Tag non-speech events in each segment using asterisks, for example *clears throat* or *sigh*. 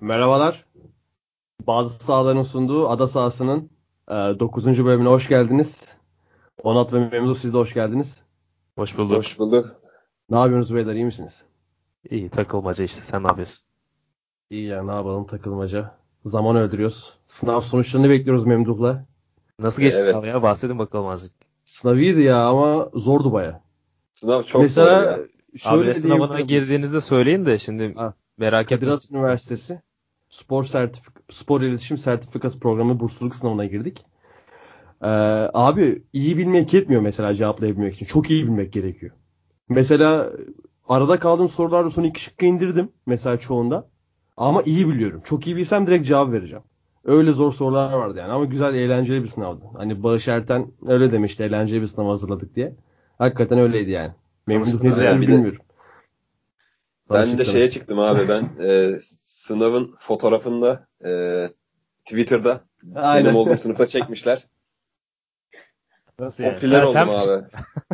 Merhabalar. Bazı sahaların sunduğu Ada sahasının e, 9. bölümüne hoş geldiniz. Onat ve Memduh siz de hoş geldiniz. Hoş bulduk. Hoş bulduk. Ne yapıyorsunuz beyler iyi misiniz? İyi takılmaca işte sen ne yapıyorsun? İyi ya ne yapalım takılmaca. Zaman öldürüyoruz. Sınav sonuçlarını bekliyoruz Memduh'la. Nasıl geçti Evet. sınav ya? Bahsedin bakalım azıcık. Sınav iyiydi ya ama zordu baya. Sınav çok Mesela zor ya. şöyle Abi sınavına girdiğinizde söyleyin de şimdi Ha. merak Kadir Has. Üniversitesi Spor Sertifik Spor İletişim Sertifikası Programı bursluluk sınavına girdik. Ee, abi iyi bilmek yetmiyor mesela cevaplayabilmek için. Çok iyi bilmek gerekiyor. Mesela arada kaldığım sorularda son iki şıkkı indirdim. Mesela çoğunda. Ama iyi biliyorum. Çok iyi bilsem direkt cevap vereceğim. Öyle zor sorular vardı yani. Ama güzel, eğlenceli bir sınavdı. Hani Bağış Erten öyle demişti. Eğlenceli bir sınav hazırladık diye. Hakikaten öyleydi yani. Memnun Ama ne sınav- dediğimi bir de- bilmiyorum. Ben de şeye çıktım abi ben e, sınavın fotoğrafında e, Twitter'da Aynen. benim olduğum sınıfta çekmişler. *laughs* Nasıl yani? Popüler oldum abi.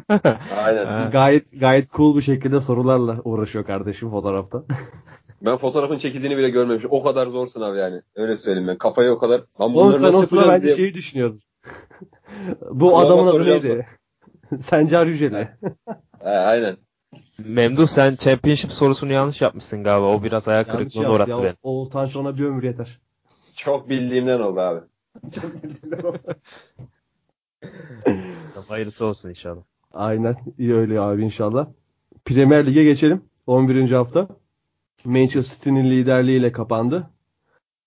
*laughs* Aynen. Ha. Gayet gayet cool bir şekilde sorularla uğraşıyor kardeşim fotoğrafta. *laughs* Ben fotoğrafın çekildiğini bile görmemişim. O kadar zor sınav yani. Öyle söyleyeyim ben. Kafayı o kadar. Lan Oğlum sen o sıra bence diye. şeyi düşünüyordun. Bu Kulağıma adamın adı neydi? Sencer Yücel'i. Aynen. Memduh sen championship sorusunu yanlış yapmışsın galiba. O biraz ayak Yanlış kırıklığına uğrattı ya. beni. O utanç ona bir ömür yeter. Çok bildiğimden oldu abi. *laughs* *laughs* Hayırlısı olsun inşallah. Aynen. İyi öyle abi inşallah. Premier Lig'e geçelim. 11. hafta. Manchester City'nin liderliğiyle kapandı.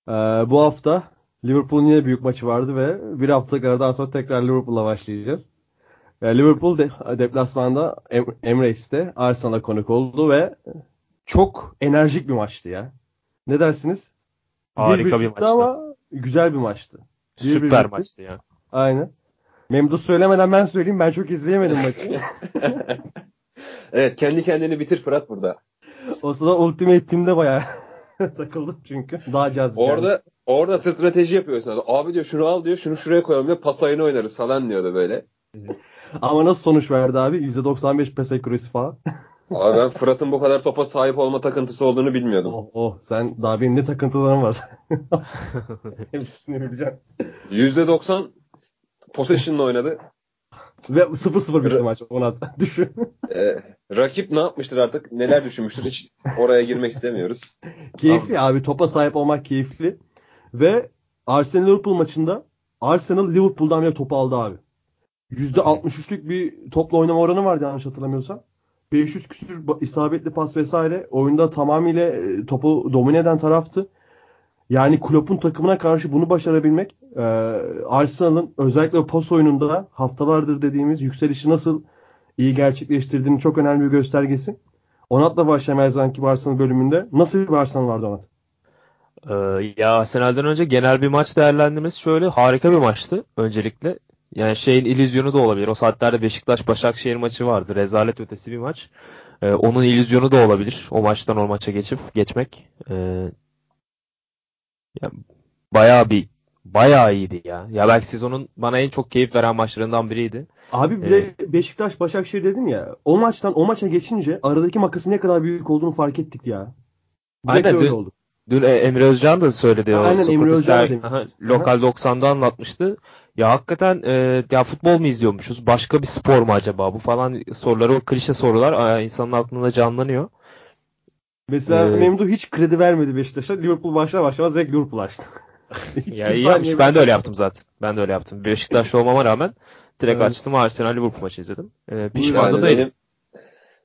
Ee, bu hafta Liverpool'un yine büyük maçı vardı ve bir hafta aradan sonra tekrar Liverpool'la başlayacağız. Ee, Liverpool de, deplasmanda Em- Emirates'te Arsenal'a konuk oldu ve çok enerjik bir maçtı ya. Ne dersiniz? Harika bir bitti maçtı. ama güzel bir maçtı. Bir bir Süper bitti. maçtı ya. Aynen. Memduh söylemeden ben söyleyeyim. Ben çok izleyemedim maçı. *laughs* Evet kendi kendini bitir Fırat burada. o sırada Ultimate Team'de bayağı *laughs* takıldım çünkü. Daha cazip. yani. Orada orada strateji yapıyorsun. Abi diyor şunu al diyor şunu şuraya koyalım diyor pas ayını oynarız falan diyordu böyle. Ama nasıl sonuç verdi abi? %95 pes accuracy falan. Abi ben Fırat'ın bu kadar topa sahip olma takıntısı olduğunu bilmiyordum. oh, oh sen daha benim ne takıntılarım var. *laughs* Hepsini bileceğim. %90 possession'la oynadı. Ve 0-0 bitti maç. Ona *laughs* düşün. Ee, rakip ne yapmıştır artık? Neler düşünmüştür? Hiç oraya girmek istemiyoruz. *laughs* keyifli abi. Topa sahip olmak keyifli. Ve Arsenal Liverpool maçında Arsenal Liverpool'dan bile topu aldı abi. %63'lük bir topla oynama oranı vardı yanlış hatırlamıyorsam. 500 küsür isabetli pas vesaire. Oyunda tamamıyla e, topu domine eden taraftı. Yani Klopp'un takımına karşı bunu başarabilmek e, Arsenal'ın özellikle pas oyununda haftalardır dediğimiz yükselişi nasıl iyi gerçekleştirdiğini çok önemli bir göstergesi. Onat'la başlayan her zamanki Arsenal bölümünde nasıl bir Arsenal vardı Onat? Ee, ya Arsenal'den önce genel bir maç değerlendirmesi şöyle harika bir maçtı öncelikle. Yani şeyin illüzyonu da olabilir. O saatlerde Beşiktaş Başakşehir maçı vardı. Rezalet ötesi bir maç. Ee, onun illüzyonu da olabilir. O maçtan o maça geçip geçmek. Ee, ya, bayağı bir bayağı iyiydi ya. Ya belki sezonun bana en çok keyif veren maçlarından biriydi. Abi bir de Beşiktaş Başakşehir dedin ya. O maçtan o maça geçince aradaki makasın ne kadar büyük olduğunu fark ettik ya. Direkt Aynen, öyle dün- oldu. Dün e, Emre Özcan da söyledi. o Aynen, Emre Sokratesler- Özcan demiş. Lokal 90'da anlatmıştı. Ya hakikaten e, ya futbol mu izliyormuşuz? Başka bir spor mu acaba? Bu falan soruları, o klişe sorular e, insanın aklında canlanıyor. Mesela Ee, Memduh hiç kredi vermedi Beşiktaş'a. Liverpool başlar başlamaz direkt Liverpool açtı. *laughs* Ya iyi yapmış. Ben de öyle yaptım zaten. Ben de öyle yaptım. Beşiktaşlı olmama rağmen direkt Evet. açtım Arsenal Liverpool maçı izledim. E, Yani pişman da değilim. benim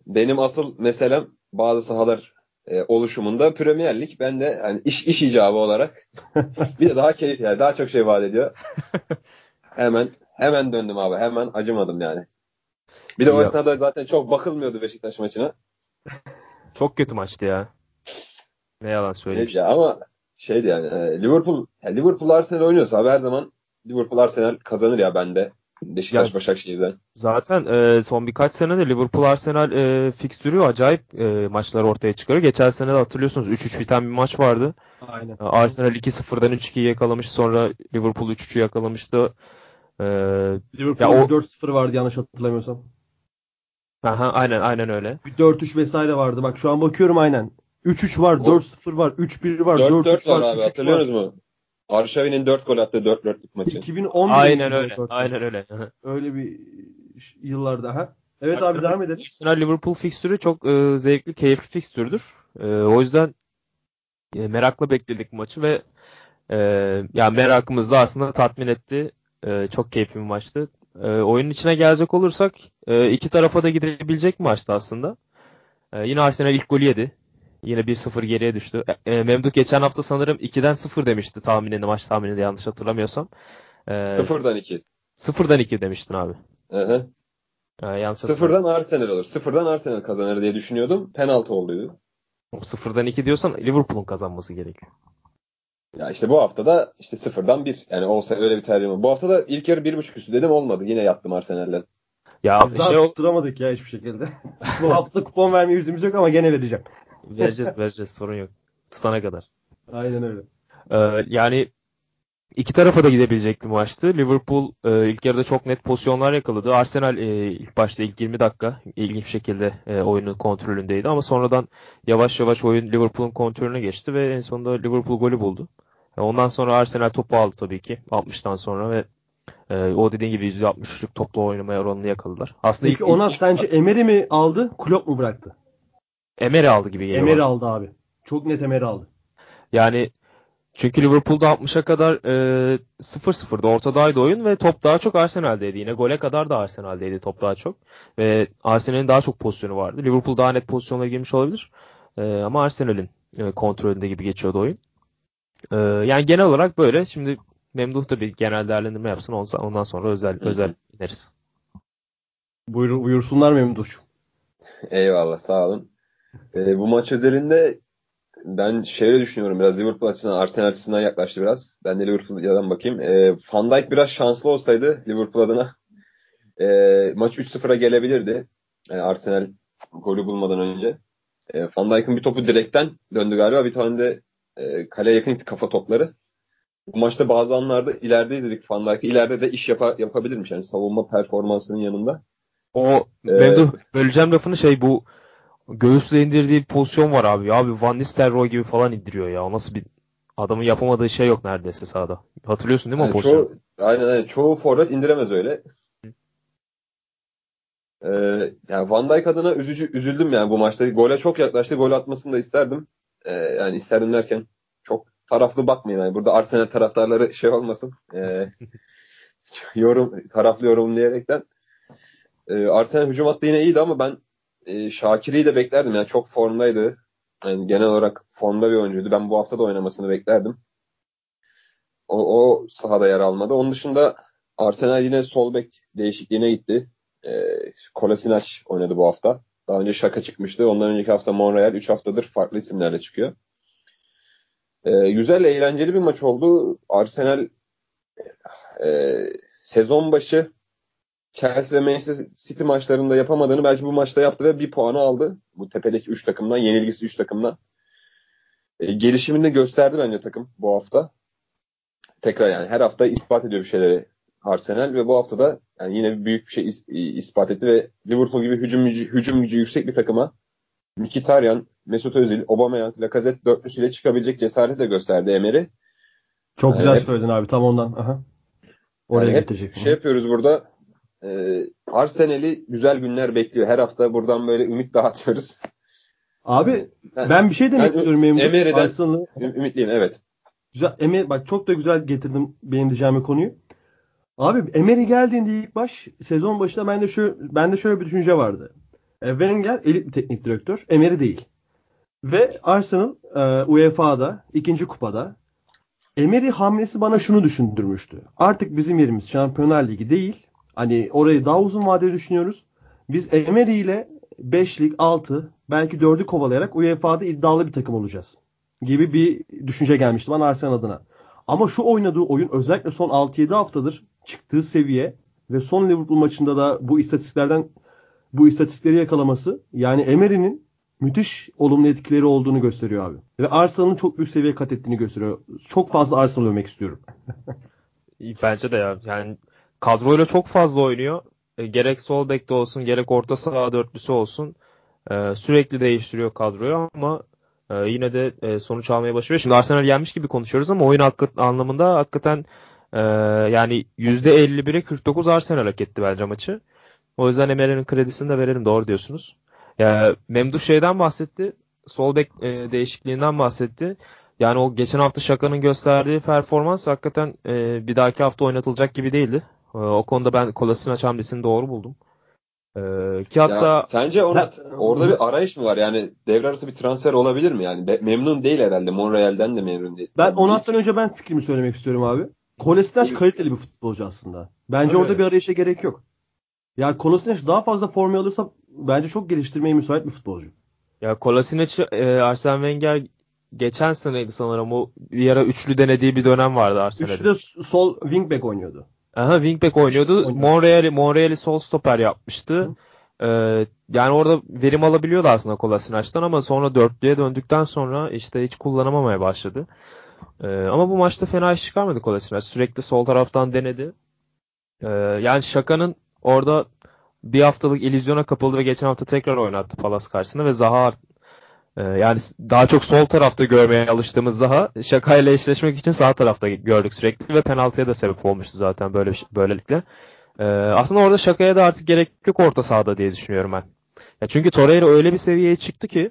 benim asıl meselem bazı sahalar e, oluşumunda Premier Lig. Ben de hani iş iş icabı olarak *laughs* bir de daha keyif yani daha çok şey vaat ediyor. *laughs* Hemen hemen döndüm abi. Hemen acımadım yani. Bir de o Ya. esnada zaten çok bakılmıyordu Beşiktaş maçına. *laughs* Çok kötü maçtı ya. Ne yalan söyleyeyim. Neyse ama şeydi yani e, Liverpool yani Liverpool Arsenal oynuyorsa abi her zaman Liverpool Arsenal kazanır ya bende. Beşiktaş Ya- Başakşehir'den. Zaten e, son birkaç senede Liverpool Arsenal e, fikstürü acayip e, maçlar ortaya çıkarıyor. Geçen sene de hatırlıyorsunuz 3-3 biten bir maç vardı. Aynen. Arsenal 2-0'dan 3-2'yi yakalamış. Sonra Liverpool 3-3'ü yakalamıştı. E, Liverpool'un Ya o- 4-0 vardı yanlış hatırlamıyorsam. aha, aynen aynen öyle. Bir 4-3 vesaire vardı. Bak şu an bakıyorum aynen. 3-3 var, 4-0 var, 3-1 var, 4-4 4-3 var var, abi 3-3 hatırlıyorsunuz var. mu? Arşavi'nin 4 gol attığı 4-4'lük maçı. 2011 Aynen öyle. 4-4. Aynen öyle. Öyle bir yıllarda ha. Evet Arsenal- abi devam edelim. Arsenal Liverpool fikstürü çok e, zevkli, keyifli fikstürdür. E, o yüzden e, merakla bekledik maçı ve e, yani merakımız da aslında tatmin etti. E, çok keyifli bir maçtı. E, oyunun içine gelecek olursak e, iki tarafa da gidebilecek bir maçtı aslında. E, yine Arsenal ilk golü yedi. Yine 1-0 geriye düştü. E, e, Memduh geçen hafta sanırım 2'den 0 demişti tahminini, maç tahminini yanlış hatırlamıyorsam. E, 0'dan 2. 0'dan 2 demiştin abi. Hı hı. E, yanlış Sıfırdan Arsenal olur. Sıfırdan Arsenal kazanır diye düşünüyordum. Penaltı olduydu. Sıfırdan 2 diyorsan Liverpool'un kazanması gerekiyor. Ya işte bu hafta da işte sıfırdan 1. Yani olsa öyle bir tercih. Bu hafta da ilk yarı 1.5 üstü dedim olmadı. Yine yattım Arsenal'den. Ya Biz daha şey tutturamadık ya hiçbir şekilde. *laughs* Bu hafta kupon vermeye yüzümüz yok ama gene vereceğim. vereceğiz vereceğiz sorun yok. Tutana kadar. Aynen öyle. Ee, yani iki tarafa da gidebilecek bir maçtı. Liverpool e, ilk yarıda çok net pozisyonlar yakaladı. Arsenal e, ilk başta ilk 20 dakika ilginç bir şekilde e, oyunun kontrolündeydi ama sonradan yavaş yavaş oyun Liverpool'un kontrolüne geçti ve en sonunda Liverpool golü buldu. E, Ondan sonra Arsenal topu aldı tabii ki 60'tan sonra ve e, o dediğin gibi %63'lük topla oynamaya oranını yakaladılar. Aslında Peki ilk, ona ilk sence Emery mi aldı, Klopp mu bıraktı? Emery aldı gibi geliyor. Emery aldı abi. Çok net Emery aldı. Yani çünkü Liverpool'da 60'a kadar e, 0-0'da ortadaydı oyun ve top daha çok Arsenal'deydi. Yine gole kadar da Arsenal'deydi top daha çok. Ve Arsenal'in daha çok pozisyonu vardı. Liverpool daha net pozisyonlara girmiş olabilir. E, ama Arsenal'in e, kontrolünde gibi geçiyordu oyun. E, yani genel olarak böyle. Şimdi Memduh da bir genel değerlendirme yapsın. Ondan ondan sonra özel hı. özel ineriz. Buyur, buyursunlar Memduh'cum. Eyvallah sağ olun. Ee, bu maç özelinde ben şöyle düşünüyorum biraz Liverpool açısından Arsenal açısından yaklaştı biraz. Ben de Liverpool'dan bakayım. Ee, Van Dijk biraz şanslı olsaydı Liverpool adına e, maç 3-0'a gelebilirdi. E, Arsenal golü bulmadan önce. E, Van Dijk'ın bir topu direkten döndü galiba. Bir tane de e, kaleye yakın gitti kafa topları. Bu maçta bazı anlarda ileride izledik Van Dijk'ı. İleride de iş yapa, yapabilirmiş. Yani savunma performansının yanında. O Ee, Memduh böleceğim lafını şey bu göğüsle indirdiği bir pozisyon var abi. Abi Van Nistelrooy gibi falan indiriyor ya. O nasıl bir adamın yapamadığı şey yok neredeyse sahada. Hatırlıyorsun değil mi o Yani pozisyonu? çoğu, aynen aynen. Çoğu forvet indiremez öyle. Ee, yani Van Dijk adına üzücü, üzüldüm yani bu maçta. Gole çok yaklaştı. Gol atmasını da isterdim. Ee, yani isterdim derken çok taraflı bakmayın. Yani burada Arsenal taraftarları *laughs* şey olmasın. Ee, *laughs* yorum, taraflı yorum diyerekten. Ee, Arsenal hücum hattı yine iyiydi ama ben e, Şakir'i de beklerdim. Yani çok formdaydı. Yani genel olarak formda bir oyuncuydu. Ben bu hafta da oynamasını beklerdim. O, o sahada yer almadı. Onun dışında Arsenal yine sol bek değişikliğine gitti. E, Kolasinac oynadı bu hafta. Daha önce Şaka çıkmıştı. Ondan önceki hafta Monreal. 3 haftadır farklı isimlerle çıkıyor. E, güzel, eğlenceli bir maç oldu. Arsenal e, sezon başı Chelsea ve Manchester City maçlarında yapamadığını belki bu maçta yaptı ve bir puanı aldı. Bu tepedeki 3 takımdan, yenilgisi 3 takımdan. E, gelişimini de gösterdi bence takım bu hafta. Tekrar yani her hafta ispat ediyor bir şeyleri Arsenal ve bu hafta da yani yine büyük bir şey is- ispat etti ve Liverpool gibi hücum gücü, hücum gücü yüksek bir takıma Mkhitaryan, Mesut Özil, Aubameyang, Lacazette dörtlüsüyle çıkabilecek cesareti de gösterdi Emery. Çok güzel söyledin abi tam ondan. Aha. Oraya Yani hep getirecektim. Şey yapıyoruz burada. E, Arsenal'i güzel günler bekliyor. Her hafta buradan böyle ümit dağıtıyoruz. Abi Ben- ben bir şey demek ben istiyorum. Emery'den- Arsenal'ı Ümitliyim evet. Güzel, Emery, bak çok da güzel getirdim benim diyeceğim konuyu. Abi Emery geldiğinde ilk baş sezon başında bende şu bende şöyle bir düşünce vardı. E, Wenger elit bir teknik direktör, Emery değil. Ve Arsenal e, UEFA'da ikinci kupada Emery hamlesi bana şunu düşündürmüştü. Artık bizim yerimiz Şampiyonlar Ligi değil. Hani orayı daha uzun vadeli düşünüyoruz. Biz Emery ile 5'lik 6 belki 4'ü kovalayarak UEFA'da iddialı bir takım olacağız gibi bir düşünce gelmişti bana Arsenal adına. Ama şu oynadığı oyun özellikle son 6-7 haftadır çıktığı seviye ve son Liverpool maçında da bu istatistiklerden bu istatistikleri yakalaması yani Emery'nin müthiş olumlu etkileri olduğunu gösteriyor abi. Ve Arsenal'ın çok büyük seviye kat ettiğini gösteriyor. Çok fazla Arsenal övmek istiyorum. *laughs* Bence de ya. Yani kadroyla çok fazla oynuyor. E, gerek sol bekte olsun gerek orta saha dörtlüsü olsun. E, sürekli değiştiriyor kadroyu ama Ee, yine de e, sonuç almaya başarıyor. Şimdi Arsenal yenmiş gibi konuşuyoruz ama oyun hakkı, anlamında hakikaten e, yani %51'e 49 Arsenal hak etti bence maçı. O yüzden Emery'nin kredisini de verelim. Doğru diyorsunuz. Ya, Memduh şeyden bahsetti. Sol bek e, değişikliğinden bahsetti. Yani o geçen hafta Şaka'nın gösterdiği performans hakikaten e, bir dahaki hafta oynatılacak gibi değildi. E, o konuda ben Kolasinac hamlesini doğru buldum. E, ki hatta ya, sence ona, orada bir arayış mı var? Yani devre arası bir transfer olabilir mi? Yani be, memnun değil herhalde. Monreal'den de memnun değil. Ben onattan önce ben fikrimi söylemek istiyorum abi. Kolasinac kaliteli bir futbolcu aslında. Bence Öyle. orada bir arayışa gerek yok. Yani Kolasinac daha fazla form alırsa bence çok geliştirmeye müsait bir futbolcu. Ya Kolasinac e, Arsene Wenger geçen seneydi sanırım o bir ara üçlü denediği bir dönem vardı Arsenal'de. Üçlü de sol wingback oynuyordu. Aha wingback oynuyordu. oynuyordu. Monreal'i sol stoper yapmıştı. Ee, yani orada verim alabiliyordu aslında Kolasinac'tan ama sonra dörtlüye döndükten sonra işte hiç kullanamamaya başladı. Ee, ama bu maçta fena iş çıkarmadı Kolasinac. Sürekli sol taraftan denedi. Ee, yani Şaka'nın orada bir haftalık illüzyona kapıldı ve geçen hafta tekrar oynattı Palace karşısında ve Zaha yani daha çok sol tarafta görmeye alıştığımız Zaha Şaka ile eşleşmek için sağ tarafta gördük sürekli ve penaltıya da sebep olmuştu zaten böyle böylelikle. Ee, aslında orada Şaka'ya da artık gerek yok orta sahada diye düşünüyorum ben. Ya çünkü Torreira öyle bir seviyeye çıktı ki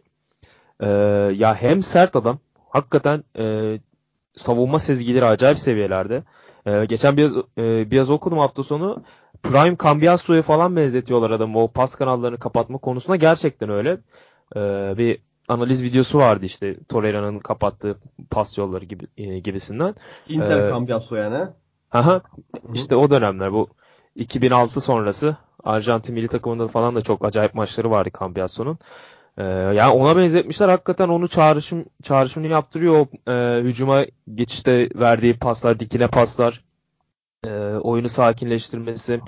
e, ya hem sert adam hakikaten e, savunma sezgileri acayip seviyelerde. E, geçen biraz biraz okudum hafta sonu. Prime Cambiaso'ya falan benzetiyorlar adamı o pas kanallarını kapatma konusunda gerçekten öyle. Bir analiz videosu vardı işte Torreira'nın kapattığı pas yolları gibi e, gibisinden. Inter Ee, Cambiaso yani. Aha işte o dönemler bu 2006 sonrası Arjantin milli takımında falan da çok acayip maçları vardı Cambiaso'nun. Ee, yani ona benzetmişler hakikaten onu çağrışım çağrışımını yaptırıyor o e, hücuma geçişte verdiği paslar, dikine paslar, e, oyunu sakinleştirmesi.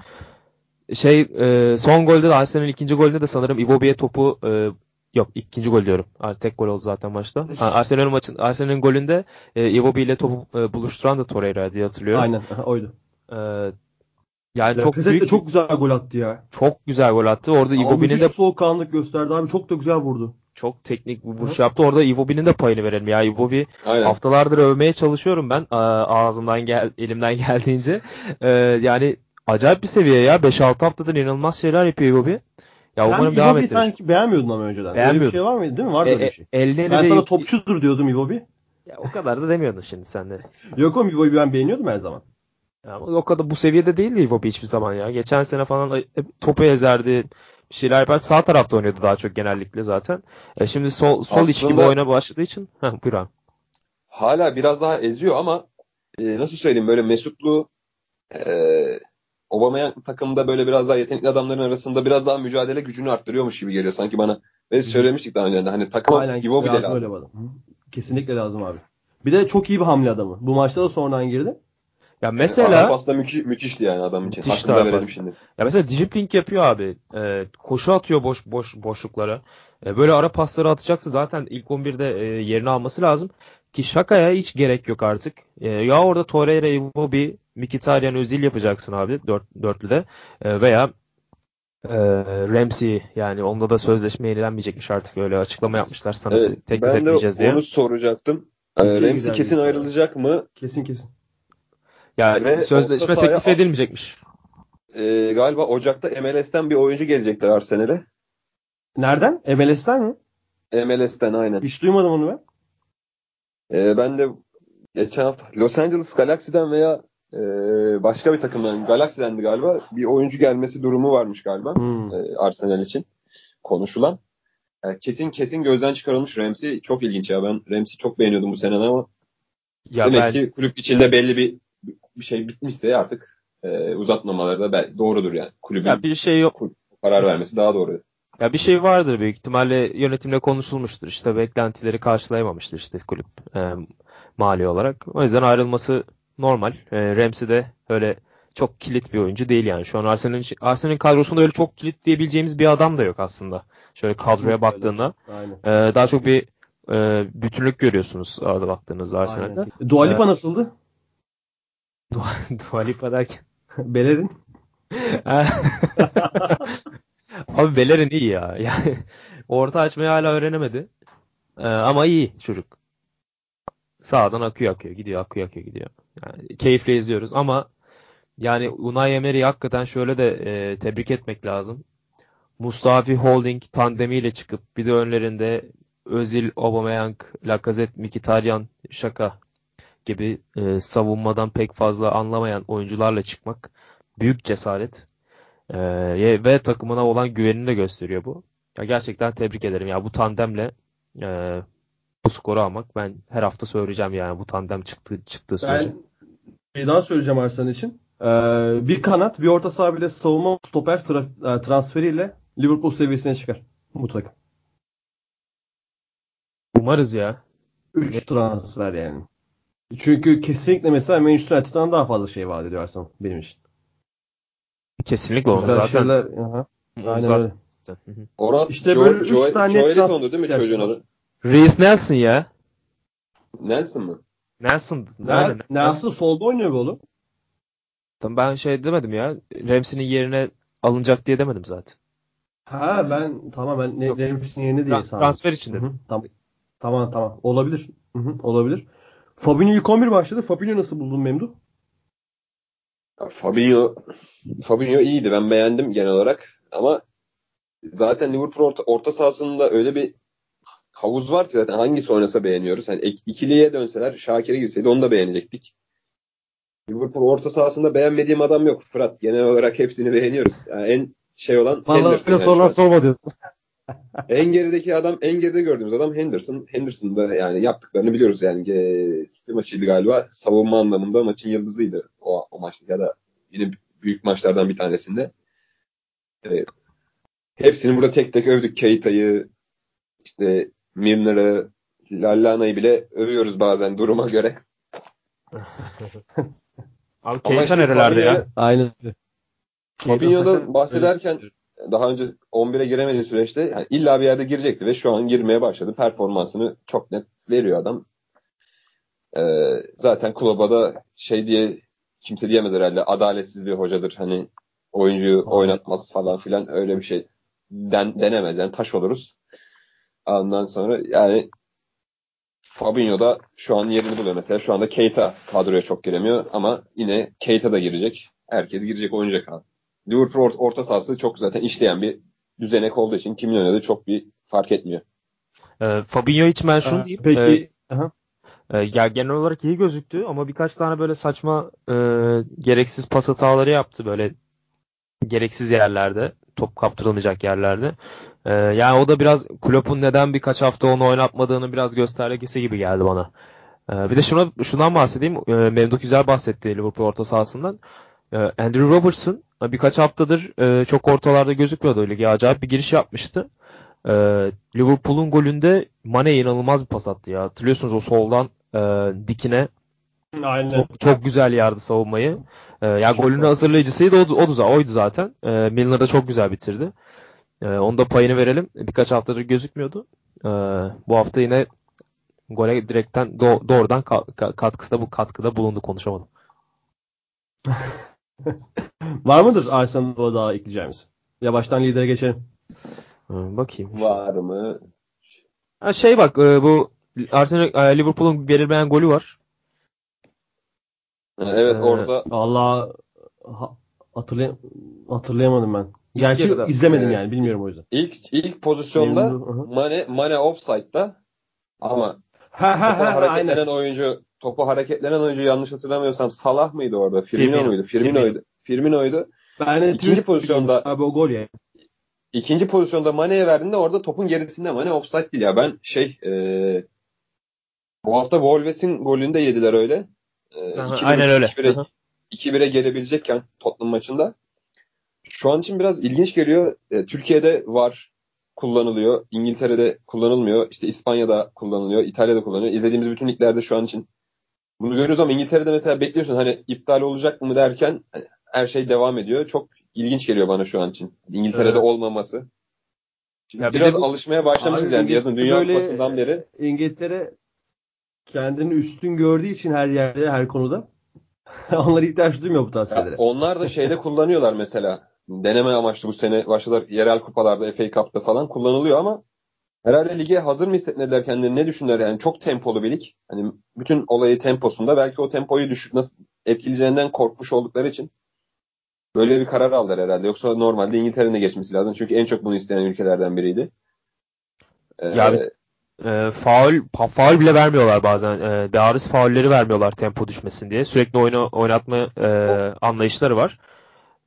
Şey e, son golde de Arsenal'in ikinci golünde de sanırım Iwobi'ye topu e, yok ikinci gol diyorum. Tek gol oldu zaten maçta. Ha, Arsenal'in maçın Arsenal'in golünde e, Iwobi ile topu e, buluşturan da Torreira diye hatırlıyorum. Aynen oydu. Ee, yani Ya çok Lacazette büyük, çok güzel gol attı ya. çok güzel gol attı. Orada Iwobi'nin de bir soğukkanlılık gösterdi abi. Çok da güzel vurdu. çok teknik bir vuruş yaptı. Orada Iwobi'nin de payını verelim ya. Iwobi Aynen. haftalardır övmeye çalışıyorum ben ağzımdan gel elimden *laughs* geldiğince. Ee, yani acayip bir seviye ya. 5-6 haftadır inanılmaz şeyler yapıyor Iwobi. Ya Sen umarım devam ettirir. sanki beğenmiyordun ama önceden. Öyle bir Beğenmiyordum. şey var mıydı değil mi? Vardı E, öyle e, bir şey. elleri Ben de sana topçudur diyordum Iwobi. Ya, o kadar da demiyordun şimdi sen de. *laughs* Yok oğlum Iwobi'yi ben beğeniyordum her zaman. Ya, o kadar bu seviyede değildi Iwobi hiçbir zaman ya. Geçen sene falan topu ezerdi. Bir şeyler yapar. Sağ tarafta oynuyordu daha çok genellikle zaten. E şimdi sol sol iç gibi Aslında- oyuna başladığı için. Heh, buyur abi. Hala biraz daha eziyor ama e, nasıl söyleyeyim böyle Mesutlu e, Aubameyang takımda böyle biraz daha yetenekli adamların arasında biraz daha mücadele gücünü arttırıyormuş gibi geliyor sanki bana. Ve söylemiştik daha önce de hani takıma Aynen Iwobi de lazım öyle bana. Kesinlikle lazım abi. Bir de çok iyi bir hamle adamı. Bu maçta da sonradan girdi. Ya Mesela mesela pasta müthiş, müthişti yani adam için. Hakkını da verelim şimdi. ya mesela dribbling yapıyor abi. E, koşu atıyor boş boş boşluklara. E, böyle ara pasları atacaksa zaten ilk 11'de e, yerini alması lazım. Ki Şaka'ya hiç gerek yok artık. E, ya orada Torreira, Iwobi, Mkhitaryan, Özil yapacaksın abi dört, dörtlüde. E, veya e, Ramsey yani onda da sözleşme yenilenmeyecekmiş artık öyle açıklama yapmışlar sana Evet, teklif ben de etmeyeceğiz diye. onu soracaktım. E, Ramsey kesin bir- ayrılacak mı? Kesin kesin. Yani Ve sözleşme teklif edilmeyecekmiş. E, galiba Ocak'ta MLS'ten bir oyuncu gelecekler Arsenal'e. Nereden? MLS'ten mi? MLS'ten aynen. Hiç duymadım onu ben. E, ben de geçen hafta Los Angeles Galaxy'den veya e, başka bir takımdan Galaxy'dendi galiba bir oyuncu gelmesi durumu varmış galiba Hmm. e, Arsenal için konuşulan. E, kesin kesin gözden çıkarılmış Ramsey çok ilginç ya ben Ramsey çok beğeniyordum bu sene ama Ya demek ben ki kulüp içinde belli bir bir şey bitmişse artık e, uzatmamaları da doğrudur yani. Kulübün ya bir şey yok. karar vermesi daha doğru. Ya bir şey vardır büyük ihtimalle yönetimle konuşulmuştur. İşte beklentileri karşılayamamıştır işte kulüp e, mali olarak. O yüzden ayrılması normal. E, Ramsey de öyle çok kilit bir oyuncu değil yani. Şu an Arsenal'in Arsenal'in kadrosunda öyle çok kilit diyebileceğimiz bir adam da yok aslında. Şöyle kadroya Kesinlikle baktığında. E, daha çok bir e, bütünlük görüyorsunuz arada baktığınızda Arsenal'de. Aynen. Dua Lipa nasıldı? *laughs* Dua Lipa derken. Bellerin. *laughs* Abi Bellerin iyi ya. *laughs* Yani orta açmayı hala öğrenemedi. Ee, ama iyi çocuk. Sağdan akıyor akıyor gidiyor akıyor akıyor gidiyor. Yani keyifle izliyoruz ama yani Unai Emery'i hakikaten şöyle de e, tebrik etmek lazım. Mustafi Holding tandemiyle çıkıp bir de önlerinde Özil, Aubameyang, Lacazette, Mkhitaryan, Şaka gibi e, savunmadan pek fazla anlamayan oyuncularla çıkmak büyük cesaret. E, ve takımına olan güvenini de gösteriyor bu. Ya gerçekten tebrik ederim. Ya bu tandemle e, bu skoru almak ben her hafta söyleyeceğim yani bu tandem çıktı çıktığı sürece. Ben şey daha söyleyeceğim Arsenal için. Ee, bir kanat, bir orta saha bile savunma stoper tra- e, transferiyle Liverpool seviyesine çıkar bu takım. Umarız ya. 3 transfer yani. Çünkü kesinlikle mesela Manchester United'dan daha fazla şey vaat ediyor Arsenal benim için. Kesinlikle onu zaten. şeyler, aha, aynen zaten- öyle. Hı hı. Orhan İşte böyle üç Joe, tane Joeliton'du değil mi çocuğun adı? Reece Nelson ya. Nelson mı? Nelson. Nerede? Nerede? Nelson solda oynuyor be oğlum. Tamam, Ben şey demedim ya. Ramsey'nin yerine alınacak diye demedim zaten. Ha ben tamam ben ne, Yok. Ramsey'in yerine diye sandım. transfer için dedim. Tamam. Tamam tamam. Olabilir. Hı hı, olabilir. Fabinho ilk 11 başladı. Fabinho nasıl buldun Memduh? Fabinho Fabinho iyiydi. Ben beğendim genel olarak. Ama zaten Liverpool orta, orta sahasında öyle bir havuz var ki zaten hangisi oynasa beğeniyoruz. Hani ikiliye dönseler Şakir'e girseydi onu da beğenecektik. Liverpool orta sahasında beğenmediğim adam yok. Fırat genel olarak hepsini beğeniyoruz. Yani en şey olan Vallahi Henderson. şu sorulan an. sorma diyorsun. En gerideki adam, en geride gördüğümüz adam Henderson. Henderson da yani yaptıklarını biliyoruz yani. E, City maçıydı galiba. Savunma anlamında maçın yıldızıydı o, o maçta ya da yine büyük maçlardan bir tanesinde. E, hepsini burada tek tek övdük. Keita'yı, işte Milner'ı, Lallana'yı bile övüyoruz bazen duruma göre. *laughs* Abi Keita işte nerelerde ya? Aynen öyle. Fabinho'dan bahsederken daha önce 11'e giremediği süreçte yani illa bir yerde girecekti ve şu an girmeye başladı. Performansını çok net veriyor adam. Ee, zaten kulübe da şey diye kimse diyemez herhalde adaletsiz bir hocadır. Hani oyuncuyu oynatmaz falan filan öyle bir şey den, denemez. Yani taş oluruz. Ondan sonra yani Fabinho da şu an yerini buluyor mesela. Şu anda Keita kadroya çok giremiyor ama yine Keita da girecek. Herkes girecek oynayacak abi. Liverpool or- orta sahası çok zaten işleyen bir düzenek olduğu için kimin oynadığı çok bir fark etmiyor. Ee, Fabinho için ben şunu diyeyim. Peki. aha. Ee, e, ya genel olarak iyi gözüktü ama birkaç tane böyle saçma e, gereksiz pas hataları yaptı böyle gereksiz yerlerde. Top kaptırılmayacak yerlerde. Ee, yani o da biraz Klopp'un neden birkaç hafta onu oynatmadığını biraz göstergesi gibi geldi bana. Ee, bir de şuna şundan bahsedeyim. Ee, Memduh güzel bahsetti Liverpool orta sahasından. Ee, Andrew Robertson birkaç haftadır e, çok ortalarda gözükmüyordu lige. Acayip bir giriş yapmıştı. Ee, Liverpool'un golünde Mane inanılmaz bir pas attı ya. Hatırlıyorsunuz o soldan e, dikine Aynen. çok, çok güzel yardı savunmayı. Ee, ya Çok golünün hazırlayıcısıydı o, o oydu zaten. Ee, Milner da çok güzel bitirdi. Ee, onun da payını verelim. Birkaç haftadır gözükmüyordu. Ee, bu hafta yine gole direkten do- doğrudan ka- katkıda bu katkıda bulundu konuşamadım. *laughs* *laughs* Var mıdır Arsenal'a daha ekleyeceğimiz? Yavaştan lidere geçelim. Ee, bakayım. Var mı? Ha, şey bak e, bu Arsenal e, Liverpool'un verilmeyen golü var. Evet Ee, orada Allah ha, hatırlay hatırlayamadım ben. Gerçi yarıda. izlemedim Evet. yani bilmiyorum o yüzden. ilk ilk pozisyonda. Mane Mane offside'da ama Ha ha ha, ha aynen. oyuncu topu hareketlenen oyuncu yanlış hatırlamıyorsam Salah mıydı orada? Firmino, Firmino. muydu? Firmino'ydu. Firmino'ydu. Ben de İkinci pozisyonda- abi o gol ya. İkinci pozisyonda Mane'ye verdiğinde orada topun gerisinde Mane offside değil ya. Ben şey e, bu hafta Wolves'in golünü de yediler öyle. E, Aha, 2-1'e aynen öyle. 2-1'e Aha. 2-1'e gelebilecekken Tottenham maçında. Şu an için biraz ilginç geliyor. E, Türkiye'de var kullanılıyor. İngiltere'de kullanılmıyor. İşte İspanya'da kullanılıyor. İtalya'da kullanılıyor. İzlediğimiz bütün liglerde şu an için bunu görüyoruz ama İngiltere'de mesela bekliyorsun hani iptal olacak mı derken hani her şey devam ediyor. Çok ilginç geliyor bana şu an için. İngiltere'de Evet. olmaması. Şimdi Ya bir biraz bu- alışmaya başlamışız Abi yani yazın İngiltere Dünya böyle- Kupası'ndan beri. İngiltere kendini üstün gördüğü için her yerde her konuda *laughs* onlara ihtiyaç duymuyor bu transferlere. onlar da şeyde kullanıyorlar mesela. Deneme amaçlı bu sene başladılar yerel kupalarda FA Cup'ta falan kullanılıyor ama Herhalde lige hazır mı hissetmediler kendilerini ne düşündüler yani çok tempolu bir lig. Hani bütün olayı temposunda belki o tempoyu düşük nasıl etkileyeceğinden korkmuş oldukları için böyle bir karar aldılar herhalde. Yoksa normalde İngiltere'nin de geçmesi lazım. Çünkü en çok bunu isteyen ülkelerden biriydi. Ee, ya bir, e, faul faul bile vermiyorlar bazen. E, bariz faulleri vermiyorlar tempo düşmesin diye. Sürekli oyunu oynatma e, anlayışları var.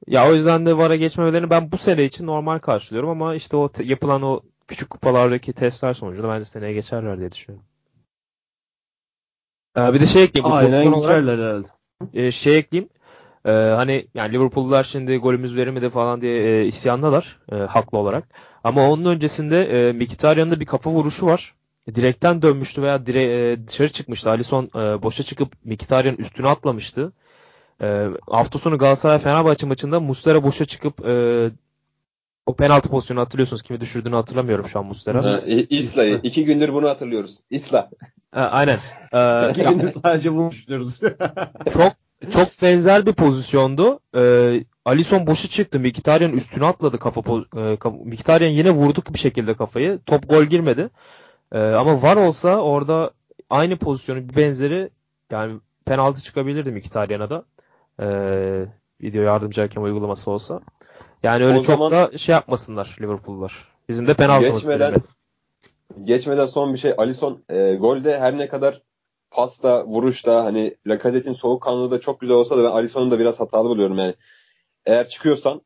Ya o yüzden de VAR'a geçmemelerini ben bu sene için normal karşılıyorum ama işte o yapılan o küçük kupalardaki testler sonucunda bence seneye geçerler diye düşünüyorum. Ee, bir de şey ekleyeyim. Aynen geçerler herhalde. E, şey ekleyeyim. Ee, hani yani Liverpool'lar şimdi golümüz verilmedi falan diye e, isyandalar e, haklı olarak. Ama onun öncesinde e, Mkhitaryan'ın da bir kafa vuruşu var. Direkten dönmüştü veya dire, e, dışarı çıkmıştı. Alisson e, boşa çıkıp Mkhitaryan'ın üstüne atlamıştı. E, hafta sonu Galatasaray Fenerbahçe maçında Muslera boşa çıkıp e, o penaltı pozisyonu hatırlıyorsunuz. Kimi düşürdüğünü hatırlamıyorum şu an Muslera. İsla'yı. İki gündür bunu hatırlıyoruz. İsla. E, aynen. E, *laughs* İki gündür sadece bunu düşünüyoruz. *laughs* çok çok benzer bir pozisyondu. E, Alisson boşu çıktı. Mkhitaryan üstüne atladı kafa, e, kafa Mkhitaryan yine vurduk bir şekilde kafayı. Top gol girmedi. E, ama var olsa orada aynı pozisyonu bir benzeri yani penaltı çıkabilirdi Mkhitaryan'a da. E, video yardımcı hakem uygulaması olsa. Yani öyle o çok zaman, da şey yapmasınlar Liverpool'lar. Bizim de penaltımız geçmeden, geçmeden son bir şey. Alisson e, golde her ne kadar pasta, vuruşta hani Lacazette'in soğukkanlılığı da çok güzel olsa da ben Alisson'u da biraz hatalı buluyorum yani. Eğer çıkıyorsan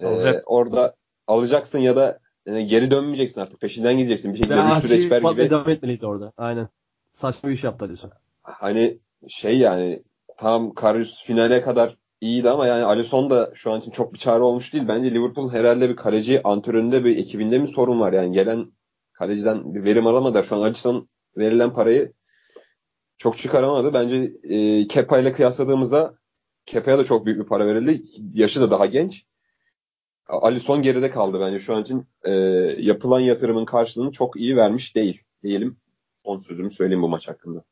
e, orada alacaksın ya da yani geri dönmeyeceksin artık. Peşinden gideceksin. Bir şekilde ben rüştü reçber gibi. devam etmeliydi orada. Aynen. Saçma bir iş yaptı Alisson. Hani şey yani tam Karius finale kadar iyiydi ama yani Alisson da şu an için çok bir çare olmuş değil. Bence Liverpool herhalde bir kaleci antrenöründe bir ekibinde mi sorun var yani gelen kaleciden bir verim alamadı. Şu an Alisson verilen parayı çok çıkaramadı. Bence e, Kepa ile kıyasladığımızda Kepa'ya da çok büyük bir para verildi. Yaşı da daha genç. Alisson geride kaldı bence. Şu an için e, yapılan yatırımın karşılığını çok iyi vermiş değil. Diyelim. Son sözümü söyleyeyim bu maç hakkında.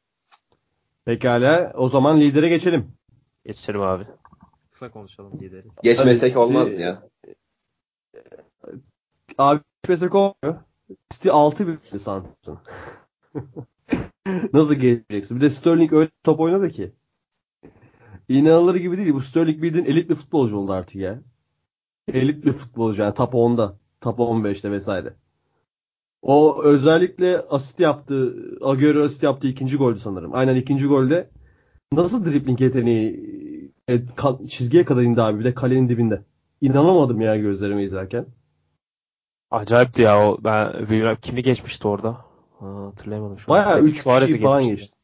Pekala. O zaman lidere geçelim. Geçelim abi. Kısa konuşalım lideri. Geçmesek olmaz mı ya? Abi geçmesek olmuyor. City 6 bir sanırsın. *laughs* Nasıl geçeceksin? Bir de Sterling öyle top oynadı ki. İnanılır gibi değil. Bu Sterling bildiğin elit bir futbolcu oldu artık ya. Elit bir futbolcu yani top 10'da. Top 15'te vesaire. O özellikle asist yaptı. Agüero asist yaptı ikinci goldü sanırım. Aynen ikinci golde nasıl dribbling yeteneği çizgiye kadar indi abi bir de kalenin dibinde. İnanamadım ya gözlerime izlerken. Acayipti ya o. Ben bilmiyorum kimi geçmişti orada. Ha, hatırlayamadım şu an. Bayağı 3 kişi falan geçti.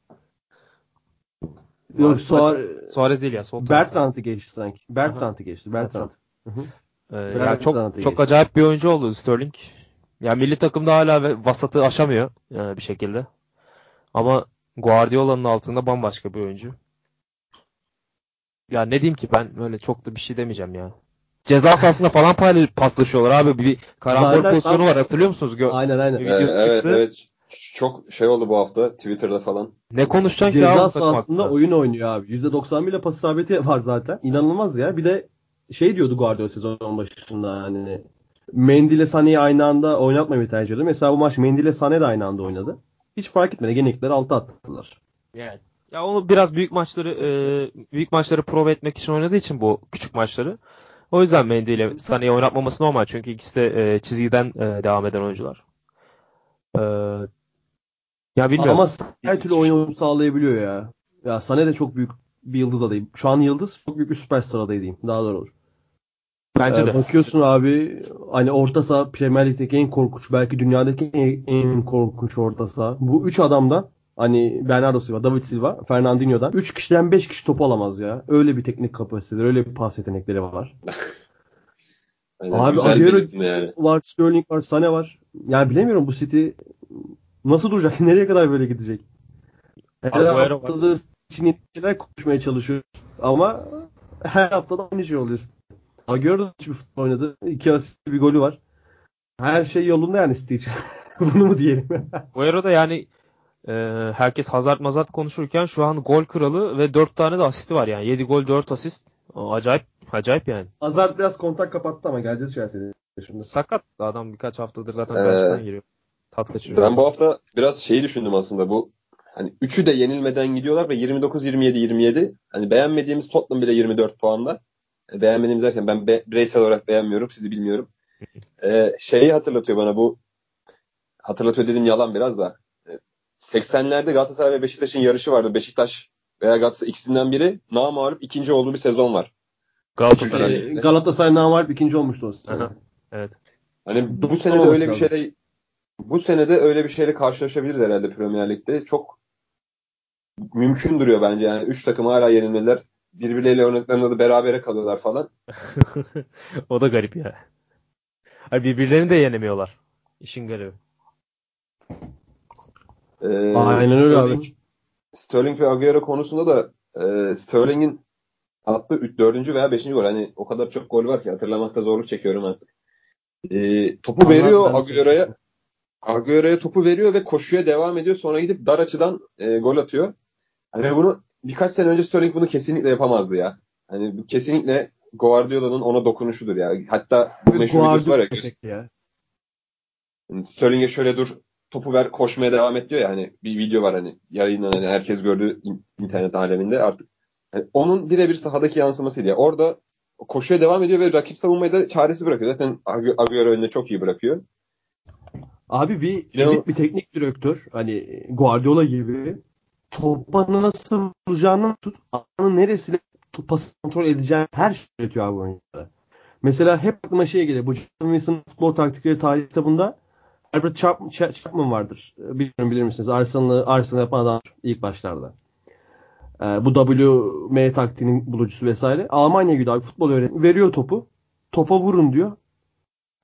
Yok Suarez, Suarez değil ya. Sol Bertrand'ı geçti sanki. Bertrand'ı geçti. Bertrand. Ee, ya çok çok geçti. acayip bir oyuncu oldu Sterling. Ya milli takımda hala vasatı aşamıyor yani e, bir şekilde. Ama Guardiola'nın altında bambaşka bir oyuncu. Ya ne diyeyim ki ben öyle çok da bir şey demeyeceğim ya. Ceza sahasında falan paylaş paslaşıyorlar abi. Bir karambol pozisyonu var hatırlıyor musunuz? Gö- aynen aynen. Videosu evet, çıktı. evet çok şey oldu bu hafta Twitter'da falan. Ne konuşacaksın ki abi? Ceza sahasında oyun oynuyor abi. %91 pas isabeti var zaten. İnanılmaz ya. Bir de şey diyordu Guardiola sezon başında hani Mendy ile Sané'yi aynı anda oynatmayı tercih ediyordu. Mesela bu maç Mendy ile Sané de aynı anda oynadı. Hiç fark etmedi. Gene altı attılar. Yani ya onu biraz büyük maçları e, büyük maçları prova etmek için oynadığı için bu küçük maçları. O yüzden Mendy ile Sané'yi oynatmaması normal. Çünkü ikisi de e, çizgiden e, devam eden oyuncular. E, ya bilmiyorum. Ama her türlü oyun uyum sağlayabiliyor ya. Ya Sané de çok büyük bir yıldız adayı. Şu an yıldız çok büyük bir süperstar adayı diyeyim. Daha doğru olur. Bence ee, de. Bakıyorsun abi hani orta saha Premier Lig'deki en korkunç belki dünyadaki en, en korkunç orta saha. Bu üç adamdan Hani Bernardo Silva, David Silva, Fernandinho'dan 3 kişiden 5 kişi topu alamaz ya. Öyle bir teknik kapasiteleri, öyle bir pas yetenekleri var. *laughs* Aynen, Abi Agüero yani. var, Sterling var, Sane var. Yani bilemiyorum bu City nasıl duracak? *laughs* Nereye kadar böyle gidecek? Her haftada için şeyler konuşmaya çalışıyor. Ama her haftada aynı şey oluyor. Agüero da hiçbir futbol oynadı. İki asist bir golü var. Her şey yolunda yani City için. *laughs* Bunu mu diyelim? Agüero da yani e, herkes Hazard Mazart konuşurken şu an gol kralı ve 4 tane de asisti var yani. 7 gol 4 asist. O, acayip acayip yani. Hazard biraz kontak kapattı ama geleceğiz an şimdi. Sakat adam birkaç haftadır zaten ee, giriyor. tat kaçırıyorlar. Ben bu hafta biraz şeyi düşündüm aslında. Bu hani üçü de yenilmeden gidiyorlar ve 29-27-27. Hani beğenmediğimiz Tottenham bile 24 puanda. E, beğenmediğimiz derken ben be, bireysel olarak beğenmiyorum. Sizi bilmiyorum. Ee, *laughs* şeyi hatırlatıyor bana bu hatırlatıyor dedim yalan biraz da. E, 80'lerde Galatasaray ve Beşiktaş'ın yarışı vardı. Beşiktaş veya Galatasaray ikisinden biri namalup ikinci olduğu bir sezon var. Galatasaray. Şey- Galatasaray namalip ikinci olmuştu o sene. Evet. Hani bu sene de öyle bir şeyle bu sene de öyle bir şeyle karşılaşabiliriz herhalde Premier Lig'de. Çok mümkün duruyor bence yani. Üç takım hala yenilmeler. Birbirleriyle örneklerinde de berabere kalıyorlar falan. *laughs* o da garip ya. Ay birbirlerini de yenemiyorlar. İşin garibi. Ee, Aynen öyle abi. Sterling- Sterling ve Agüero konusunda da e, Sterling'in attığı 4. veya 5. gol. Hani o kadar çok gol var ki hatırlamakta zorluk çekiyorum artık. E, topu Anladım, veriyor Agüero'ya. Agüero'ya topu veriyor ve koşuya devam ediyor. Sonra gidip dar açıdan e, gol atıyor. Hani bunu birkaç sene önce Sterling bunu kesinlikle yapamazdı ya. Hani bu kesinlikle Guardiola'nın ona dokunuşudur ya. Hatta bu meşhur videosu var ya. Ya. Yani Sterling'e şöyle dur topu ver koşmaya devam et diyor ya hani bir video var hani yayınlanan hani herkes gördü in- internet aleminde artık. Yani onun birebir sahadaki yansımasıydı. ya. orada koşuya devam ediyor ve rakip savunmayı da çaresiz bırakıyor. Zaten Agüero önünde çok iyi bırakıyor. Abi bir elit bir teknik direktör hani Guardiola gibi topa nasıl vuracağını tut, anın neresiyle tu- pas kontrol edeceğini her şeyi öğretiyor abi oyunculara. Mesela hep aklıma şey gelir. Bu John Wilson futbol taktikleri tarih kitabında Herbert Chap- Ch- Chapman vardır. Bilmiyorum bilir misiniz? Arsenal'ı Arsenal yapan adam ilk başlarda. Ee, bu WM taktiğinin bulucusu vesaire. Almanya'ya gidiyor abi futbol öğretmeni. Veriyor topu. Topa vurun diyor.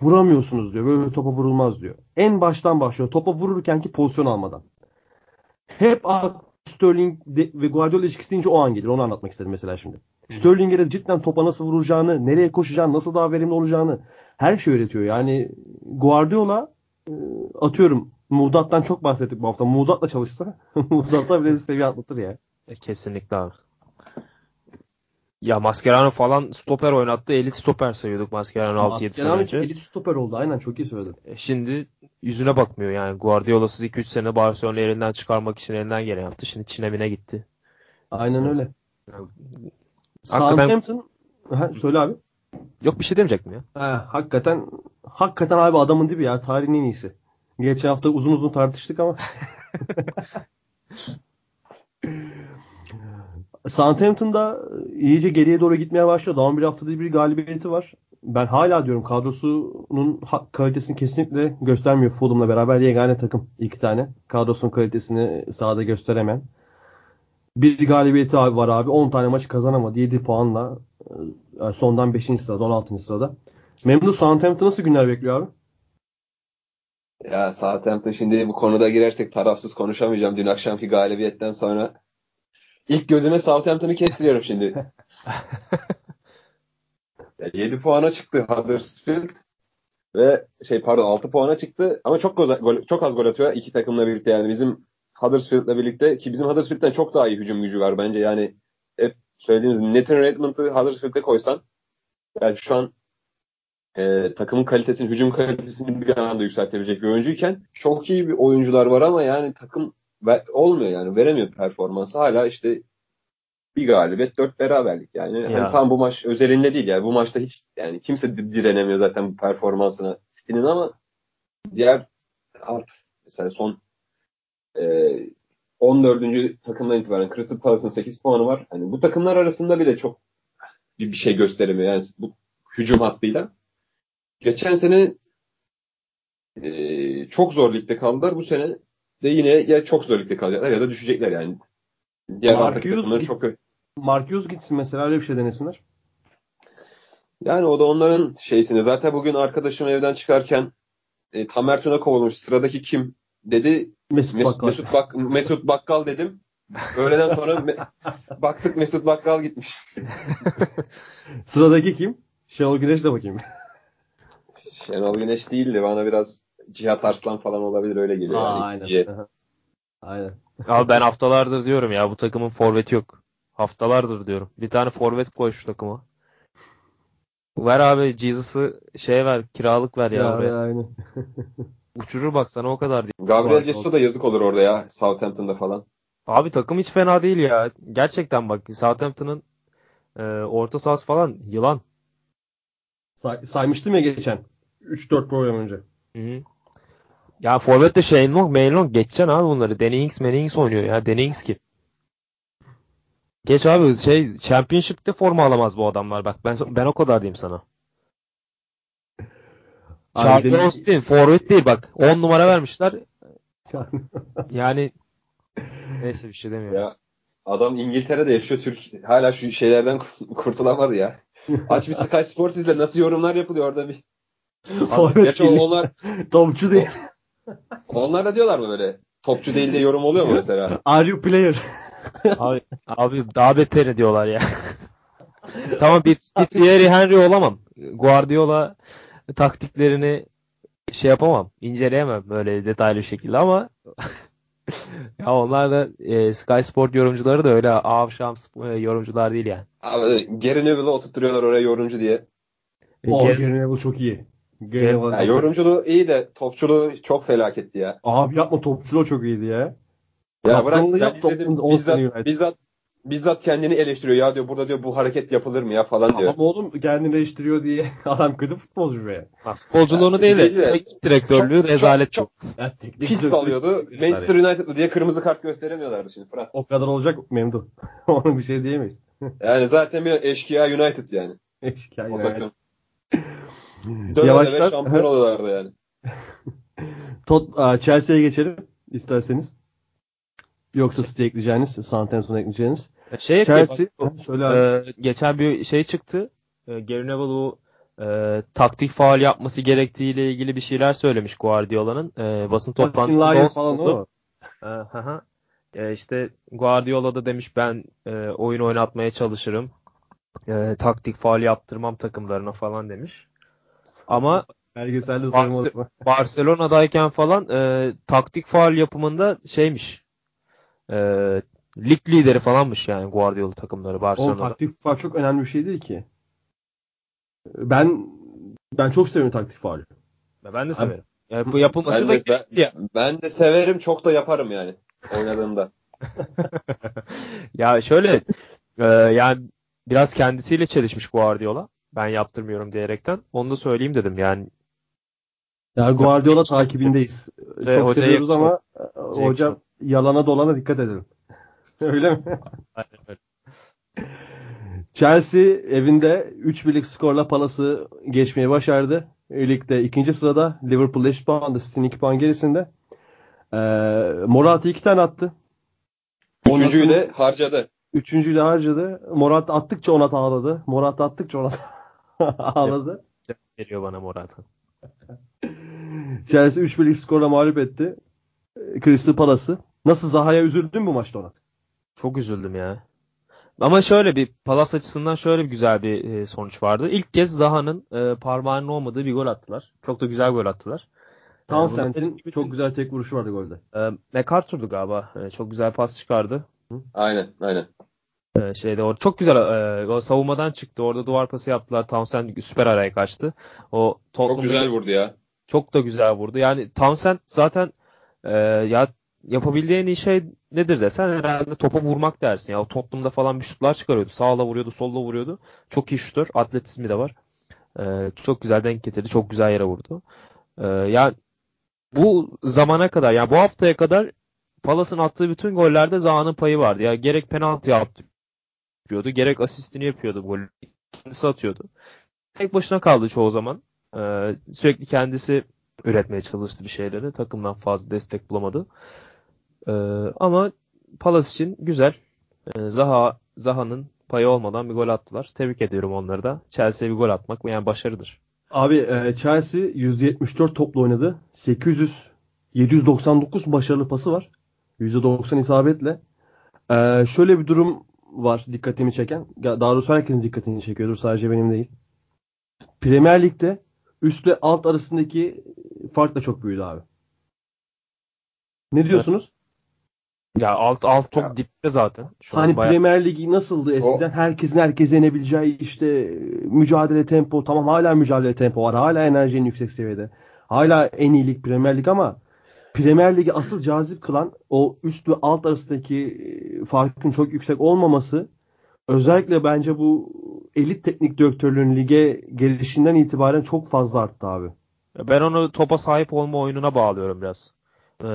Vuramıyorsunuz diyor. Böyle topa vurulmaz diyor. En baştan başlıyor. Topa vururkenki pozisyon almadan. Hep Sterling ve Guardiola ilişkisi deyince o an gelir. Onu anlatmak istedim mesela şimdi. Sterling'e de cidden topa nasıl vuracağını, nereye koşacağını, nasıl daha verimli olacağını her şey öğretiyor. Yani Guardiola e, atıyorum Muğdat'tan çok bahsettik bu hafta. Muğdat'la çalışsa *laughs* Muğdat'la bile seviye atlatır ya. E, kesinlikle abi. Ya Mascherano falan stoper oynattı. Elit stoper sayıyorduk Mascherano 6-7 sene Mascherano önce. elit stoper oldu. Aynen çok iyi söyledin. E, Şimdi yüzüne bakmıyor yani. Guardiola'sız 2-3 sene Barcelona elinden çıkarmak için elinden gelen yaptı. Şimdi Çin'e mine gitti. Aynen öyle. Yani Southampton ha, söyle abi. Yok bir şey demeyecektim ya. Ha, hakikaten hakikaten abi adamın dibi ya. Tarihin en iyisi. Geçen hafta uzun uzun tartıştık ama. *laughs* Southampton'da iyice geriye doğru gitmeye başladı. Daha bir haftada bir galibiyeti var. Ben hala diyorum kadrosunun kalitesini kesinlikle göstermiyor Fulham'la beraber yegane takım iki tane. Kadrosunun kalitesini sahada gösteremeyen. Bir galibiyeti abi var abi. 10 tane maç kazanamadı. 7 puanla e, sondan 5. sırada 16. sırada. Memnun Southampton nasıl günler bekliyor abi? Ya Southampton şimdi bu konuda girersek tarafsız konuşamayacağım. Dün akşamki galibiyetten sonra ilk gözüme Southampton'ı kestiriyorum şimdi. *laughs* Ya 7 puana çıktı Huddersfield ve şey pardon 6 puana çıktı ama çok gol- çok az gol atıyor iki takımla birlikte yani bizim Huddersfield'la birlikte ki bizim Huddersfield'den çok daha iyi hücum gücü var bence yani hep söylediğimiz Nathan Redmond'ı Huddersfield'e koysan yani şu an e, takımın kalitesini, hücum kalitesini bir anda yükseltebilecek bir oyuncuyken çok iyi bir oyuncular var ama yani takım ve, olmuyor yani veremiyor performansı. Hala işte bir galibiyet, dört beraberlik. Yani Ya. hani tam bu maç özelinde değil yani bu maçta hiç yani kimse di- direnemiyor zaten bu performansına City'nin ama diğer alt mesela son e, 14. takımdan itibaren Crystal Palace'ın 8 puanı var. Hani bu takımlar arasında bile çok bir, bir şey gösteremiyor. Yani bu hücum hattıyla. Geçen sene e, çok zor ligde kaldılar. Bu sene de yine ya çok zor ligde kalacaklar ya da düşecekler yani. Diğer Mark alttaki Hughes takımları git- çok kötü. Mark Hughes gitsin mesela öyle bir şey denesinler. Yani o da onların şeysini. Zaten bugün arkadaşım evden çıkarken e, Tamer Tuna kovulmuş. Sıradaki kim dedi. Mesut Mes- Bakkal. Mesut, Bak Mesut Bakkal dedim. Öğleden sonra me- baktık Mesut Bakkal gitmiş. *laughs* Sıradaki kim? Şenol Güneş de bakayım. *laughs* Şenol Güneş değildi. Bana biraz Cihat Arslan falan olabilir öyle geliyor. Aa, yani. aynen. Aynen. Abi ben haftalardır diyorum ya bu takımın forveti yok. Haftalardır diyorum. Bir tane forvet koy şu takıma. Ver abi Jesus'ı şeye ver kiralık ver ya, Ya, buraya. aynen. *laughs* Uçurur bak sana o kadar değil. Gabriel Var, Jesus da yazık olur orada ya. Southampton'da falan. Abi takım hiç fena değil ya. Gerçekten bak Southampton'ın e, orta sahası falan yılan. Say- saymıştım ya geçen. 3-4 program önce. Hı hı. Ya forvette Shane Long, Maine Long geçeceksin abi bunları. Danny Ings, Manny Ings oynuyor ya. Danny Ings kim? Geç abi şey Championship'te forma alamaz bu adamlar bak. Ben ben o kadar diyeyim sana. Charlie Austin forvet değil bak. 10 numara vermişler. Yani *laughs* neyse bir şey demiyorum. Ya adam İngiltere'de yaşıyor. Türk hala şu şeylerden kurtulamadı ya. *laughs* Aç bir Sky Sports izle nasıl yorumlar yapılıyor orada bir. Gerçi onlar Topçu değil. onlar da diyorlar mı böyle? Topçu değil diye yorum oluyor mu mesela? *laughs* Are you player? Abi, abi daha beteri diyorlar ya. tamam bir, bir Thierry Henry olamam. Guardiola taktiklerini şey yapamam. inceleyemem böyle detaylı bir şekilde ama *laughs* ya onlar da e, Sky Sport yorumcuları da öyle avşam e, yorumcular değil yani. Abi Gary Neville'ı oturtturuyorlar oraya yorumcu diye. O Gel- Gary Neville çok iyi. Gary Gary- Neville- Ya yorumculuğu iyi de topçuluğu çok felaketti ya. Abi yapma topçuluğu çok iyiydi ya. Ya bırak ben yap, izledim Tottenham 10 sene bizzat, bizzat bizzat kendini eleştiriyor ya diyor burada diyor bu hareket yapılır mı ya falan diyor. Ama oğlum kendini eleştiriyor diye *laughs* adam kötü futbolcu be. Futbolculuğunu Ya, değil de değil de- teknik direktörlüğü Çok- rezalet çok- çok. Ya teknik Pist direktör- alıyordu. Manchester United'lı diye kırmızı kart gösteremiyorlardı şimdi Fırat. O kadar olacak memnun. *laughs* Ona bir şey diyemeyiz. Yani zaten bir eşkıya United yani. Şikayet O yani. döne Yavaştan şampiyon *laughs* oluyorlardı yani. Tot, Chelsea'ye geçelim isterseniz. Yoksa City ekleyeceğiniz, Southampton'a ekleyeceğiniz. Şey yapayım, Chelsea, bak, söyle. Ee, geçen bir şey çıktı. Ee, Gary Neville e, taktik faal yapması gerektiğiyle ilgili bir şeyler söylemiş Guardiola'nın. Ee, basın toplantısında falan sordu. o mu? Ee, hı hı. Ee, işte Guardiola da demiş ben e, oyun oynatmaya çalışırım. E, taktik faal yaptırmam takımlarına falan demiş. Ama Belgeselde sayılmaz. Barcelona'dayken falan e, taktik faal yapımında şeymiş. E, lig lideri falanmış yani Guardiola takımları Barcelona'da. taktik faul çok önemli bir şey değil ki. Ben ben çok seviyorum taktik faulü. Ben de severim. Yani bu yapılması Ben da de, ben, gerekli ya. ben de severim çok da yaparım yani oynadığımda. *laughs* ya şöyle e, yani biraz kendisiyle çelişmiş Guardiola. Ben yaptırmıyorum diyerekten. Onu da söyleyeyim dedim yani. Ya Guardiola takibindeyiz. Ve çok hocaya seviyoruz ama e, hocam yalana dolana dikkat edelim. *laughs* Öyle mi? Aynen öyle. Chelsea evinde 3-1'lik skorla Palace'ı geçmeyi başardı. Ligde ikinci sırada Liverpool eşit puanda City'nin 2 puan gerisinde. Ee, Morata 2 tane attı. Üçüncüyü de harcadı. Üçüncüyü de harcadı. Morata attıkça Onat ağladı. Morata attıkça Onat *laughs* ağladı. Geliyor bana Morata. *laughs* Chelsea 3-1'lik skorla mağlup etti. Crystal Palace'ı. Nasıl Zaha'ya üzüldün bu maçta Onat? Çok üzüldüm ya. Ama şöyle bir Palace açısından şöyle bir güzel bir e, sonuç vardı. İlk kez Zaha'nın e, parmağının olmadığı bir gol attılar. Çok da güzel gol attılar. Townsend'in Bütün- çok güzel tek vuruşu vardı golde. E, MacArthur'du galiba. E, çok güzel pas çıkardı. Aynen aynen. E, şeyde orada çok güzel e, o savunmadan çıktı. Orada duvar pası yaptılar. Townsend süper araya kaçtı. O Çok Tottenham'da- güzel vurdu ya. Çok da güzel vurdu. Yani Townsend zaten e, ya yapabildiği en iyi şey nedir desen herhalde topa vurmak dersin. Ya Tottenham'da falan bir şutlar çıkarıyordu. Sağla vuruyordu, solla vuruyordu. Çok iyi şutör. Atletizmi de var. E, çok güzel denk getirdi. Çok güzel yere vurdu. E, yani bu zamana kadar yani bu haftaya kadar Palace'ın attığı bütün gollerde Zaha'nın payı vardı. Ya gerek penaltı yapıyordu, gerek asistini yapıyordu golü. Kendisi atıyordu. Tek başına kaldı çoğu zaman. Ee, sürekli kendisi üretmeye çalıştı bir şeyleri. Takımdan fazla destek bulamadı. Ee, ama Palace için güzel. Ee, Zaha Zaha'nın payı olmadan bir gol attılar. Tebrik ediyorum onları da. Chelsea'ye bir gol atmak yani başarıdır. Abi e, Chelsea %74 topla oynadı. 800 799 başarılı pası var. %90 isabetle. Şöyle bir durum var dikkatimi çeken. Daha doğrusu herkesin dikkatini çekiyordur. Sadece benim değil. Premier Lig'de üstle alt arasındaki fark da çok büyüdü abi. Ne diyorsunuz? Ya alt alt çok Ya. dipte zaten. Şu an Hani bayağı- Premier Ligi nasıldı eskiden? Herkesin herkese yenebileceği işte mücadele tempo. Tamam hala mücadele tempo var. Hala enerji en yüksek seviyede. Hala en iyi lig Premier Lig ama Premier Ligi asıl cazip kılan o üst ve alt arasındaki e, farkın çok yüksek olmaması özellikle bence bu elit teknik direktörlüğün lige gelişinden itibaren çok fazla arttı abi. Ben onu topa sahip olma oyununa bağlıyorum biraz. Ee,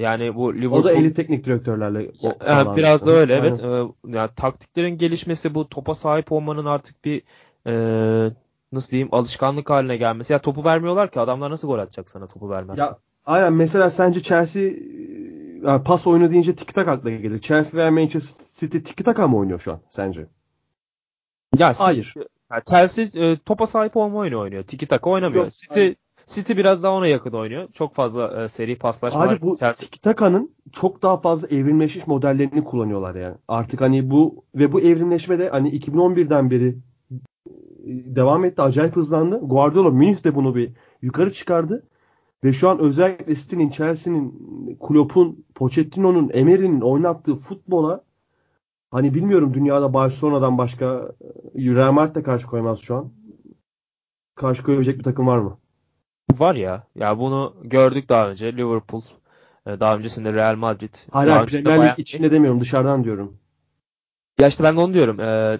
yani bu Liverpool O da elit teknik direktörlerle sağlandı. biraz da öyle Aynen. evet. Ee, yani taktiklerin gelişmesi bu topa sahip olmanın artık bir e, nasıl diyeyim alışkanlık haline gelmesi. Ya topu vermiyorlar ki adamlar nasıl gol atacak sana topu vermezsen. Ya aynen mesela sence Chelsea e, yani pas oyunu deyince tiki tak akla gelir. Chelsea veya Manchester City tiki taka mı oynuyor şu an sence? Ya City- Hayır. ya Chelsea e, topa sahip olma oyunu oynuyor. Tiki taka oynamıyor. Yok, City hayır. City biraz daha ona yakın oynuyor. Çok fazla e, seri paslaşma var. Abi bu Chelsea tiki takanın çok daha fazla evrimleşmiş modellerini kullanıyorlar yani. Artık hani bu ve bu evrimleşme de hani 2011'den beri e, devam etti. Acayip hızlandı. Guardiola Münih de bunu bir yukarı çıkardı. Ve şu an özellikle City'nin, Chelsea'nin, Klopp'un, Pochettino'nun, Emery'nin oynattığı futbola hani bilmiyorum dünyada Barcelona'dan başka e, Real Madrid de karşı koymaz şu an. Karşı koyabilecek bir takım var mı? var ya. Ya bunu gördük daha önce. Liverpool, e, daha öncesinde Real Madrid. Hayır, Premier Lig içinde demiyorum dışarıdan diyorum. Ya işte ben de onu diyorum. Ee,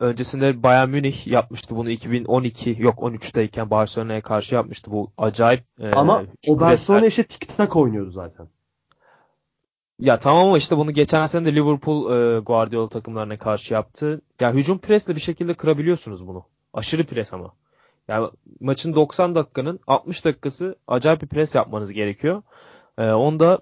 öncesinde Bayern Münih yapmıştı bunu 2012 yok 13'teyken Barcelona'ya karşı yapmıştı. Bu acayip e, Ama çok o Barcelona işte tik tak oynuyordu zaten. Ya tamam ama işte bunu geçen sene de Liverpool e, Guardiola takımlarına karşı yaptı. Ya hücum presle bir şekilde kırabiliyorsunuz bunu. Aşırı pres ama. Yani maçın 90 dakikanın 60 dakikası acayip bir pres yapmanız gerekiyor. E, onda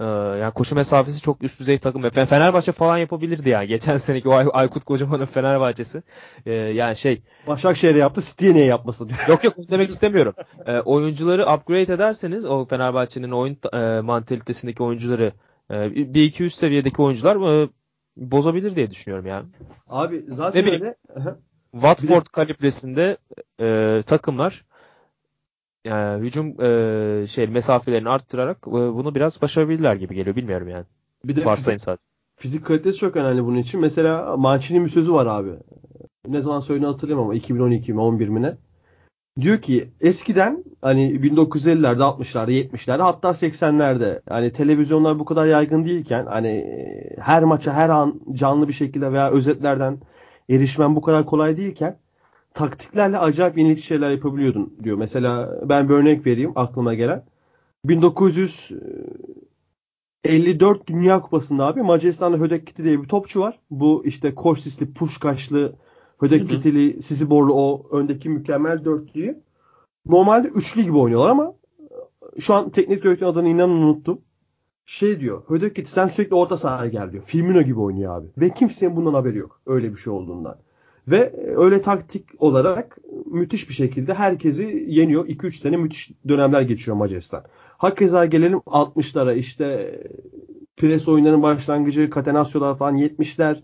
e, yani koşu mesafesi çok üst düzey takım. Fe- Fenerbahçe falan yapabilirdi yani. *laughs* Geçen seneki o Ay- Aykut Kocaman'ın Fenerbahçesi. E, yani şey Başakşehir'e yaptı, City'ye niye yapmasın. *laughs* Yok yok demek istemiyorum. Ee, oyuncuları upgrade ederseniz o Fenerbahçe'nin oyun e, mantalitesindeki oyuncuları e, bir iki üst seviyedeki oyuncular e, bozabilir diye düşünüyorum yani. Abi zaten Ne bileyim. öyle. Watford kalibresinde e, takımlar yani hücum e, şey mesafelerini arttırarak e, bunu biraz başarabilirler gibi geliyor. Bilmiyorum yani. Bir de Varsayım fizik, sadece. fizik kalitesi çok önemli bunun için. Mesela Mancini'nin bir sözü var abi. Ne zaman söylediğini hatırlamıyorum ama 2012 mi 11 mi ne? Diyor ki eskiden hani 1950'lerde 60'larda 70'lerde hatta 80'lerde hani televizyonlar bu kadar yaygın değilken hani her maça her an canlı bir şekilde veya özetlerden erişmen bu kadar kolay değilken taktiklerle acayip yenilikçi şeyler yapabiliyordun diyor. Mesela ben bir örnek vereyim aklıma gelen. 1954 Dünya Kupası'nda abi Macaristan'da Hödekiti diye bir topçu var. Bu işte Korsisli, Puşkaşlı, Hödekitili, Siziborlu o öndeki mükemmel dörtlüyü. Normalde üçlü gibi oynuyorlar ama şu an teknik direktörün adını inanın unuttum. Şey diyor. Hödekiti sen sürekli orta sahaya gel diyor. Firmino gibi oynuyor abi. Ve kimsenin bundan haberi yok. Öyle bir şey olduğundan. Ve öyle taktik olarak müthiş bir şekilde herkesi yeniyor. 2-3 sene müthiş dönemler geçiyor Macaristan. Hakeza gelelim 60'lara işte pres oyunlarının başlangıcı, Catenacio'lar falan 70'ler.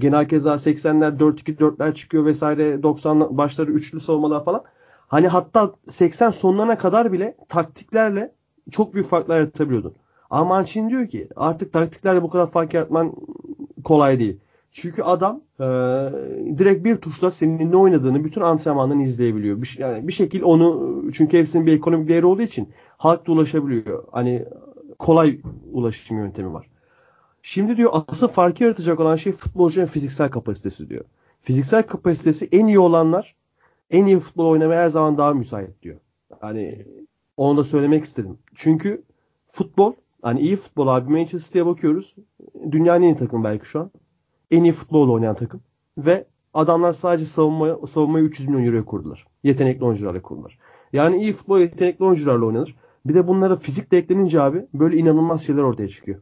Genel keza 80'ler 4-2-4'ler çıkıyor vesaire 90 başları üçlü savunmalar falan. Hani hatta 80 sonlarına kadar bile taktiklerle çok büyük farklar yaratabiliyordun. Ama Mancini diyor ki artık taktiklerle bu kadar fark yaratman kolay değil. Çünkü adam e, direkt bir tuşla senin ne oynadığını bütün antrenmandan izleyebiliyor. Bir, yani bir şekilde onu çünkü hepsinin bir ekonomik değeri olduğu için halk da ulaşabiliyor. Hani kolay ulaşım yöntemi var. Şimdi diyor asıl farkı yaratacak olan şey futbolcunun fiziksel kapasitesi diyor. Fiziksel kapasitesi en iyi olanlar en iyi futbol oynamaya her zaman daha müsait diyor. Hani onu da söylemek istedim. Çünkü futbol hani iyi futbol abi Manchester bakıyoruz. Dünyanın en iyi takım belki şu an. En iyi futbol oynayan takım. Ve adamlar sadece savunma, savunmayı 300 milyon euroya kurdular. Yetenekli oyuncularla kurdular. Yani iyi futbol yetenekli oyuncularla oynanır. Bir de bunlara fizik de eklenince abi böyle inanılmaz şeyler ortaya çıkıyor.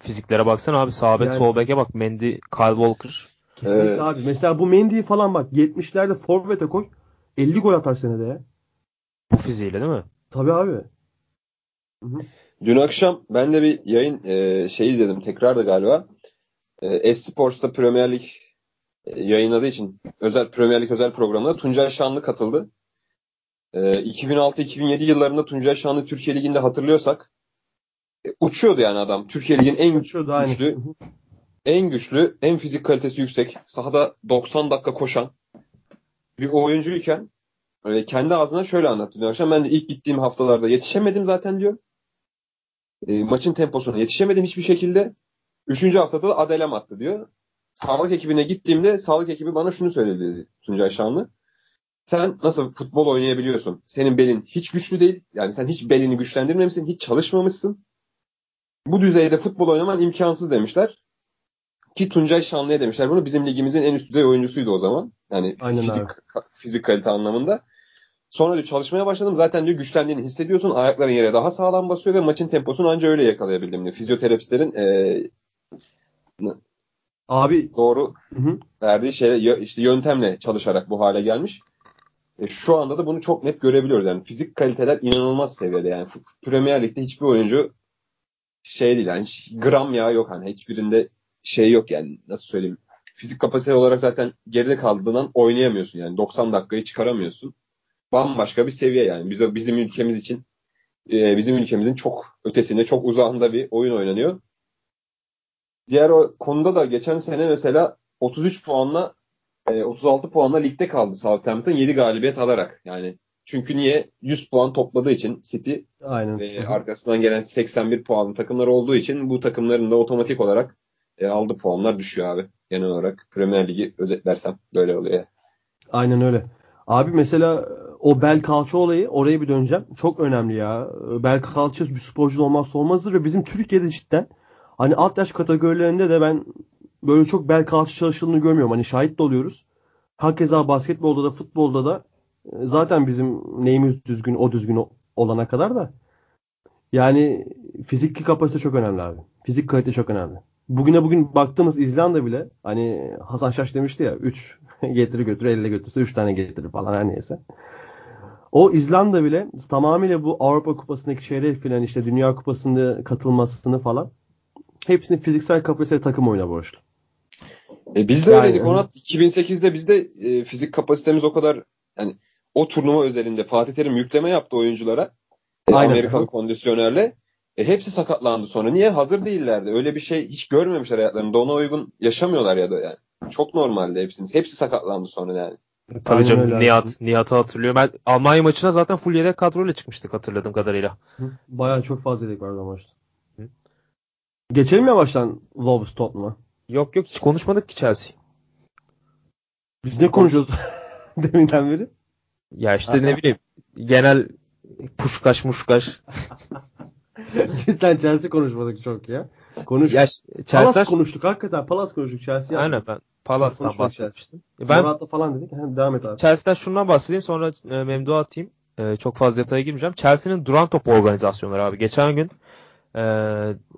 Fiziklere baksana abi sağ bek Yani- sol beke bak Mendy, Kyle Walker. Kesinlikle Evet. abi. Mesela bu Mendy'yi falan bak 70'lerde forvete koy 50 gol atar senede ya. Bu fiziğiyle değil mi? Tabii abi. Dün akşam ben de bir yayın e, şey izledim. Tekrar da galiba. E, Esports'ta Premier Lig e, yayınladığı için özel Premier Lig özel programına Tuncay Şanlı katıldı. E, 2006-2007 yıllarında Tuncay Şanlı Türkiye Ligi'nde hatırlıyorsak uçuyordu yani adam. Türkiye Ligi'nin en Uçuyordu, güçlü, hı. en güçlü, en fizik kalitesi yüksek, sahada 90 dakika koşan bir oyuncuyken öyle kendi ağzına şöyle anlattı dün akşam. Ben de ilk gittiğim haftalarda yetişemedim zaten diyor. E, maçın temposuna yetişemedim hiçbir şekilde. Üçüncü haftada da adelem attı diyor. Sağlık ekibine gittiğimde sağlık ekibi bana şunu söyledi Tuncay Şanlı. Sen nasıl futbol oynayabiliyorsun? Senin belin hiç güçlü değil. Yani sen hiç belini güçlendirmemişsin. Hiç çalışmamışsın. Bu düzeyde futbol oynaman imkansız demişler. Ki Tuncay Şanlı'ya demişler bunu. Bizim ligimizin en üst düzey oyuncusuydu o zaman. Yani Aynen fizik, abi. fizik kalite anlamında. Sonra diyor çalışmaya başladım. Zaten diyor güçlendiğini hissediyorsun. Ayakların yere daha sağlam basıyor ve maçın temposunu anca öyle yakalayabildim diyor. Fizyoterapistlerin eee, Abi doğru hı verdiği şey işte yöntemle çalışarak bu hale gelmiş. E, şu anda da bunu çok net görebiliyoruz. Yani fizik kaliteler inanılmaz seviyede. Yani Premier Lig'de hiçbir oyuncu şey değil yani gram yağı yok hani hiçbirinde şey yok yani nasıl söyleyeyim. Fizik kapasite olarak zaten geride kaldığından oynayamıyorsun yani 90 dakikayı çıkaramıyorsun. Bambaşka bir seviye yani. Biz, bizim ülkemiz için e, bizim ülkemizin çok ötesinde çok uzağında bir oyun oynanıyor. Diğer o konuda da geçen sene mesela 33 puanla e, 36 puanla ligde kaldı Southampton 7 galibiyet alarak. Yani çünkü niye? 100 puan topladığı için City Aynen. ve arkasından gelen 81 puanlı takımlar olduğu için bu takımların da otomatik olarak e, aldığı puanlar düşüyor abi. Genel olarak Premier Ligi özetlersem böyle oluyor. Aynen öyle. Abi mesela o bel kalça olayı oraya bir döneceğim. Çok önemli ya. Bel kalça bir sporcu olmazsa olmazdır ve bizim Türkiye'de cidden hani alt yaş kategorilerinde de ben böyle çok bel kalça çalışıldığını görmüyorum. Hani şahit de oluyoruz. Hakeza basketbolda da futbolda da zaten bizim neyimiz düzgün o düzgün olana kadar da yani fiziki kapasite çok önemli abi. Fizik kalite çok önemli. Bugüne bugün baktığımız İzlanda bile hani Hasan Şaş demişti ya 3 *laughs* getiri götür elle götürse 3 tane getirir falan her neyse. O İzlanda bile tamamıyla bu Avrupa Kupası'ndaki çeyrek final işte Dünya Kupası'nda katılmasını falan hepsini fiziksel kapasite takım oyuna borçlu. E biz de Yani- öyleydik Onat. 2008'de bizde e, fizik kapasitemiz o kadar yani o turnuva özelinde Fatih Terim yükleme yaptı oyunculara. E, Aynen. Amerikalı kondisyonerle. E, hepsi sakatlandı sonra. Niye? Hazır değillerdi. Öyle bir şey hiç görmemişler hayatlarında. Ona uygun yaşamıyorlar ya da yani. Çok normalde hepsiniz. Hepsi sakatlandı sonra yani. Tabii Aynen canım öyle. Nihat, Nihat'ı hatırlıyorum. Ben Almanya maçına zaten full yedek kadroyla çıkmıştık hatırladığım kadarıyla. Bayağı çok fazla yedek vardı o maçta. Geçelim yavaştan Wolves Tottenham'a. Yok yok hiç konuşmadık ki Chelsea. Biz ne konuşuyoruz *laughs* deminden beri? Ya işte ne bileyim genel puşkaş muşkaş. *laughs* Cidden Chelsea konuşmadık çok ya. Konuş. Ya Palas Chelsea konuştuk hakikaten. Palas konuştuk Chelsea. Aynen ben Palas'tan bahsetmiştim. Ben Morata falan dedik. Ha, devam et abi. Chelsea'den şundan bahsedeyim sonra e, Memduh'a atayım. E, çok fazla detaya girmeyeceğim. Chelsea'nin duran top organizasyonları abi. Geçen gün e,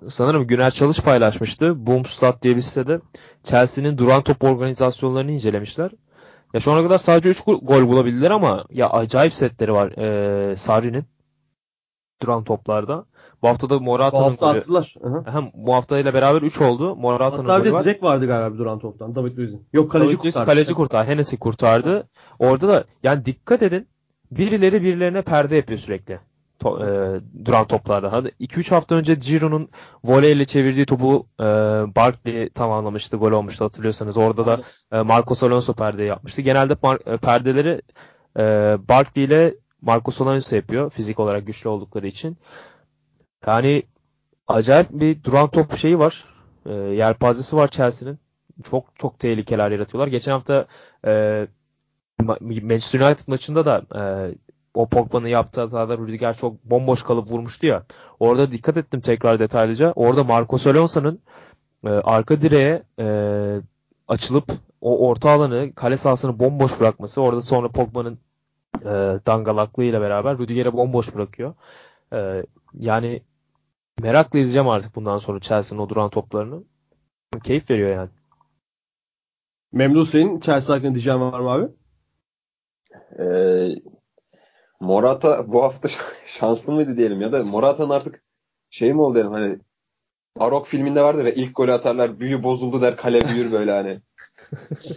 sanırım Güner Çalış paylaşmıştı. Boomstat diye bir sitede Chelsea'nin duran top organizasyonlarını incelemişler. Ya şu ana kadar sadece 3 gol bulabildiler ama ya acayip setleri var e, Sarri'nin duran toplarda. Bu hafta da Bu Morata'nın hafta golü. attılar. Hem bu haftayla beraber 3 oldu. Morata'nın Hatta bir golü de var. direkt vardı galiba bir duran toptan. David Luiz'in. Yok kaleci David kurtardı. kaleci kurtar. Hennessy kurtardı. Orada da yani dikkat edin. Birileri birilerine perde yapıyor sürekli. To- e, duran toplarda. Hadi 2-3 hafta önce Giroud'un voleyle çevirdiği topu e, Barkley tamamlamıştı. Gol olmuştu hatırlıyorsanız. Orada da e, Marcos Alonso perde yapmıştı. Genelde mar- e, perdeleri e, Barkley ile Marcos Alonso yapıyor. Fizik olarak güçlü oldukları için. Yani acayip bir duran top şeyi var. E, yelpazesi var Chelsea'nin çok çok tehlikeler yaratıyorlar. Geçen hafta e, Ma- Manchester United maçında da e, o Pogba'nın yaptığı hatada Rüdiger çok bomboş kalıp vurmuştu ya. Orada dikkat ettim tekrar detaylıca. Orada Marcos Alonso'nun e, arka direğe e, açılıp o orta alanı kale sahasını bomboş bırakması. Orada sonra Pogba'nın e, dangalaklığıyla beraber Rüdiger'e bomboş bırakıyor. E, yani merakla izleyeceğim artık bundan sonra Chelsea'nin o duran toplarını. Keyif veriyor yani. Memduh senin Chelsea hakkında diyeceğin var mı abi? Ee, Morata bu hafta *laughs* şanslı mıydı diyelim ya da Morata'nın artık şey mi oldu diyelim hani Arok filminde vardı ve ilk golü atarlar büyü bozuldu der kale büyür böyle hani. *laughs*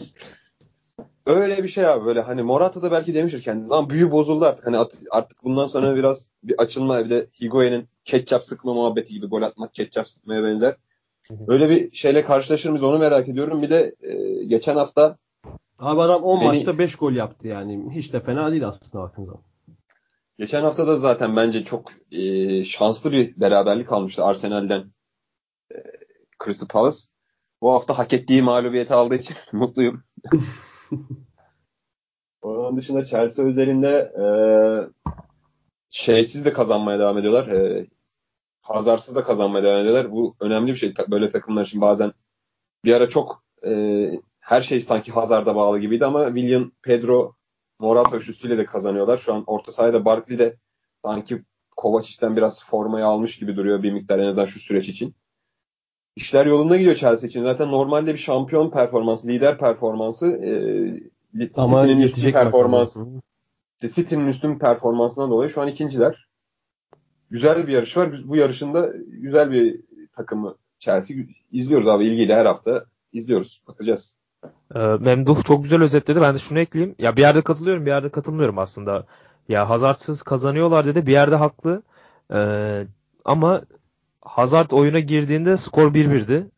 Öyle bir şey abi böyle hani Morata da belki demiştir kendine lan büyü bozuldu artık hani at- artık bundan sonra *laughs* biraz bir açılma bir de Higuain'in ketçap sıkma muhabbeti gibi gol atmak ketçap sıkmaya benzer. Öyle bir şeyle karşılaşır mıyız onu merak ediyorum. Bir de e, geçen hafta Abi adam 10 Beni- maçta 5 gol yaptı yani. Hiç de fena değil aslında baktığın zaman. Geçen hafta da zaten bence çok e, şanslı bir beraberlik almıştı Arsenal'den e, Crystal Palace. Bu hafta hak ettiği mağlubiyeti aldığı için *laughs* mutluyum. *laughs* Onun dışında Chelsea özelinde e, şeysiz de kazanmaya devam ediyorlar. E, Hazarsız da kazanmaya devam ediyorlar. Bu önemli bir şey. Böyle takımlar için bazen bir ara çok e, her şey sanki Hazard'a bağlı gibiydi ama William, Pedro, Morata üçlüsüyle de kazanıyorlar. Şu an orta sahada Barkley de sanki Kovacic'ten biraz formayı almış gibi duruyor bir miktar en azından şu süreç için. İşler yolunda gidiyor Chelsea için. Zaten normalde bir şampiyon performansı, lider performansı e, City'nin üstün yetecek performans, bakalım. City'nin üstün performansından dolayı şu an ikinciler. Güzel bir yarış var. Biz Bu yarışında güzel bir takımı Chelsea izliyoruz abi ilgiyle her hafta izliyoruz. Bakacağız. Ee, Memduh çok güzel özetledi. Ben de şunu ekleyeyim. Ya bir yerde katılıyorum, bir yerde katılmıyorum aslında. Ya Hazard'sız kazanıyorlar dedi. Bir yerde haklı. Ee, ama Hazard oyuna girdiğinde skor 1-1'di.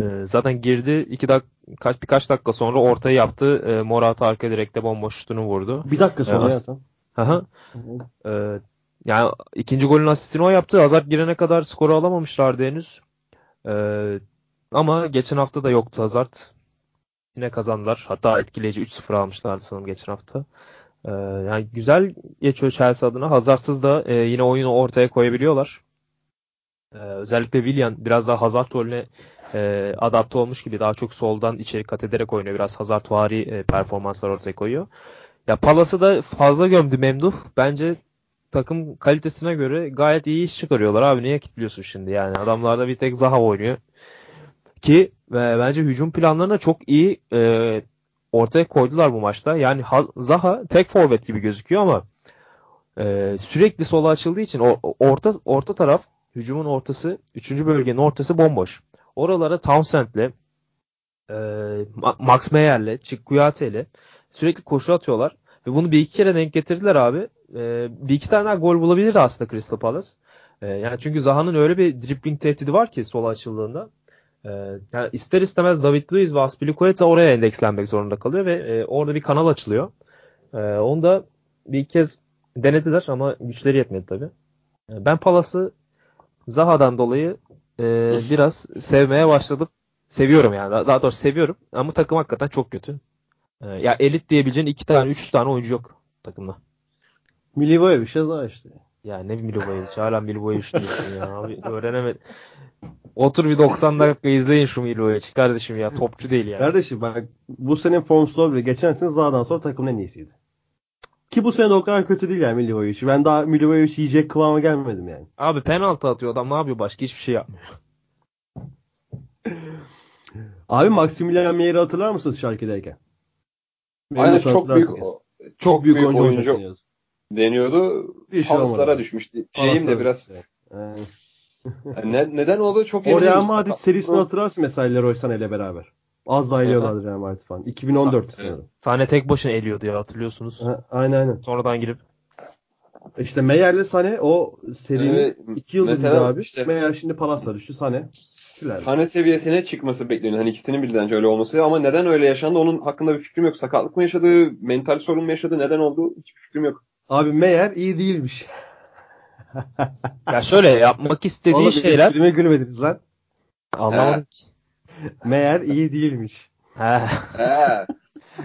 Ee, zaten girdi. iki dak kaç birkaç dakika sonra ortayı yaptı. Ee, Morata arka direkte bomboş şutunu vurdu. Bir dakika sonra Evet. ya tam. Aha. Ee, yani ikinci golün asistini o yaptı. Hazard girene kadar skoru alamamışlardı henüz. Ee, ama geçen hafta da yoktu Hazard. Yine kazandılar. Hatta etkileyici 3-0 almışlardı sanırım geçen hafta. Ee, yani güzel geçiyor Chelsea adına. Hazard'sız da e, yine oyunu ortaya koyabiliyorlar. Ee, özellikle Willian biraz daha Hazard rolüne e, adapte olmuş gibi daha çok soldan içeri kat ederek oynuyor. Biraz Hazard-vari e, performanslar ortaya koyuyor. Ya Palas'ı da fazla gömdü Memduh. Bence takım kalitesine göre gayet iyi iş çıkarıyorlar abi. Niye kitliyorsun şimdi yani? Adamlarda bir tek Zaha oynuyor. Ki ve bence hücum planlarına çok iyi e, ortaya koydular bu maçta. Yani Ha- Zaha tek forvet gibi gözüküyor ama e, sürekli sola açıldığı için o, orta orta taraf hücumun ortası 3. bölgenin ortası bomboş. Oralara Townsend'le e, Ma- Max Meyer'le Chick Kouyate'yle sürekli koşu atıyorlar. Ve bunu bir iki kere denk getirdiler abi. E, bir iki tane daha gol bulabilirdi aslında Crystal Palace. E, yani çünkü Zaha'nın öyle bir dribbling tehdidi var ki sola açıldığında. E, yani ister istemez David Luiz ve Aspilicueta oraya endekslenmek zorunda kalıyor ve e, orada bir kanal açılıyor. E, onu da bir kez denediler ama güçleri yetmedi tabii. E, ben Palace'ı Zaha'dan dolayı e, biraz sevmeye başladım. Seviyorum yani. Daha daha doğrusu seviyorum. Ama takım hakikaten çok kötü. E, ya elit diyebileceğin iki tane, üç tane oyuncu yok takımda. Milivojevic Zaha işte. Ya ne Milivojevic. Hala Milivojevic diyorsun ya. Abi öğrenemedim. Otur bir 90 dakika izleyin şu Milivojevic kardeşim ya. Topçu değil yani. Kardeşim bak bu sene formsuz bile geçen sene Zaha'dan sonra takımın en iyisiydi. Ki bu sene de o kadar kötü değil yani Milivojevic. Ben daha Milivojevic yiyecek kıvama gelmedim yani. Abi penaltı atıyor adam ne yapıyor başka hiçbir şey yapmıyor. *laughs* Abi Maximilian Meyer'i hatırlar mısınız? Benim Aynen çok büyük hatırlarsınız. çok, büyük, oyuncu, oyuncu. Deniyordu. Bir şey olmadı. düşmüştü. Diyeyim de biraz. Aynen. Yani ne- neden oldu çok emin Real. Madrid serisini hatırlarsın mesela Leroy Sané ile beraber. Az daha eliyorlardı Real Madrid falan. 2014 Evet. sanırım. Sahne tek başına eliyordu ya hatırlıyorsunuz. Ha, Aynen aynen. Sonradan girip İşte Meyer'le Sané o serinin Evet, 2 yıldızıydı mesela abi. işte- Meyer şimdi Palas'a düştü. Sané. Tüler. Sahne seviyesine çıkması bekleniyor. Hani ikisinin birden öyle olması ama neden öyle yaşandı onun hakkında bir fikrim yok. Sakatlık mı yaşadı, mental sorun mu yaşadı, neden oldu hiçbir fikrim yok. Abi Meyer iyi değilmiş. ya şöyle yapmak istediği Oğlum şeyler esprime gülmediniz lan. anlamadım ki. Meyer iyi değilmiş. He. He.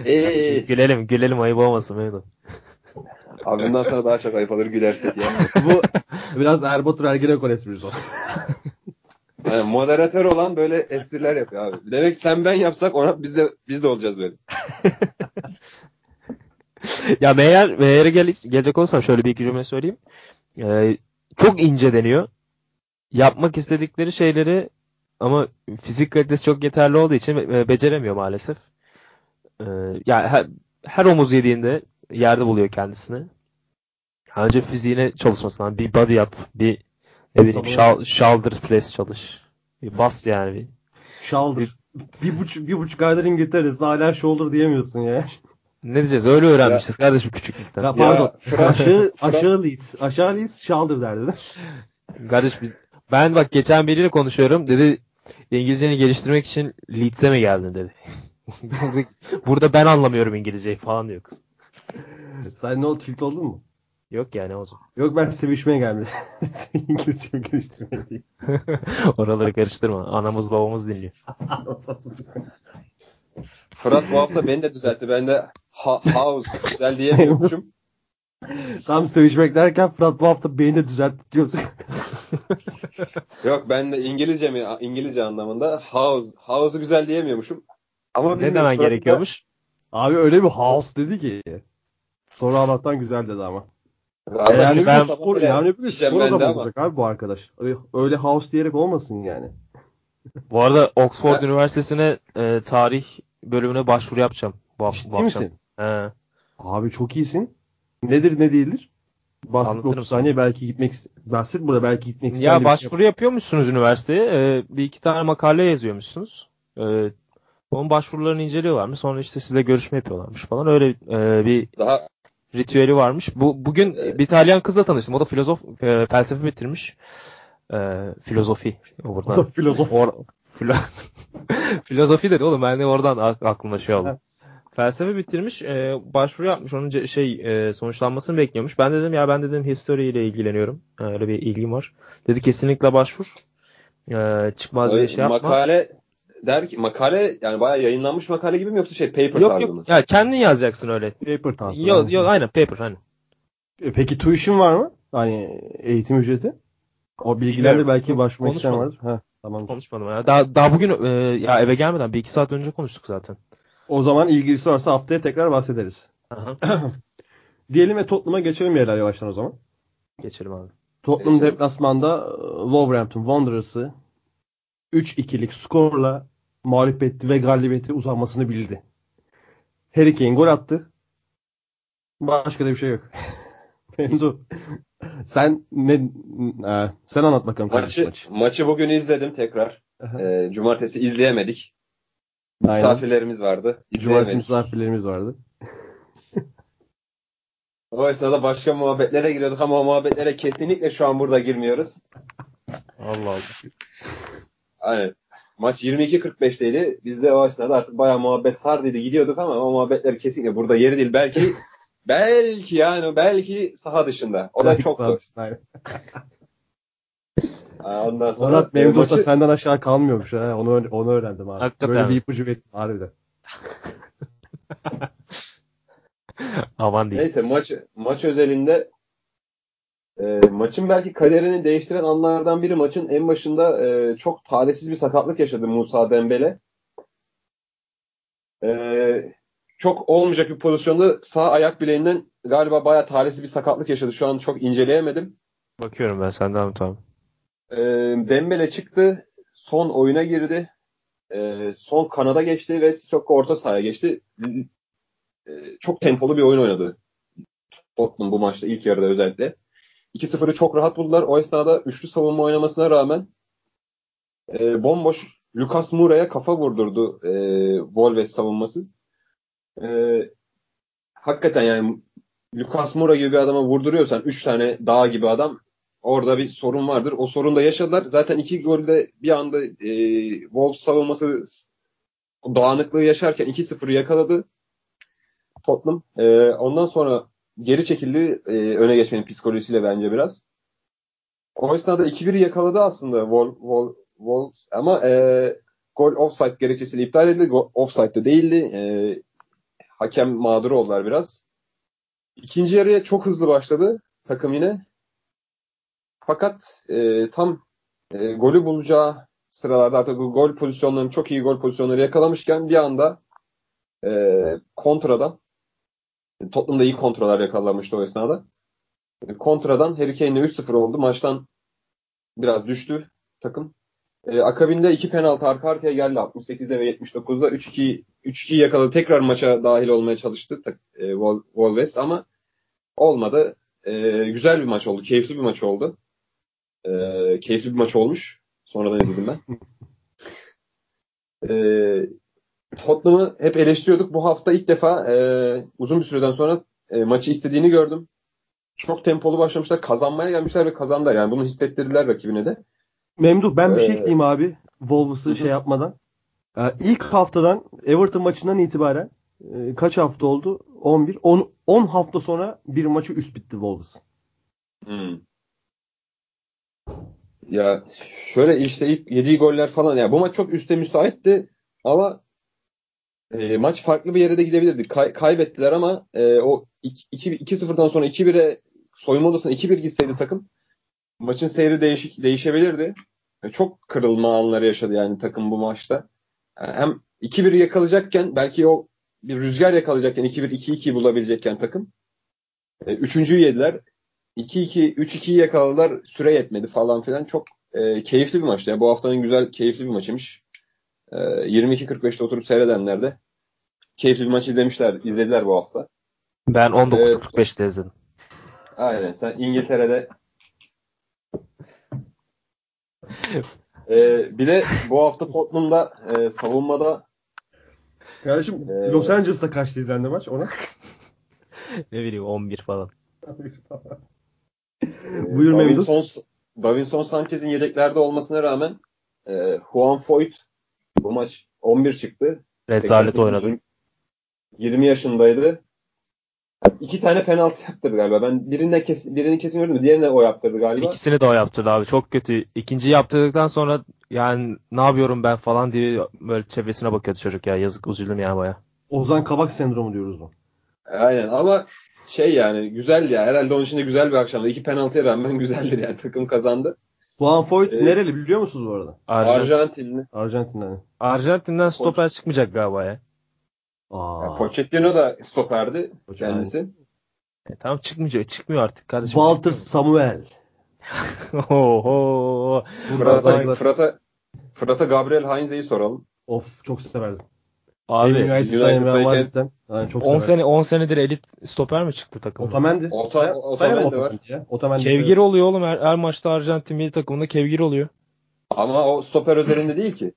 Ee, gülelim gülelim ayıp olmasın Mehmet. abi bundan sonra daha çok ayıp alır gülersek ya. Bu biraz Erbatur Ergenekon esprisi o. Yani moderatör olan böyle espriler yapıyor abi. Demek sen ben yapsak ona biz de biz de olacağız böyle. *laughs* *laughs* ya Meyer, Meyer'e gel, gelecek olursam şöyle bir iki cümle söyleyeyim. Ee, çok ince deniyor. Yapmak istedikleri şeyleri ama fizik kalitesi çok yeterli olduğu için e, beceremiyor maalesef. Ee, yani her, her omuz yediğinde yerde buluyor kendisini. Önce fiziğine çalışması lazım. Bir body yap, bir ne bileyim shou- shoulder press çalış. Bir bas yani bir. Şaldır. Bir buçuk, bir buçuk aydır İngiltere'desin hala shoulder diyemiyorsun ya. Ne diyeceğiz? Öyle öğrenmişiz kardeşim küçüklükten. Ya pardon. Fırat- aşağı, aşağı Leeds. Aşağı Leeds shoulder derdi. Kardeş biz ben bak geçen biriyle konuşuyorum dedi İngilizceni geliştirmek için Leeds'e mi geldin dedi. *laughs* Burada ben anlamıyorum İngilizceyi falan diyor kız. Sen ne oldu tilt oldun mu? Yok yani o zaman. Yok ben sevişmeye gelmedim. *laughs* İngilizce geliştirmeye değil. *laughs* Oraları karıştırma. Anamız babamız dinliyor. Fırat bu hafta beni de düzeltti. Ben de ha, house güzel diyemiyormuşum. *laughs* Tam sevişmek derken Fırat bu hafta beni de düzeltti diyorsun. *laughs* Yok ben de İngilizce mi İngilizce anlamında house house'u güzel diyemiyormuşum. Ama ne demen gerekiyormuş? Abi öyle bir house dedi ki. Sonra Allah'tan güzel dedi ama. Yani bir ben- spor, yani bir spor adamı olacak abi bu arkadaş. Öyle house diyerek olmasın yani. Bu arada Oxford Ben- Üniversitesi'ne e, tarih bölümüne başvuru yapacağım bu, Ciddi bu akşam. misin? He. Abi çok iyisin. Nedir ne değildir? Bahset Anlatırım 30 saniye belki gitmek bahset burada belki gitmek isteyen Ya başvuru yapıyormuşsunuz üniversiteye. E, bir iki tane makale yazıyormuşsunuz. E, onun başvurularını inceliyorlarmış. Sonra işte size görüşme yapıyorlarmış falan. Öyle e, bir Daha ritüeli varmış. Bu bugün bir İtalyan kızla tanıştım. O da filozof e, felsefe bitirmiş. E, filozofi O da oradan. *laughs* filozof. Or, filo- *laughs* filozofi dedi oğlum ben de oradan ak- aklıma şey oldu. Felsefe bitirmiş, e, başvuru yapmış, onun ce- şey e, sonuçlanmasını bekliyormuş. Ben dedim ya ben dedim history ile ilgileniyorum. E, Öyle bir ilgim var. Dedi kesinlikle başvur. E, çıkmaz diye şey yapma. makale der ki makale yani bayağı yayınlanmış makale gibi mi yoksa şey paper Yok tarzı mı? yok ya kendin yazacaksın öyle. Paper tarzı. Yok yok aynen paper hani. E, Peki tuition var mı? Hani eğitim ücreti? O bilgilerle belki başvurmak isteyen Konuşmadım. vardır. Ha, tamam. Konuşmadım ya. Daha, daha bugün e, ya eve gelmeden bir iki saat önce konuştuk zaten. O zaman ilgisi varsa haftaya tekrar bahsederiz. Aha. *clears throat* Diyelim ve Tottenham'a geçelim yerler yavaştan o zaman. Geçelim abi. Tottenham Geçelim. deplasmanda e, Wolverhampton Wanderers'ı 3-2'lik skorla mağlup etti ve galibiyeti uzanmasını bildi. Harry Kane gol attı. Başka da bir şey yok. *laughs* Enzo sen ne e, sen anlat bakalım Maçı, maçı. maçı bugün izledim tekrar. Ee, cumartesi izleyemedik. Aynen. Misafirlerimiz vardı. Cumartesi misafirlerimiz vardı. *laughs* O esnada başka muhabbetlere giriyorduk ama o muhabbetlere kesinlikle şu an burada girmiyoruz. Allah Allah. Aynen. Maç 22.45'teydi. Biz de o esnada artık bayağı muhabbet sardıydı gidiyorduk ama o muhabbetler kesinlikle burada yeri değil. Belki belki yani belki saha dışında. O da çoktu. *laughs* Ondan sonra Murat da maçı- senden aşağı kalmıyormuş ha. Onu onu öğrendim abi. Hakikaten Böyle mi? bir ipucu verin harbiden. *laughs* Aman diyeyim. Neyse maç maç özelinde e, maçın belki kaderini değiştiren anlardan biri maçın en başında e, çok talihsiz bir sakatlık yaşadı Musa Dembele. E, çok olmayacak bir pozisyonda sağ ayak bileğinden galiba bayağı talihsiz bir sakatlık yaşadı. Şu an çok inceleyemedim. Bakıyorum ben senden tamam. E, Dembele çıktı. Son oyuna girdi. E, son kanada geçti ve çok orta sahaya geçti. E, çok tempolu bir oyun oynadı. Tottenham bu maçta ilk yarıda özellikle. 2-0'ı çok rahat buldular. O esnada üçlü savunma oynamasına rağmen e, bomboş Lucas Moura'ya kafa vurdurdu e, Wolves savunması. E, hakikaten yani Lucas Moura gibi bir adama vurduruyorsan 3 tane dağ gibi adam orada bir sorun vardır. O sorunu da yaşadılar. Zaten iki golde bir anda e, Wolves savunması dağınıklığı yaşarken 2-0'ı yakaladı Tottenham. E, ondan sonra geri çekildi e, öne geçmenin psikolojisiyle bence biraz. O esnada 2-1'i yakaladı aslında Wol, Wol, Wolves ama e, gol offside gerekçesiyle iptal edildi. Go- Offside'de değildi. E, hakem mağdur oldular biraz. İkinci yarıya çok hızlı başladı takım yine. Fakat e, tam e, golü bulacağı sıralarda artık bu gol pozisyonlarını çok iyi gol pozisyonları yakalamışken bir anda e, kontradan Tottenham'da iyi kontralar yakalamıştı o esnada. Kontradan Harry Kane'le 3-0 oldu. Maçtan biraz düştü takım. E, akabinde iki penaltı arka arkaya geldi 68'de ve 79'da 3-2 3-2 yakaladı. Tekrar maça dahil olmaya çalıştı e, Wol- Wolves ama olmadı. E, güzel bir maç oldu. Keyifli bir maç oldu. E, keyifli bir maç olmuş. Sonradan izledim ben. E, Tottenham'ı hep eleştiriyorduk. Bu hafta ilk defa e, uzun bir süreden sonra e, maçı istediğini gördüm. Çok tempolu başlamışlar. Kazanmaya gelmişler ve kazandılar. Yani bunu hissettirdiler rakibine de. Memduh ben bir şey Ee, ekleyeyim abi. Wolves'ı şey yapmadan. e, ilk haftadan Everton maçından itibaren e, kaç hafta oldu? 11. 10, 10 hafta sonra bir maçı üst bitti Wolves. Hmm. Ya şöyle işte ilk yediği goller falan ya bu maç çok üste müsaitti ama e, maç farklı bir yere de gidebilirdi. Kay- kaybettiler ama e, o 2-0'dan sonra 2-1'e soyunma odasına 2-1 gitseydi takım maçın seyri değişik değişebilirdi. E, çok kırılma anları yaşadı yani takım bu maçta. Yani hem 2-1 yakalayacakken belki o bir rüzgar yakalayacakken 2-1 2-2 bulabilecekken takım e, üçüncüyü yediler. 2-2 3-2'yi yakaladılar. Süre yetmedi falan filan. Çok e, keyifli bir maçtı. Yani bu haftanın güzel keyifli bir maçıymış. E, 22.45'te oturup seyredenler de keyifli bir maç izlemişler, izlediler bu hafta. Ben 19.45'te izledim. Aynen. Sen İngiltere'de *laughs* ee, bir de bu hafta Tottenham'da e, savunmada Kardeşim Ee, Los Angeles'ta kaçtı izlendi maç ona? *laughs* ne bileyim 11 falan. *laughs* e, Buyur Memduh. Davinson, Davinson Sanchez'in yedeklerde olmasına rağmen e, Juan Foyt bu maç 11 çıktı. Rezalet 88, oynadı. 20 yaşındaydı. İki tane penaltı yaptırdı galiba. Ben birine kes, birini kesin gördüm. Diğerine o yaptırdı galiba. İkisini de o yaptırdı abi. Çok kötü. İkinciyi yaptırdıktan sonra yani ne yapıyorum ben falan diye böyle çevresine bakıyordu çocuk ya. Yazık üzüldüm ya baya. Ozan Kabak sendromu diyoruz bu. Aynen ama şey yani güzel ya. Herhalde onun için de güzel bir akşamdı. İki penaltıya rağmen *laughs* güzeldir yani. Takım kazandı. Juan Foyt Ee, nereli biliyor musunuz bu arada? Arjant- Arjantinli. Arjantin'den. Arjantin'den stoper çıkmayacak galiba ya. Aa. Yani Pochettino da stoperdi Pochettino. kendisi. E, tamam çıkmayacak. Çıkmıyor artık kardeşim. Walter Samuel. *laughs* Oho. Fırat'a. Fırat'a, Fırat'a Gabriel Heinze'yi soralım. Of çok severdim. Abi United'dan Madrid'den. Yani çok 10 severdim. sene 10 senedir elit stoper mi çıktı takımda? Otamendi. Ota- Say- Otamendi var. Otamendi ya. Kevgir oluyor oğlum. Her, her maçta Arjantin milli takımında kevgir oluyor. Ama o stoper özelinde değil ki.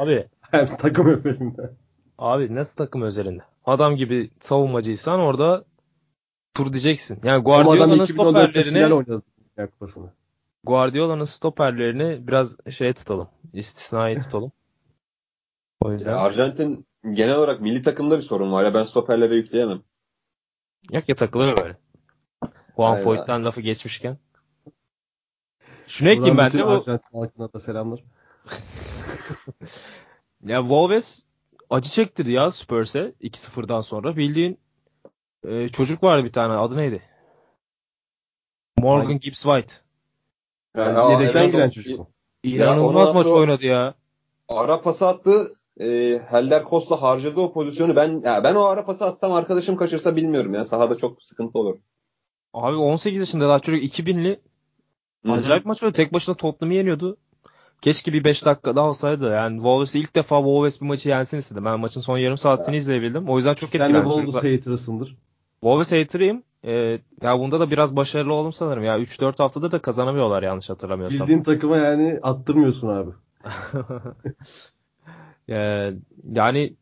Abi *laughs* Hem takım özelinde. Abi nasıl takım özelinde? Adam gibi savunmacıysan orada tur diyeceksin. Yani Guardiola'nın 2014'te final stoperlerini. Guardiola'nın stoperlerini biraz şey tutalım. istisnai tutalım. O yüzden. Yani Arjantin genel olarak milli takımda bir sorun var ya ben stoperlere yükleyemem. Yak ya takılır böyle. Juan. Foyt'tan lafı geçmişken. Şunu ekleyeyim ben de. O, Arjantin halkına da selamlar. *laughs* ya Wolves acı çektirdi ya Spurs'e 2-0'dan sonra. Bildiğin e, çocuk vardı bir tane. Adı neydi? Morgan? Gibbs White. Yani, Yani yedekten giren çocuk o. İnanılmaz onu maç oynadı ya. Ara pası attı. E, Helder Kos'la harcadı o pozisyonu. Ben ya ben o ara pası atsam arkadaşım kaçırsa bilmiyorum ya. Sahada çok sıkıntı olur. Abi 18 yaşında daha çocuk 2000'li. Hı hı. Acayip maç oynadı. Tek başına Tottenham'ı yeniyordu. Keşke bir 5 dakika daha olsaydı. Yani Wolves ilk defa Wolves bir maçı yensin istedim. Ben maçın son yarım saatini izleyebildim. O yüzden çok Sen de etkilendim. Wolves hater'ısındır. Wolves hater'ıyım. Ee, ya bunda da biraz başarılı oldum sanırım. Ya 3-4 haftada da kazanamıyorlar yanlış hatırlamıyorsam. Bildiğin takıma yani attırmıyorsun abi. *laughs* Ee, yani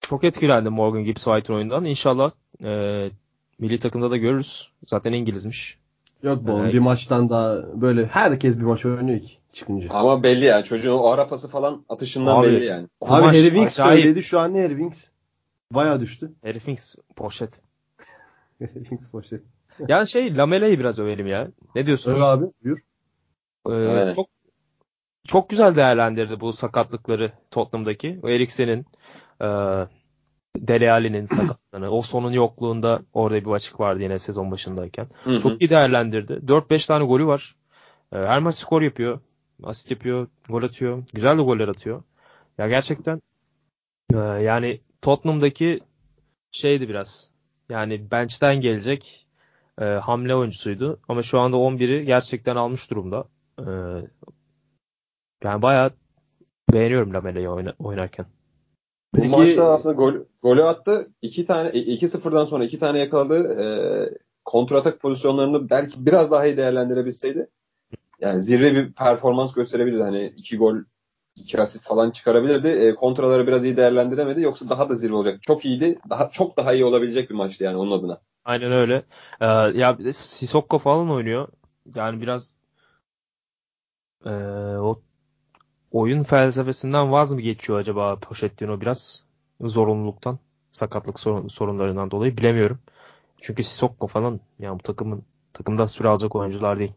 çok etkilendim Morgan Gibbs White oyundan. İnşallah e, milli takımda da görürüz. Zaten İngilizmiş. Yok bu Evet. bir maçtan daha böyle herkes bir maç oynuyor ki çıkınca. Ama belli yani çocuğun o ara pası falan atışından Abi, belli yani. Abi Kumaş Harry Winks öyleydi şu an ne Harry Winks? Baya düştü. Harry Winks poşet. *laughs* Harry Winks poşet. Yani şey Lamela'yı biraz övelim ya. Ne diyorsunuz? Öyle abi buyur. Ee, Aynen. çok çok güzel değerlendirdi bu sakatlıkları Tottenham'daki. O Eriksen'in e, Dele Alli'nin sakatlığını. O sonun yokluğunda orada bir açık vardı yine sezon başındayken. Hı hı. Çok iyi değerlendirdi. 4-5 tane golü var. E, her maç skor yapıyor. Asist yapıyor. Gol atıyor. Güzel de goller atıyor. Ya gerçekten e, yani Tottenham'daki şeydi biraz. Yani bench'ten gelecek e, hamle oyuncusuydu. Ama şu anda 11'i gerçekten almış durumda. E, yani bayağı beğeniyorum Lamela'yı oyna- oynarken. Bu Peki- maçta aslında gol, golü attı. İki tane 2-0'dan sonra iki tane yakaladı. E, kontratak pozisyonlarını belki biraz daha iyi değerlendirebilseydi. Yani zirve bir performans gösterebilirdi. Hani iki gol, iki asist falan çıkarabilirdi. E, kontraları biraz iyi değerlendiremedi. Yoksa daha da zirve olacak. Çok iyiydi. Daha çok daha iyi olabilecek bir maçtı yani onun adına. Aynen öyle. Ee, ya bir de Sissoko falan oynuyor. Yani biraz ee, o oyun felsefesinden vaz mı geçiyor acaba Pochettino biraz zorunluluktan, sakatlık sorun, sorunlarından dolayı bilemiyorum. Çünkü Sissoko falan yani bu takımın takımda süre alacak oyuncular değil.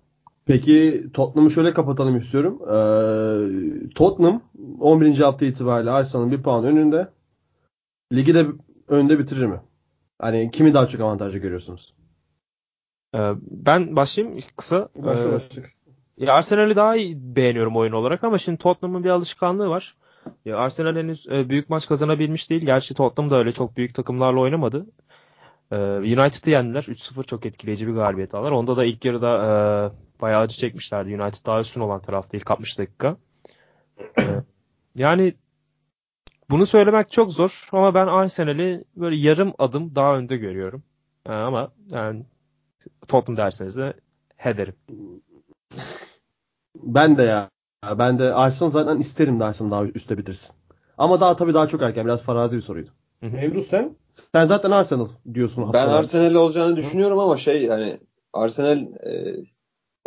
Peki Tottenham'ı şöyle kapatalım istiyorum. Ee, Tottenham 11. hafta itibariyle Arsenal'ın bir puan önünde. Ligi de önde bitirir mi? Hani kimi daha çok avantajlı görüyorsunuz? Ee, ben başlayayım kısa. Başla Ee. Ya Arsenal'i daha iyi beğeniyorum oyun olarak ama şimdi Tottenham'ın bir alışkanlığı var. Ya Arsenal henüz e, büyük maç kazanabilmiş değil. Gerçi Tottenham da öyle çok büyük takımlarla oynamadı. Ee, United'ı yendiler. 3-0 çok etkileyici bir galibiyet aldılar. Onda da ilk yarıda e, bayağı acı çekmişlerdi. United daha üstün olan taraftı ilk 60 dakika. Ee, yani bunu söylemek çok zor ama ben Arsenal'i böyle yarım adım daha önde görüyorum. Ee, ama yani Tottenham derseniz de hederim. Ben de ya. Ben de Arsenal zaten isterim de Arsenal daha üstte bitirsin. Ama daha tabii daha çok erken. Biraz farazi bir soruydu. Memduh sen? Sen zaten Arsenal diyorsun. Ben. Arsenal'li olacağını düşünüyorum ama şey hani Arsenal e,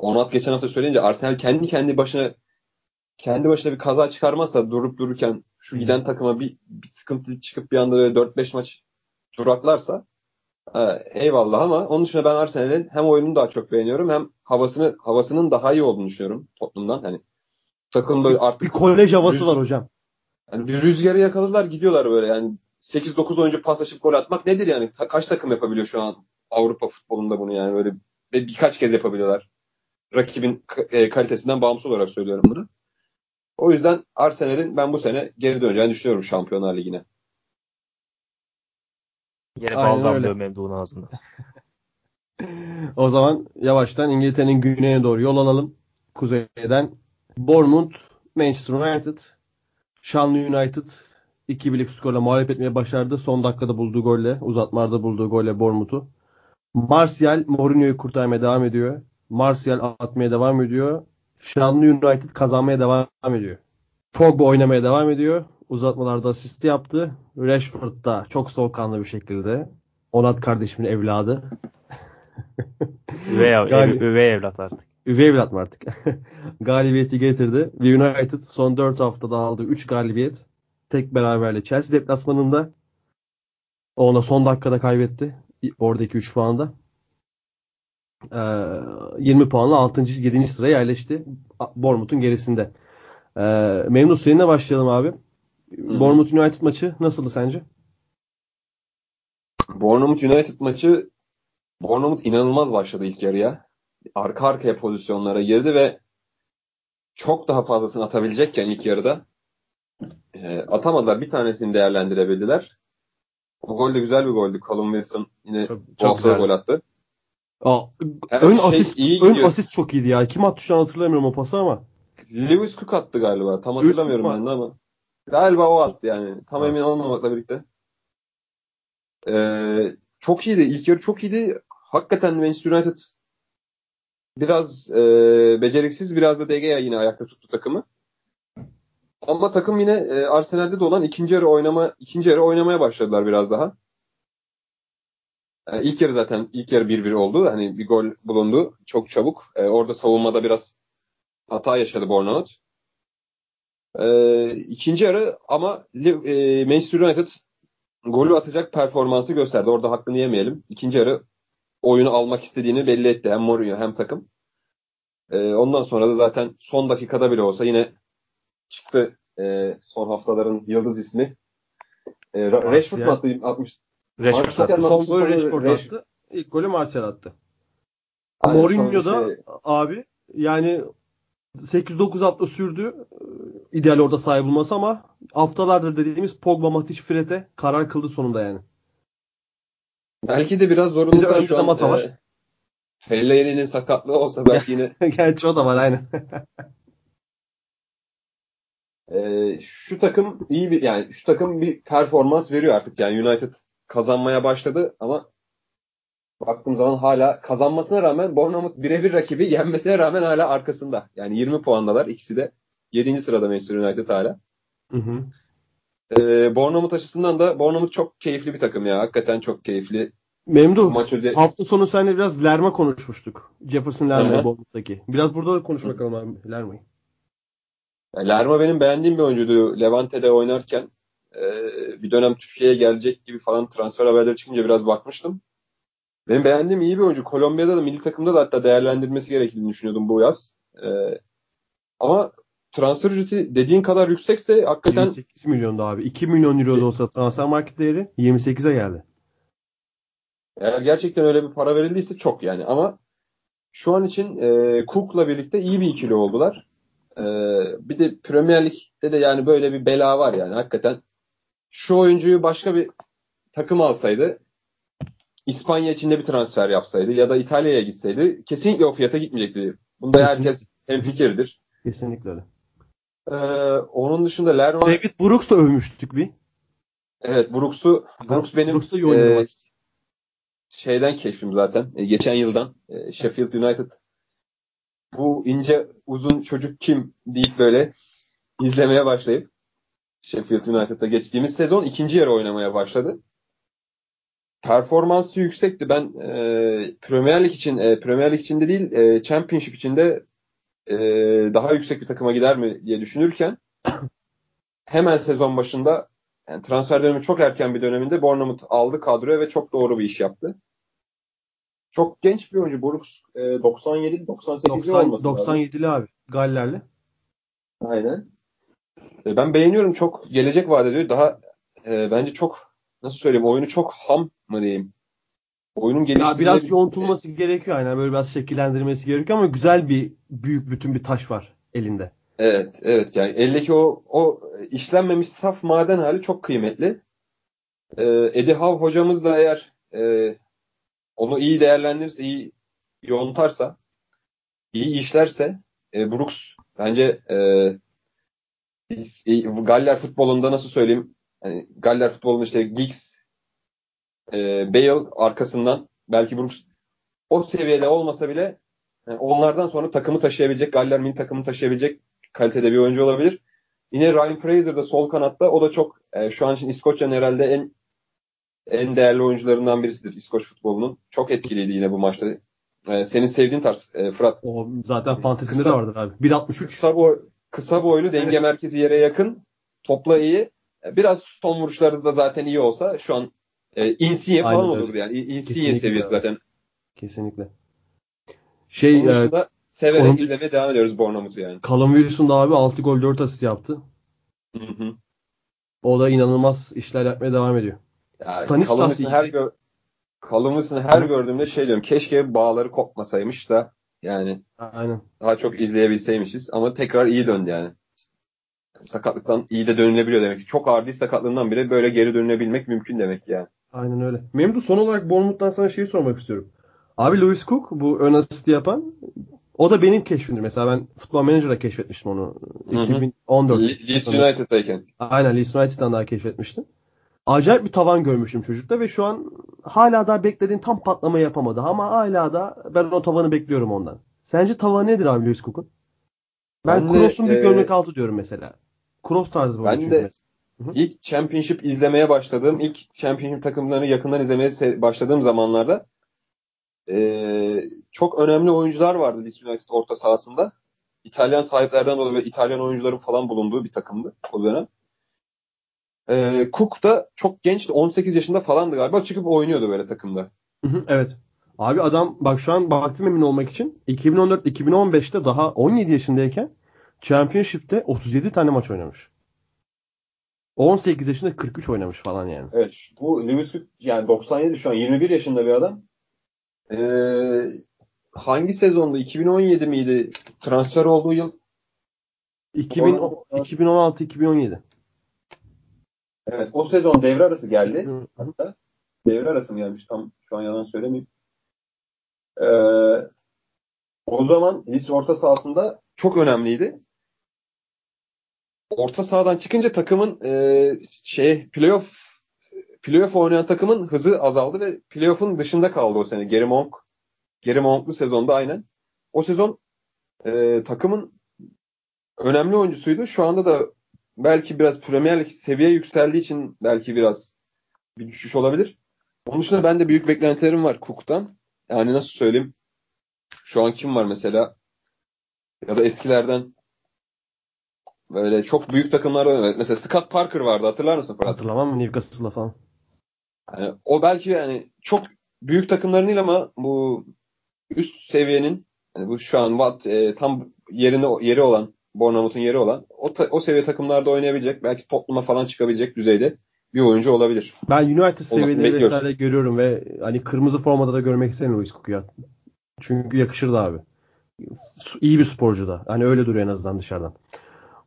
Onat geçen hafta söyleyince Arsenal kendi kendi başına kendi başına bir kaza çıkarmazsa durup dururken şu giden takıma bir, bir sıkıntı çıkıp bir anda böyle 4-5 maç duraklarsa e, eyvallah ama onun dışında ben Arsenal'in hem oyununu daha çok beğeniyorum hem havasını havasının daha iyi olduğunu düşünüyorum Tottenham'dan. Hani takım böyle Bir artık kolej havası Rüz- var hocam. yani bir rüzgarı yakaladılar gidiyorlar böyle yani 8-9 oyuncu paslaşıp gol atmak nedir yani? Kaç takım yapabiliyor şu an Avrupa futbolunda bunu yani böyle ve birkaç kez yapabiliyorlar. Rakibin e, kalitesinden bağımsız olarak söylüyorum bunu. O yüzden Arsenal'in ben bu sene geri döneceğini düşünüyorum Şampiyonlar Ligi'ne. Yine bal damlıyor Memduh'un ağzında. *laughs* O zaman yavaştan İngiltere'nin güneyine doğru yol alalım. Kuzeyden Bournemouth, Manchester United, Shanley United 2-1'lik skorla mağlup etmeye başardı. Son dakikada bulduğu golle, uzatmalarda bulduğu golle Bournemouth'u. Martial Mourinho'yu kurtarmaya devam ediyor. Martial atmaya devam ediyor. Shanley United kazanmaya devam ediyor. Pogba oynamaya devam ediyor. Uzatmalarda asist yaptı. Rashford da çok soğukkanlı bir şekilde. Onat kardeşimin evladı. Üvey, ev, Gal- üvey evlat artık. Üvey evlat mı artık? *laughs* galibiyeti getirdi. Ve United son 4 haftada aldığı 3 galibiyet. Tek beraberle Chelsea deplasmanında. Ona son dakikada kaybetti. Oradaki 3 puanda. Ee, 20 puanla 6. 7. sıraya yerleşti. Bournemouth'un gerisinde. Ee, Memnun seninle başlayalım abi. hı. Bournemouth United maçı nasıldı sence? Bournemouth United maçı Bournemouth inanılmaz başladı ilk yarıya. Arka arkaya pozisyonlara girdi ve çok daha fazlasını atabilecekken ilk yarıda e, atamadılar. Bir tanesini değerlendirebildiler. O gol de güzel bir goldü. Callum Wilson yine Çok, çok güzel. gol attı. Aa, Her ön şey asist iyi ön gidiyor. asist çok iyiydi ya. Kim attı şu an hatırlamıyorum o pası ama. Lewis Cook attı galiba. Tam Lewis hatırlamıyorum ben de ama. Galiba o attı yani. Tam emin olmamakla birlikte. Ee, çok iyiydi. İlk yarı çok iyiydi. Hakikaten Manchester United biraz e, beceriksiz biraz da Gea yine ayakta tuttu takımı. Ama takım yine e, Arsenal'de de olan ikinci yarı oynama ikinci yarı oynamaya başladılar biraz daha. Yani ilk yarı zaten ilk yarı 1-1 oldu. Hani bir gol bulundu çok çabuk. E, orada savunmada biraz hata yaşadı Bournemouth. E, ikinci yarı ama e, Manchester United golü atacak performansı gösterdi. Orada hakkını yemeyelim. İkinci yarı oyunu almak istediğini belli etti. Hem Mourinho hem takım. E, ondan sonra da zaten son dakikada bile olsa yine çıktı e, son haftaların yıldız ismi. E, Ra- Rashford mu attı? 60. Rashford attı. Son golü Rashford Rash- attı. İlk golü Martial attı. Aynen, Mourinho da şey- abi yani 8-9 hafta sürdü. İdeal orada sahip olması ama haftalardır dediğimiz Pogba, Matic, Fred'e karar kıldı sonunda yani. belki de biraz Bir de zorunluluktan önde şu de an Mata var. e, Fellaini'nin sakatlığı olsa belki yine *laughs* Gerçi o da var aynen. Ee, *laughs* şu takım iyi bir yani şu takım bir performans veriyor artık yani United kazanmaya başladı ama baktığım zaman hala kazanmasına rağmen Bournemouth birebir rakibi yenmesine rağmen hala arkasında. Yani 20 puandalar ikisi de 7. sırada Manchester United hala. Hı hı. Ee, Bournemouth açısından da Bournemouth çok keyifli bir takım ya. Hakikaten çok keyifli. Memduh maç özel hafta sonu seninle biraz Lerma konuşmuştuk. Jefferson hı. Bournemouth'taki. Biraz burada da konuş bakalım abi Lerma'yı. Lerma benim beğendiğim bir oyuncuydu. Levante'de oynarken e, bir dönem Türkiye'ye gelecek gibi falan transfer haberleri çıkınca biraz bakmıştım. Benim beğendiğim iyi bir oyuncu. Kolombiya'da da milli takımda da hatta değerlendirmesi gerektiğini düşünüyordum bu yaz. E, ama transfer ücreti dediğin kadar yüksekse hakikaten 28 milyonda abi. 2 milyon euro da olsa transfer market değeri 28'e geldi. eğer gerçekten öyle bir para verildiyse çok yani ama şu an için e, Cook'la birlikte iyi bir ikili oldular. E, bir de Premier Lig'de de yani böyle bir bela var yani hakikaten şu oyuncuyu başka bir takım alsaydı İspanya içinde bir transfer yapsaydı ya da İtalya'ya gitseydi kesinlikle o fiyata gitmeyecekti. Bunda Kesinlikle. herkes hemfikirdir. Kesinlikle öyle. Ee, onun dışında Lerma David Brooks da övmüştük bir. evet Brooks'u Brooks benim Brooks da iyi oynadı e, şeyden keşfim zaten. E, geçen yıldan e, Sheffield United bu ince uzun çocuk kim deyip böyle izlemeye başlayıp Sheffield United'da geçtiğimiz sezon ikinci yarı oynamaya başladı. Performansı yüksekti. Ben e, Premier Lig için e, Premier Lig içinde değil e, Championship içinde e, daha yüksek bir takıma gider mi diye düşünürken *coughs* hemen sezon başında yani transfer dönemi çok erken bir döneminde Bournemouth aldı kadroya ve çok doğru bir iş yaptı. Çok genç bir oyuncu. Brooks e, 97 98 90, olması lazım. 97'li abi. Gallerli. Aynen. E, Ben beğeniyorum. Çok gelecek vaat ediyor. Daha e, bence çok nasıl söyleyeyim oyunu çok ham mı diyeyim. Oyunun Ya geliştirilmesi. biraz yoğuntulması gerekiyor yani böyle biraz şekillendirmesi gerekiyor ama güzel bir büyük bütün bir taş var elinde. Evet, evet yani eldeki o o işlenmemiş saf maden hali çok kıymetli. Ee, Eddie Howe hocamız da eğer e, onu iyi değerlendirirse, iyi yontarsa, iyi işlerse e, Brooks bence e, e, Galler futbolunda nasıl söyleyeyim? Yani Galler futbolunda işte Giggs, e, Bale arkasından belki Brooks o seviyede olmasa bile yani onlardan sonra takımı taşıyabilecek, Galler mini takımı taşıyabilecek kalitede bir oyuncu olabilir. Yine Ryan Fraser da sol kanatta. O da çok e, şu an için İskoçya'nın herhalde en en değerli oyuncularından birisidir İskoç futbolunun. Çok etkiliydi yine bu maçta. E, senin sevdiğin tarz e, Fırat. O zaten fantezinde Kısa- de vardır abi. 1.63. Kısa, boy, kısa boylu, denge Evet. merkezi yere yakın. Topla iyi. E, Biraz son vuruşları da zaten iyi olsa şu an e, falan Aynen öyle. olurdu yani. Kesinlikle seviyesi öyle. zaten. Kesinlikle. Şey Onun e, dışında severek onun- izlemeye devam ediyoruz Bournemouth'u yani. Callum Wilson da abi 6 gol 4 asist yaptı. Hı hı. O da inanılmaz işler yapmaya devam ediyor. Yani Stanislas her gör Callum her gördüğümde şey diyorum. Keşke bağları kopmasaymış da yani Aynen. daha çok izleyebilseymişiz ama tekrar iyi döndü yani. Sakatlıktan iyi de dönülebiliyor demek ki. Çok ağır değil sakatlığından bile böyle geri dönebilmek mümkün demek yani. Aynen öyle. Memdu son olarak Bournemouth'tan sana şeyi sormak istiyorum. Abi Lewis Cook bu ön asisti yapan o da benim keşfimdir. Mesela ben Futbol Manager'da keşfetmiştim onu. Hı hı. 2014. Le- Leeds United'dayken. Aynen Leeds United'dan daha keşfetmiştim. Acayip bir tavan görmüştüm çocukta ve şu an hala daha beklediğim tam patlama yapamadı. Ama hala da ben o tavanı bekliyorum ondan. Sence tavanı nedir abi Lewis Cook'un? Ben, Ben de, Kroos'un bir e, gömlek altı diyorum mesela. Kroos tarzı bir Ben de- mesela. İlk Championship izlemeye başladığım, ilk Championship takımlarını yakından izlemeye başladığım zamanlarda eee, çok önemli oyuncular vardı Leeds United orta sahasında. İtalyan sahiplerden dolayı ve İtalyan oyuncuların falan bulunduğu bir takımdı o dönem. Eee Cook da çok gençti. 18 yaşında falandı galiba. Çıkıp oynuyordu böyle takımda. Hı hı, Evet. Abi adam bak şu an baktım emin olmak için 2014-2015'te daha 17 yaşındayken Championship'te 37 tane maç oynamış. 18 yaşında 43 oynamış falan yani. Evet. Bu Lewis yani 97 şu an 21 yaşında bir adam. Eee, hangi sezonda? 2017 miydi? Transfer olduğu yıl 2000 Doğru. 2016-2017. Evet, o sezon devre arası geldi. Hı hı. Hatta devre arası mı gelmiş? Tam şu an yalan söylemeyeyim. Ee, o zaman Leeds orta sahasında çok önemliydi. Orta sahadan çıkınca takımın e, şey playoff playoff oynayan takımın hızı azaldı ve playoff'un dışında kaldı o sene. Gary Monk Gary Monk'lu sezonda aynen. O sezon e, takımın önemli oyuncusuydu. Şu anda da belki biraz Premier Lig seviye yükseldiği için belki biraz bir düşüş olabilir. Onun dışında ben de büyük beklentilerim var Cook'tan. Yani nasıl söyleyeyim? Şu an kim var mesela? Ya da eskilerden Böyle çok büyük takımlarda. Mesela Scott Parker vardı hatırlar mısın Fırat? Hatırlamam mı Newcastle'la falan. Yani o belki yani çok büyük takımların değil ama bu üst seviyenin yani bu şu an Watt, e, tam yerine yeri olan Bournemouth'un yeri olan o, ta, o seviye takımlarda oynayabilecek belki Tottenham'a falan çıkabilecek düzeyde bir oyuncu olabilir. Ben United seviyeleri vesaire görüyorum ve hani kırmızı formada da görmek isterim Luis Cook'u Çünkü yakışırdı abi. İyi bir sporcu da. Hani öyle duruyor en azından dışarıdan.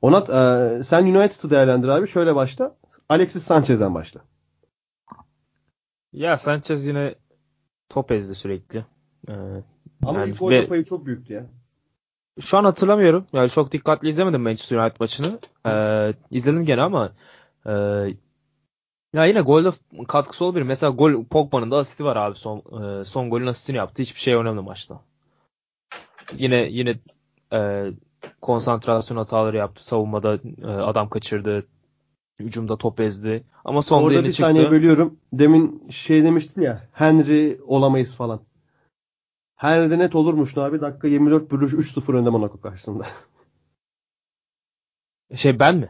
Onat e, sen United'ı değerlendir abi. Şöyle başla. Alexis Sanchez'den başla. Ya Sanchez yine top ezdi sürekli. Ee, Ama Yani ilk gol ve- payı çok büyüktü ya. Şu an hatırlamıyorum. Yani çok dikkatli izlemedim Manchester United maçını. Ee, izledim gene ama e, ya yine golde katkısı olabilir. Mesela gol Pogba'nın da asisti var abi. Son e, son golün asistini yaptı. Hiçbir şey oynamadı maçta. Yine yine e, konsantrasyon hataları yaptı. Savunmada e, adam kaçırdı. Hücumda top ezdi. Ama son Orada bir çıktı. saniye bölüyorum. Demin şey demiştin ya Henry olamayız falan. Henry'de net olurmuş abi. Dakika 24 Bruges 3-0 önde Monaco karşısında. Şey ben mi?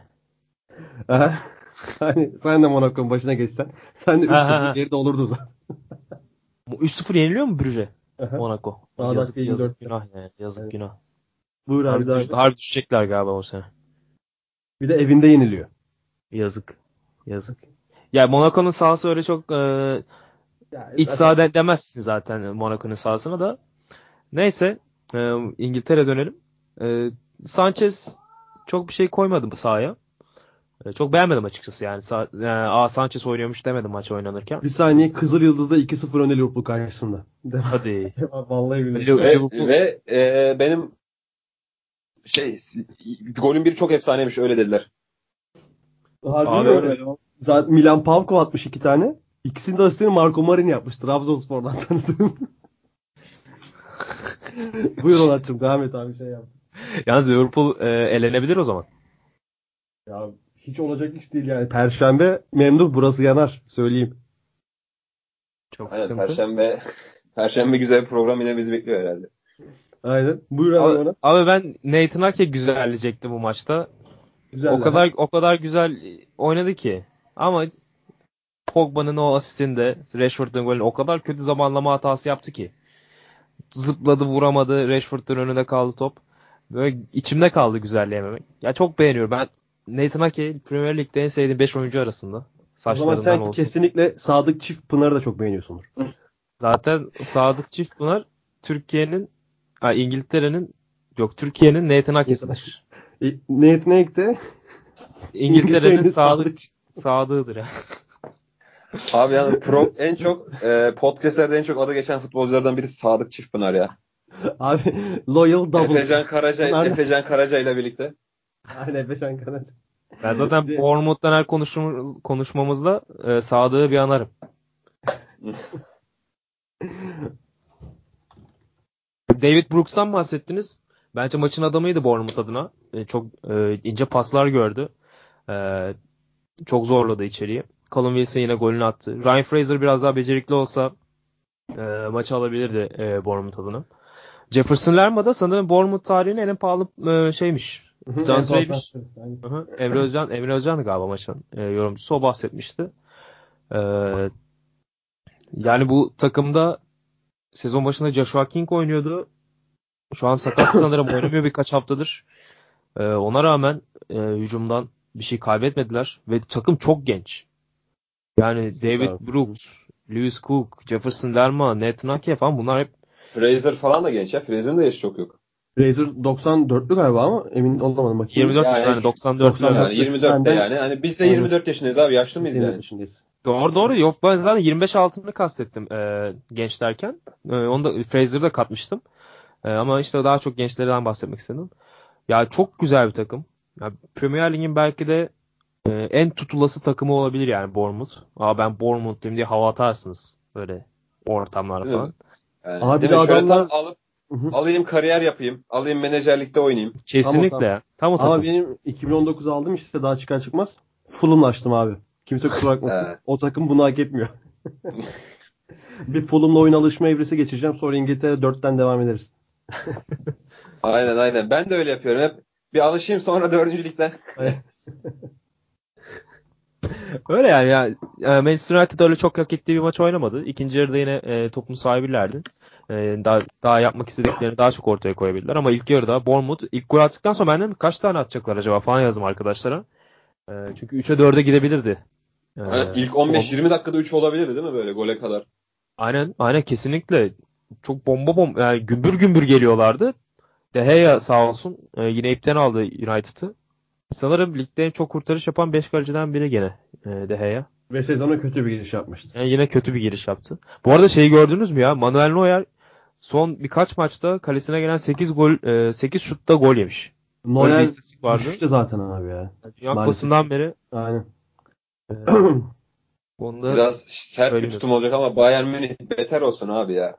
Hani sen de Monaco'nun başına geçsen sen de Ha, ha, ha. 3-0 geride olurdun zaten. Bu 3-0 yeniliyor mu Brüj'e? Monaco. Daha yazık, yazık 24'te. günah yani. Yazık Evet. günah. Buyur abi, Harbi, daha. düş- harbi düşecekler galiba o sene. Bir de evinde yeniliyor. Yazık. Yazık. Ya Monaco'nun sahası öyle çok e, Ya, iç zaten- demezsin zaten Monaco'nun sahasına da. Neyse e, İngiltere dönelim. E, Sanchez çok bir şey koymadı bu sahaya. E, çok beğenmedim açıkçası yani. Sa yani Aa Sanchez oynuyormuş demedim maç oynanırken. Bir saniye Kızıl Yıldız'da 2-0 önde Liverpool karşısında. Hadi. *laughs* Vallahi billahi. Ve, Liverpool- ve e, benim şey golün biri çok efsaneymiş öyle dediler. Harbi Abi öyle. Zaten Milan Pavkov atmış iki tane. İkisini de asistini Marco Marin yapmış. Trabzonspor'dan *laughs* tanıdığım. *laughs* Buyur Onat'cığım devam et abi şey yap. Yalnız Liverpool e, elenebilir o zaman. Ya hiç olacak iş değil yani. Perşembe memnun burası yanar. Söyleyeyim. Çok Aynen, sıkıntı. Perşembe Perşembe güzel bir program yine bizi bekliyor herhalde. Aynen. Buyur abi Abi, abi ben Nathan Ake güzelleyecekti bu maçta. Güzel. o kadar o kadar güzel oynadı ki. Ama Pogba'nın o asistinde Rashford'un golünü o kadar kötü zamanlama hatası yaptı ki. Zıpladı vuramadı. Rashford'un önünde kaldı top. Böyle içimde kaldı güzelleyememek. Ya çok beğeniyorum. Ben Nathan Ake Premier Lig'de en sevdiğim 5 oyuncu arasında. O zaman sen olsun. kesinlikle Sadık Çift Pınar'ı da çok beğeniyorsundur. Zaten Sadık Çift bunlar Türkiye'nin İngiltere'nin yok Türkiye'nin Nathan Ake'sidir. *laughs* E, Nate Nate de İngiltere'nin İngiltere'nin sadık sadığıdır ya. Abi yani pro, en çok e, podcastlerde en çok adı geçen futbolculardan birisi Sadık Çiftpınar ya. Abi Loyal Double. Efecan Karaca, Pınar- Efecan Karaca ile birlikte. Aynen Efecan Karaca. Ben zaten Bournemouth'tan her konuşum, konuşmamızda e, Sadık'ı bir anarım. *laughs* David Brooks'tan bahsettiniz. Bence maçın adamıydı Bournemouth adına. E, çok e, ince paslar gördü. E, çok zorladı içeriği. Callum Wilson yine golünü attı. Ryan Fraser biraz daha becerikli olsa e, maçı alabilirdi e, Bournemouth adına. Jefferson Lerma da sanırım Bournemouth tarihinin en pahalı e, şeymiş. Hı. Emre Özcan, Emre Özcan'dı galiba maçın e, yorumcusu. O bahsetmişti. E, yani bu takımda sezon başında Joshua King oynuyordu. Şu an sakat *coughs* sanırım oynamıyor birkaç haftadır. E, ona rağmen e, hücumdan bir şey kaybetmediler ve takım çok genç. Yani David. Brooks, Lewis Cook, Jefferson Lerma, Nathan Ake falan bunlar hep Fraser falan da genç ya. Fraser'ın da yaşı çok yok. Fraser 94'lü galiba ama emin olamadım bakayım. 24 Yani yani, üç- 94 94. falan. Yani 24'te Benden- yani. Hani biz de Aynen. 24 yaşındayız abi. Yaşlı mıyız yani? yaşındayız. Doğru doğru yok ben zaten 25 altını kastettim e, genç derken. E, onu da Fraser'ı da katmıştım. E, ama işte daha çok gençlerden bahsetmek istedim. Ya çok güzel bir takım. Ya Premier Lig'in belki de e, en tutulası takımı olabilir yani Bournemouth. Aa ben Bournemouth'luyum diye hava atarsınız böyle mi? falan. Yani, Abi de adamlar- tam alıp Hı hı. alayım kariyer yapayım. Alayım menajerlikte oynayayım. Kesinlikle Tamam, ya. Tam o Ama takım. benim 2019 aldım işte daha çıkar çıkmaz. Fulham'laştım abi. Kimse kusura bakmasın. *laughs* Evet. O takım bunu hak etmiyor. *laughs* bir Fulham'la oyun alışma evresi geçireceğim. Sonra İngiltere 4'ten devam ederiz. Aynen aynen. Ben de öyle yapıyorum. Hep Bir alışayım sonra dördüncülükten. *laughs* Öyle yani ya, ya Manchester United öyle çok hak ettiği bir maç oynamadı. İkinci yarıda yine e, topun sahibilerdi. E, daha daha yapmak istediklerini daha çok ortaya koyabildiler ama ilk yarıda Bournemouth ilk gol attıktan sonra benden kaç tane atacaklar acaba falan yazdım arkadaşlara. E, çünkü 3'e 4'e gidebilirdi. E, Yani ilk 15-20 dakikada 3 olabilirdi değil mi böyle gole kadar? Aynen aynen kesinlikle çok bomba bomba yani gümbür gümbür geliyorlardı. De Gea sağ olsun e, yine ipten aldı United'ı. Sanırım ligde en çok kurtarış yapan 5 kaleciden biri gene e, De Gea. Ve sezona kötü bir giriş yapmıştı. Yani yine kötü bir giriş yaptı. Bu arada şeyi gördünüz mü ya? Manuel Neuer son birkaç maçta kalesine gelen 8 gol e, 8 şutta gol yemiş. Neuer istatistik vardı. düşüşte zaten abi ya. Dünya. Kupası'ndan beri Aynen. e, *clears throat* onda Biraz sert bir tutum olacak ama Bayern Münih beter olsun abi ya.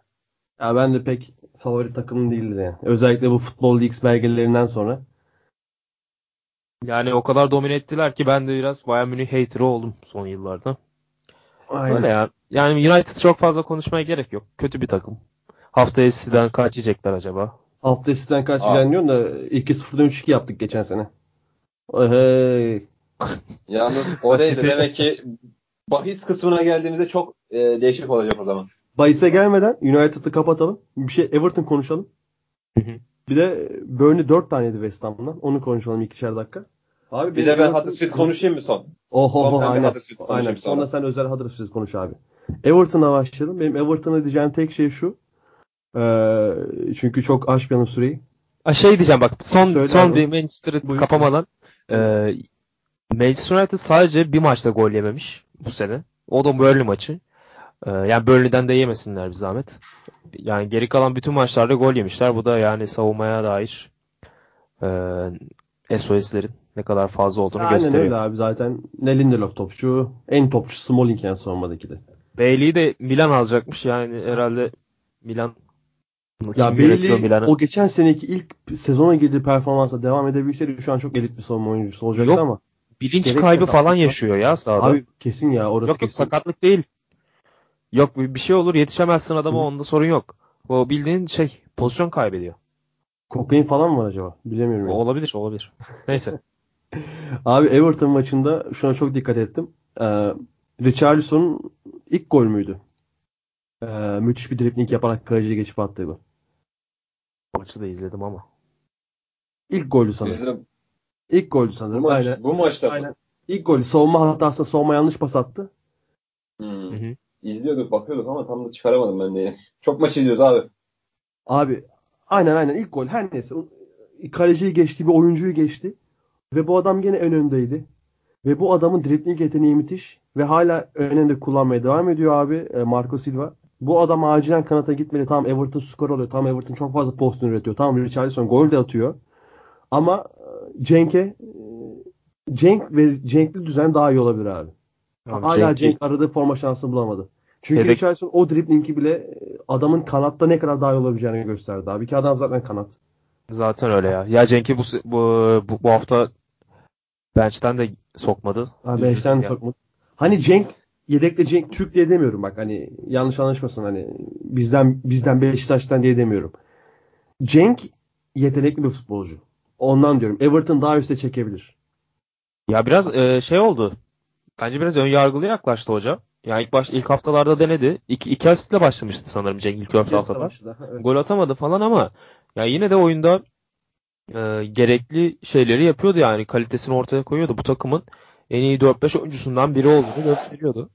ya ben de pek favori takımım değildir yani. Özellikle bu Futbol Leaks belgelerinden sonra. Yani o kadar domine ettiler ki ben de biraz Bayern Münih hater'ı oldum son yıllarda. Aynen. Öyle ya. Yani United çok fazla konuşmaya gerek yok. Kötü bir takım. Haftaya City'den kaç yiyecekler acaba? Hafta sizden kaç yiyeceksin diyorsun da 2-0'dan 3-2 yaptık geçen sene. Hey. *laughs* Yalnız o değil de City- demek ki bahis kısmına geldiğimizde çok e, değişik olacak o zaman. Bayis'e gelmeden United'ı kapatalım. Bir şey Everton konuşalım. Hı hı. Bir de Burnley 4 taneydi West Ham'dan. Onu konuşalım ikişer dakika. Abi Bir de ben Huddersfield konuşayım mı son? Oho Son oho ben bir aynen. Aynen. sonra. Sonra sen özel Huddersfield konuş abi. Everton'a başlayalım. Benim Everton'a diyeceğim tek şey şu. Ee, çünkü çok aşmayalım süreyi. A şey diyeceğim bak son Söyle son abi. bir Manchester'ı Buyur. kapamadan e, Manchester United sadece bir maçta gol yememiş bu sene. O da Burnley maçı. E, yani Burnley'den de yemesinler bir zahmet. Yani geri kalan bütün maçlarda gol yemişler. Bu da yani savunmaya dair e, SOS'lerin ne kadar fazla olduğunu Aynen gösteriyor. öyle abi zaten. Ne Lindelof topçu. En topçu Smalling yani savunmadaki de. Bailey'i de Milan alacakmış. Yani herhalde Milan Ya Bailey o geçen seneki ilk sezona girdiği performansa devam edebilseydi şu an çok elit bir savunma oyuncusu olacaktı Yok, ama. Bilinç kaybı falan yaşıyor ya sahada. Abi kesin ya orası Yok yok kesin. sakatlık değil. Yok bir şey olur yetişemezsin adama onda sorun yok. O bildiğin şey pozisyon kaybediyor. Kokain falan mı var acaba? Bilemiyorum. O yani. olabilir olabilir. *laughs* Neyse. Abi Everton maçında şuna çok dikkat ettim. Ee, Richarlison'un ilk gol müydü? Ee, müthiş bir dribling yaparak kaleciye geçip attığı gol. Maçı da izledim ama. İlk golü sanırım. Bizim İlk golü bu, sanırım. maç, Aynen. bu maçta Aynen. İlk golü savunma hatasında savunma yanlış pas attı. Hmm. Hı hı. İzliyorduk bakıyorduk ama tam da çıkaramadım ben de. *laughs* Çok maç izliyoruz abi. Abi aynen aynen ilk gol her neyse. Kaleciyi geçti bir oyuncuyu geçti. Ve bu adam gene en öndeydi. Ve bu adamın dribling yeteneği müthiş. Ve hala önünde kullanmaya devam ediyor abi e, Marco Silva. Bu adam acilen kanata gitmeli. Tamam Everton skor alıyor. Tamam Everton çok fazla pozisyon üretiyor. Tamam Richarlison gol de atıyor. Ama e, Cenk'e e, Cenk ve Cenk'li düzen daha iyi olabilir abi. Abi Hala Cenk'i- Cenk aradığı forma şansını bulamadı. Çünkü Yedek- Richarlison o driblingi bile e, adamın kanatta ne kadar daha iyi olabileceğini gösterdi abi. Ki adam zaten kanat. Zaten öyle ya. Ya Cenk'i bu, bu, bu, bu hafta bench'ten de sokmadı. Abi beşten ya. sokmadı. Hani Cenk yedekte Cenk Türk diye demiyorum bak hani yanlış anlaşmasın hani bizden bizden Beşiktaş'tan diye demiyorum. Cenk yetenekli bir futbolcu. Ondan diyorum. Everton daha üste çekebilir. Ya biraz e, şey oldu. Bence biraz ön yargılı yaklaştı hoca. Yani ilk baş ilk haftalarda denedi. İki, iki asistle başlamıştı sanırım Cenk ilk dört haftalar. Evet. Gol atamadı falan ama ya yine de oyunda e, gerekli şeyleri yapıyordu yani kalitesini ortaya koyuyordu. Bu takımın en iyi 4-5 oyuncusundan biri olduğunu gösteriyordu.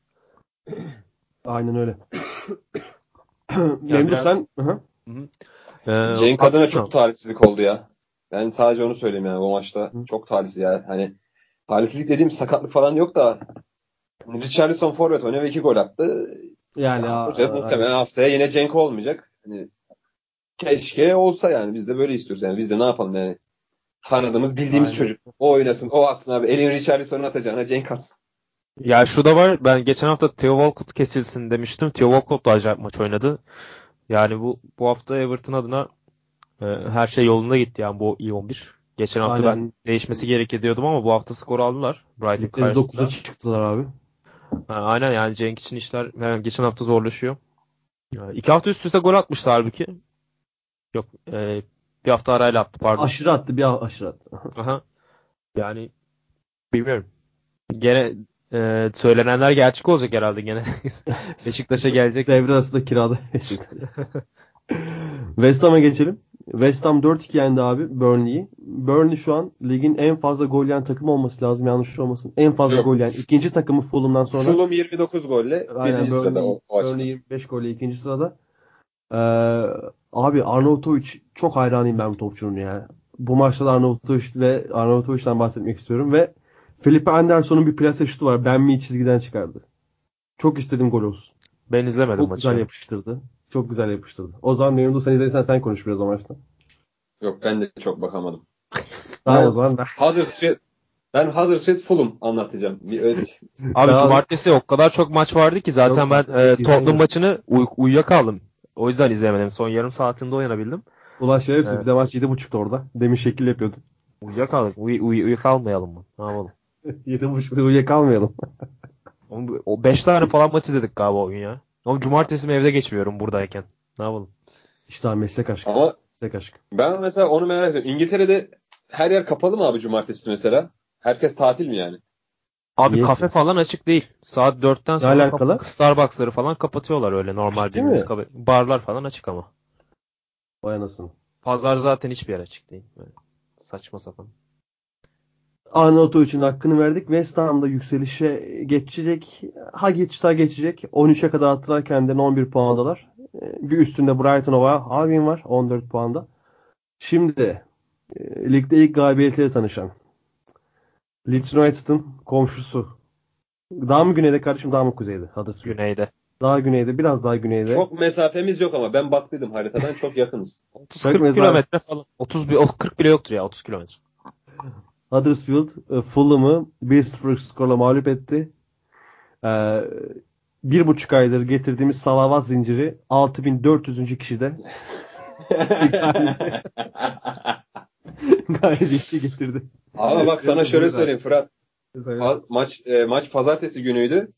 Aynen öyle. *clears throat* Memduh biraz- sen Hı hı. Ee, Cenk adına haklısın. çok talihsizlik oldu ya. Ben sadece onu söyleyeyim yani bu maçta. Hı. Çok talihsiz ya. Hani talihsizlik dediğim sakatlık falan yok da Richarlison forvet oynuyor ve iki gol attı. yani a- hoca a- muhtemelen haftaya yine Cenk olmayacak. Hani keşke olsa yani. Biz de böyle istiyoruz yani. Biz de ne yapalım yani. Tanıdığımız, bildiğimiz Aynen. çocuk. O oynasın, o atsın abi. Elin Richarlison'u atacağına Cenk atsın. Ya şu da var. Ben geçen hafta Theo Walcott kesilsin demiştim. Theo Walcott da acayip maç oynadı. Yani bu bu hafta Everton adına e, her şey yolunda gitti yani bu iyi 11. Geçen hafta Aynen. ben değişmesi gerekir diyordum ama bu hafta skor aldılar. Brighton karşısında. 9'a çıktılar abi. Ha, aynen yani Cenk için işler yani geçen hafta zorlaşıyor. Ya, iki hafta üst üste gol atmıştı halbuki. Yok e, Bir hafta arayla attı pardon. Aşırı attı bir aşırı attı. Aha. Yani bilmiyorum. Gene e, söylenenler gerçek olacak herhalde gene. *laughs* Beşiktaş'a *laughs* gelecek. Devre arasında kirada *laughs* West Ham'a geçelim. West Ham 4-2 yendi abi Burnley'i. Burnley şu an ligin en fazla gol yiyen takım olması lazım yanlış olmasın. En fazla Yok. gol yiyen ikinci takımı Fulham'dan sonra. Fulham 29 golle Aynen birinci sırada Burnley, o, o. Burnley 25 golle ikinci sırada. Ee, abi Arnautovic çok hayranıyım ben bu topçunun ya. Bu maçta da Arnautovic ve Arnautovic'den bahsetmek istiyorum ve Felipe Anderson'un bir plase şutu var. Ben mi çizgiden çıkardı. Çok istedim gol olsun. Ben izlemedim Çok maçı. güzel yapıştırdı. Çok güzel yapıştırdı. O zaman Memnun sen izlediysen sen konuş biraz o maçta. Yok ben de çok bakamadım. *laughs* Tamam Ben- o zaman ben. Huddersfield ben Huddersfield Fulham anlatacağım. Bir öz... *laughs* Abi Daha- cumartesi o kadar çok maç vardı ki zaten Yok, ben e, izlemedim. Tottenham maçını uy- uyuyakaldım. O yüzden izleyemedim. Son yarım saatinde uyanabildim. Ulan şerefsiz Evet. bir de maç 7.30'da orada. Demin şekil yapıyordu. Uyuyakaldık. Uy, uy, uyuyakalmayalım mı? Ne yapalım? *laughs* 7.30'da uyuyakalmayalım. O 5 tane falan maç izledik galiba o gün ya. Oğlum cumartesi mi evde geçmiyorum buradayken. Ne yapalım? İşte abi meslek aşkı. Ama Meslek aşkı. ben mesela onu merak ediyorum. İngiltere'de her yer kapalı mı abi cumartesi mesela? Herkes tatil mi yani? Abi Niye kafe falan açık değil. Saat 4'ten sonra alakalı? kap- Starbucks'ları falan kapatıyorlar öyle normal Ciddi bildiğimiz mi? kafe. Barlar falan açık ama. Vay anasını. Pazar zaten hiçbir yer açık değil. Böyle saçma sapan. Arnavutovic'in hakkını verdik. West Ham'da yükselişe geçecek. Ha geç ha geçecek. 13'e kadar attılar kendilerine 11 puandalar. Ee, Bir üstünde Brighton Hove Albion var 14 puanda. Şimdi e, ligde ilk galibiyetiyle tanışan Leeds United'ın komşusu. Daha mı güneyde kardeşim daha mı kuzeyde? Huddersfield. Güneyde. Daha güneyde biraz daha güneyde. Çok mesafemiz yok ama ben baktıydım haritadan çok yakınız. *laughs* 30-40 mesela- kilometre falan. 30 bi- o 40 bile yoktur ya 30 kilometre. Huddersfield e, Fulham'ı 1-0 skorla mağlup etti. Ee, bir buçuk aydır getirdiğimiz salavat zinciri 6400. kişide *laughs* galibiyeti getirdi. Ama bak sana şöyle söyleyeyim Fırat. Maç e, maç pazartesi günüydü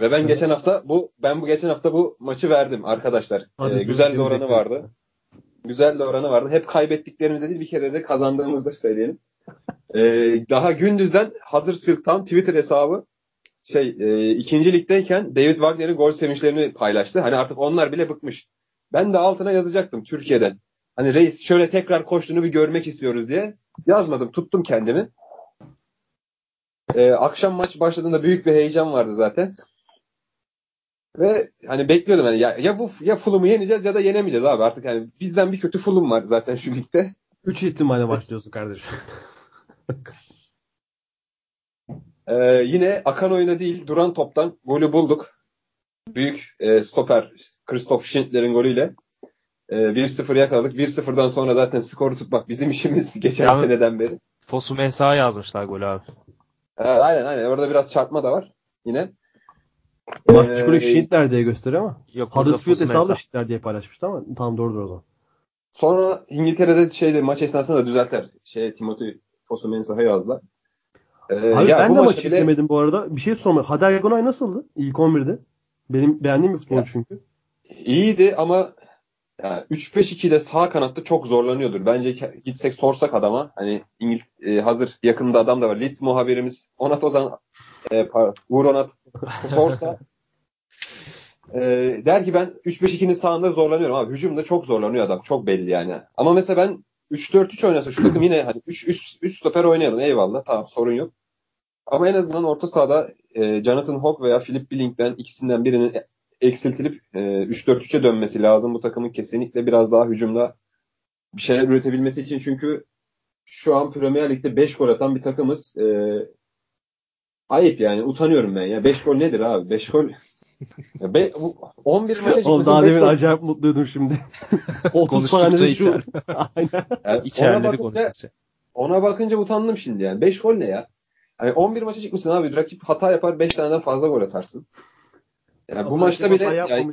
ve ben geçen hafta bu ben bu geçen hafta bu maçı verdim arkadaşlar. Hadi E, siz güzel tebrik oranı vardı. Güzel de oranı vardı. Hep kaybettiklerimizde değil bir kere de kazandığımızda söyleyelim. E, daha gündüzden Huddersfield'tan Twitter hesabı şey e, ikinci ligdeyken David Wagner'in gol sevinçlerini paylaştı. Hani artık onlar bile bıkmış. Ben de altına yazacaktım Türkiye'den. Hani reis şöyle tekrar koştuğunu bir görmek istiyoruz diye. Yazmadım. Tuttum kendimi. Ee, akşam maç başladığında büyük bir heyecan vardı zaten. Ve hani bekliyordum hani ya, ya bu ya Fulham'ı yeneceğiz ya da yenemeyeceğiz abi. Artık hani bizden bir kötü Fulham var zaten şu ligde. 3 ihtimalle başlıyorsun kardeşim. *laughs* Ee, yine akan oyuna değil duran toptan golü bulduk. Büyük e, stoper Christoph Schindler'in golüyle. E, 1-0 yakaladık. 1-0'dan sonra zaten skoru tutmak bizim işimiz *laughs* geçen Yalnız- seneden beri. Fosu Mensah'a yazmışlar golü abi. Evet, aynen aynen. Orada biraz çarpma da var yine. Maç Ee, psikolojik Schindler diye gösteriyor ama Yok Huddersfield hesabı. Schindler diye paylaşmıştı ama tam doğrudur o zaman. Sonra İngiltere'de şeyde maç esnasında da düzeltler. Şey Timothy Fosu Mensah'a yazdılar. Ee, Abi ya ben bu de maçı bile izlemedim bu arada. Bir şey sormak. Hader Gonay nasıldı? İlk 11'de. Benim beğendiğim bir futbolcu çünkü. iyiydi ama yani 3-5-2'de sağ kanatta çok zorlanıyordur. Bence gitsek sorsak adama hani İngiliz e, hazır yakında adam da var. Leeds muhabirimiz Onat Ozan e, pardon, Uğur Onat sorsa *laughs* e, der ki ben 3-5-2'nin sağında zorlanıyorum abi. Hücumda çok zorlanıyor adam. Çok belli yani. Ama mesela ben 3-4-3 oynasa şu takım yine hani 3 3 3 stoper oynayalım eyvallah. Tamam sorun yok. Ama en azından orta sahada e, Jonathan Hogg veya Philip Billing'den ikisinden birinin eksiltilip e, 3-4-3'e dönmesi lazım bu takımın kesinlikle biraz daha hücumda bir şeyler üretebilmesi için çünkü şu an Premier Lig'de 5 gol atan bir takımız. E, ayıp yani utanıyorum ben ya. 5 gol nedir abi? 5 gol be, bu 11 maça Oğlum çıkmışsın. daha beş demin acayip mutluydum şimdi. *laughs* 30 Konuştukça içer. *laughs* Aynen. Yani *laughs* ona, İçerleri bakınca, konuştukça. ona bakınca utandım şimdi yani. 5 gol ne ya? Hani 11 maça çıkmışsın abi. Rakip hata yapar 5 taneden fazla gol atarsın. Yani bu Ama maçta bile yani,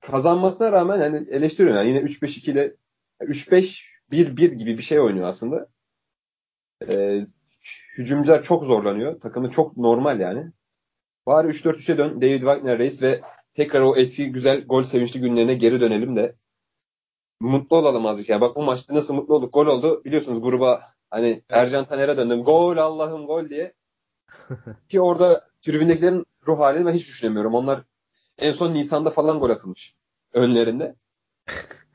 kazanmasına rağmen yani eleştiriyorum yani yine 3-5-2 ile 3-5-1-1 gibi bir şey oynuyor aslında. Ee, hücumcular çok zorlanıyor. Takımı çok normal yani. Bari 3-4-3'e dön. David Wagner reis ve tekrar o eski güzel gol sevinçli günlerine geri dönelim de mutlu olalım azıcık ya. Bak bu maçta nasıl mutlu olduk. Gol oldu. Biliyorsunuz gruba hani Ercan Taner'e döndüm. Gol Allah'ım gol diye. *laughs* Ki orada tribündekilerin ruh halini ben hiç düşünemiyorum. Onlar en son Nisan'da falan gol atılmış önlerinde. *laughs*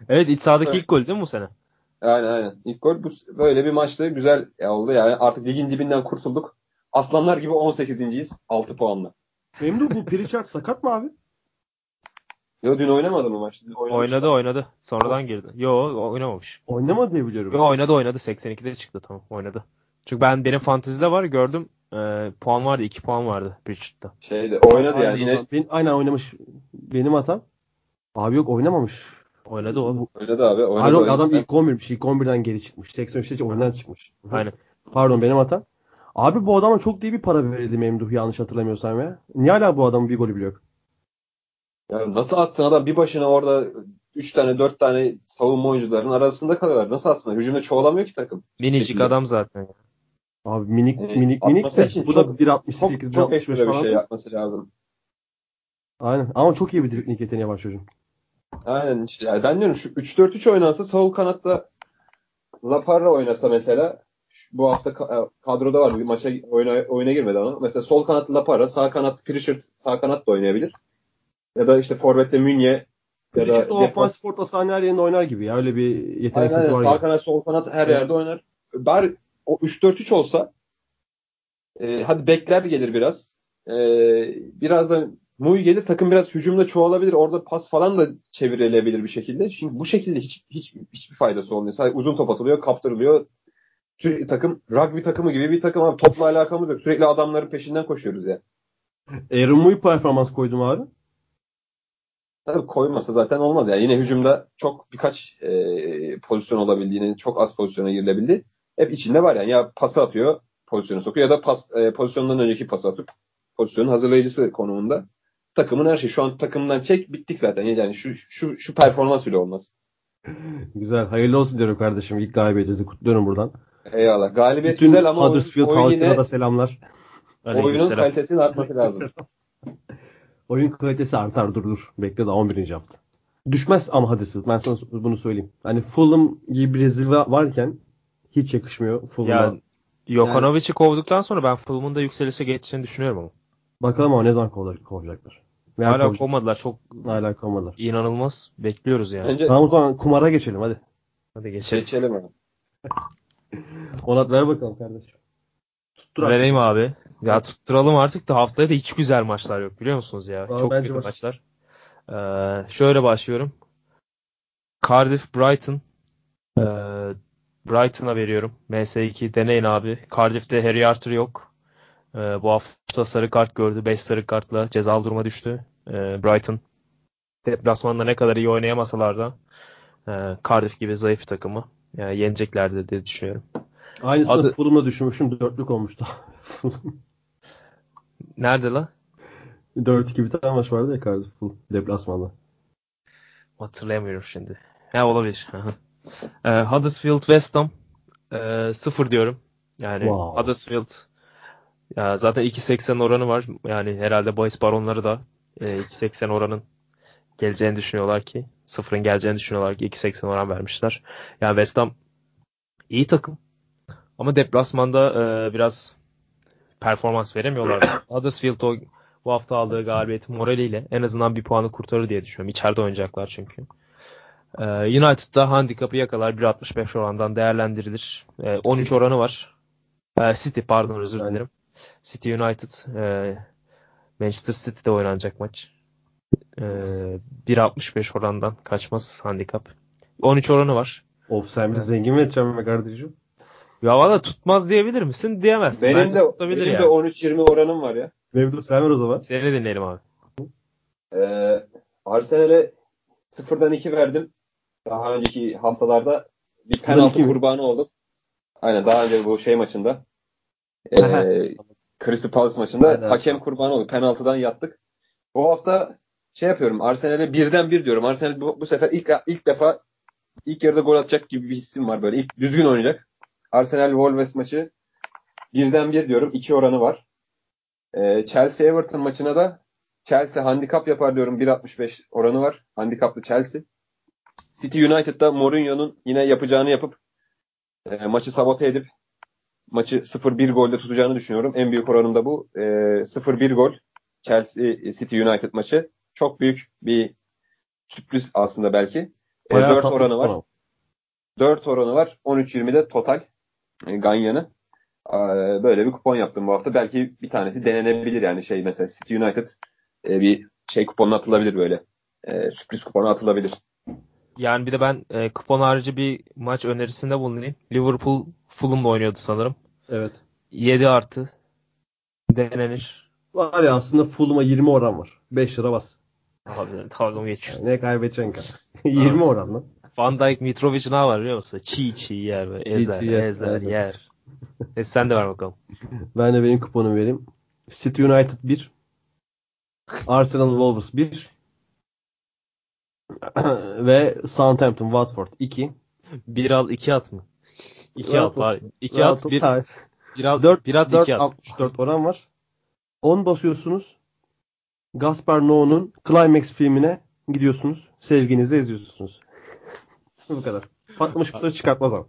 Evet iç sahadaki Evet. ilk gol değil mi bu sene? Aynen aynen. İlk gol bu, böyle bir maçtı. Güzel oldu yani. Artık ligin dibinden kurtulduk. Aslanlar gibi 18.yiz. 6 puanla. Memduh bu Pritchard sakat mı abi? Yo dün oynamadı mı maçta? Dün oynamış. Oynadı oynadı. Sonradan girdi. Yo oynamamış. Oynamadı diye biliyorum. Yo, oynadı oynadı. 82'de çıktı tamam oynadı. Çünkü ben benim fantezide var gördüm. Ee, puan vardı. 2 puan vardı Pritchard'da. Şeyde oynadı Aynen, yani. Yine Ben, aynen oynamış. Benim hatam. Abi yok oynamamış. Oynadı oğlum. oynadı abi. Oynadı, Hayır oynadı. adam ilk 11'miş. İlk 11'den geri çıkmış. 83'te oyundan çıkmış. Aynen. Pardon benim hatam. Abi bu adama çok iyi bir para verildi Memduh yanlış hatırlamıyorsam ya. Niye hala bu adamın bir golü bile yok? Ya nasıl atsın adam bir başına orada 3 tane 4 tane savunma oyuncuların arasında kalıyorlar. Nasıl atsın? Hücumda çoğalamıyor ki takım. Minicik Şekilde. adam zaten. Abi minik Yani minik minik atması de için bu çok- da 1.68 Çok, çok 1.65 ekstra bir şey yapması lazım. Aynen ama çok iyi bir dribling yeteneği var çocuğun. Aynen işte. Yani ben diyorum şu 3-4-3 oynansa sol kanatta Laparra oynasa mesela bu hafta e, kadroda var. Bir maça oyuna, oyuna girmedi ama. Mesela sol kanat Laparra, sağ kanat Pritchard, sağ kanat da oynayabilir. Ya da işte forvette Münye ya da Pritchard o defans- ofansif orta sahanın her yerinde oynar gibi ya. Öyle bir yetenek seti var Sağ ya. kanat, sol kanat her yerde oynar. Bari o 3-4-3 olsa e, hadi bekler gelir biraz. E, biraz da Muy gelir takım biraz hücumda çoğalabilir. Orada pas falan da çevrilebilir bir şekilde. Şimdi bu şekilde hiç, hiç hiçbir faydası olmuyor. Sadece uzun top atılıyor, kaptırılıyor. Sürekli takım rugby takımı gibi bir takım abi. Topla alakamız yok. Sürekli adamların peşinden koşuyoruz ya. Aaron Muy performans koydum abi. Tabii koymasa zaten olmaz. Yani yine hücumda çok birkaç e, pozisyon olabildiğini, çok az pozisyona girilebildi. Hep içinde var yani. Ya pası atıyor, pozisyonu sokuyor ya da pas e, pozisyondan önceki pası atıp pozisyonun hazırlayıcısı konumunda. Takımın her şeyi. Şu an takımdan çek bittik zaten. Yani şu şu şu performans bile olmaz. Güzel. Hayırlı olsun diyorum kardeşim. İlk galibiyetinizi kutluyorum buradan. Eyvallah. Galibiyet Bütün güzel ama Huddersfield oyun yine da selamlar. oyunun Aleykümselam. kalitesinin artması lazım. *laughs* Oyun kalitesi artar dur dur. Bekle daha 11. hafta. Düşmez ama Huddersfield. Ben sana bunu söyleyeyim. Hani Fulham gibi bir rezil va- varken hiç yakışmıyor Fulham'a. Ya Jokanovic'i kovduktan sonra ben Fulham'ın da yükselişe geçeceğini düşünüyorum ama. Bakalım ama ne zaman kovacak- kovacaklar. Veya Hala kovacak- kovmadılar. Çok Hala kovmadılar. inanılmaz. Bekliyoruz yani. Bence Tamam o zaman kumara geçelim hadi. Hadi geçelim. geçelim abi. Onat ver bakalım kardeşim. Tuttur artık. Vereyim abi. Ya tutturalım artık da haftaya da iki güzel maçlar yok biliyor musunuz ya? Abi Çok kötü maçlar. Ee, şöyle başlıyorum. Cardiff Brighton. Ee, Brighton'a veriyorum. MS2 deneyin abi. Cardiff'te Harry Arthur yok. Ee, bu hafta sarı kart gördü. 5 sarı kartla cezalı duruma düştü. Ee, Brighton. Deplasmanda ne kadar iyi oynayamasalar da e, Cardiff gibi zayıf bir takımı yani yeneceklerdir diye düşünüyorum. Aynısını Adı- Fulham'la düşünmüşüm. Dörtlük olmuştu. *laughs* Nerede la? 4-2 bir tane maç vardı ya Cardiff Fulham deplasmanda. Hatırlayamıyorum şimdi. Ha olabilir. e, Huddersfield West Ham e, 0 diyorum. Yani Wow. Huddersfield ya zaten 2.80 oranı var. Yani herhalde bahis baronları da e, 2.80 oranın geleceğini düşünüyorlar ki. Sıfırın geleceğini düşünüyorlar ki 2.80 oran vermişler. Yani West Ham iyi takım. Ama deplasmanda e, biraz performans veremiyorlar. *clears throat* Huddersfield o bu hafta aldığı galibiyeti moraliyle en azından bir puanı kurtarır diye düşünüyorum. İçeride oynayacaklar çünkü. Ee, United'da handikapı yakalar 1.65 orandan değerlendirilir. Ee, 13 City. oranı var. Ee, City pardon özür dilerim. City United e, Manchester City'de oynanacak maç. Ee, 1.65 orandan kaçmaz handikap. 13 oranı var. Of sen bizi zengin mi edeceksin be kardeşim? Ya valla tutmaz diyebilir misin? Diyemezsin. Benim Bence de tutabilir benim yani. de 13-20 oranım var ya. Memduh sen ver o zaman. Seni dinleyelim abi. Ee, Arsenal'e sıfırdan 2 verdim. Daha önceki haftalarda bir penaltı iki kurbanı olduk. Aynen daha önce bu şey maçında. Ee, *laughs* Crystal Palace maçında Aynen. hakem kurbanı olduk. Penaltıdan yattık. Bu hafta şey yapıyorum. Arsenal'e birden bir diyorum. Arsenal bu, bu sefer ilk ilk defa ilk yarıda gol atacak gibi bir hissim var böyle. İlk düzgün oynayacak. Arsenal Wolves maçı birden bir diyorum. iki oranı var. Ee, Chelsea Everton maçına da Chelsea handikap yapar diyorum. 1.65 oranı var. Handikaplı Chelsea. City United'da Mourinho'nun yine yapacağını yapıp e, maçı sabote edip maçı 0-1 golde tutacağını düşünüyorum. En büyük oranım da bu. E, 0-1 gol Chelsea City United maçı. Çok büyük bir sürpriz aslında belki. E, Bayağı 4 tatlı oranı var. falan. 4 oranı var. 13-20'de total e, Ganyan'ı. E, böyle bir kupon yaptım bu hafta. Belki bir tanesi denenebilir yani şey mesela City United e, bir şey kuponuna atılabilir böyle. E, sürpriz kuponu atılabilir. Yani bir de ben e, kupon harici bir maç önerisinde bulunayım. Liverpool Fulham'la oynuyordu sanırım. Evet. 7 artı denenir. Var ya aslında Fulham'a 20 oran var. 5 lira bas. Abi dalga geçiyor? Ne kaybedeceksin ki? *laughs* 20 oran lan. Van Dijk Mitrovic ne var biliyor musun? Çiğ çiğ yer ve Çiğ ezer çiğ yer, ezer aynen. yer. E sen de ver bakalım. *laughs* Ben de benim kuponumu vereyim. City United 1. Arsenal Wolves 1. *clears throat* Ve Southampton Watford 2. 1 al 2 at mı? 2 Rahat at var. 2 at 1 1 al 4, 1 at 4 2 at. 64 oran var. 10 basıyorsunuz. Gaspar Noé'nun Climax filmine gidiyorsunuz. Sevginizi eziyorsunuz. *laughs* Bu kadar. Patlamış mısır çıkartmaz ama.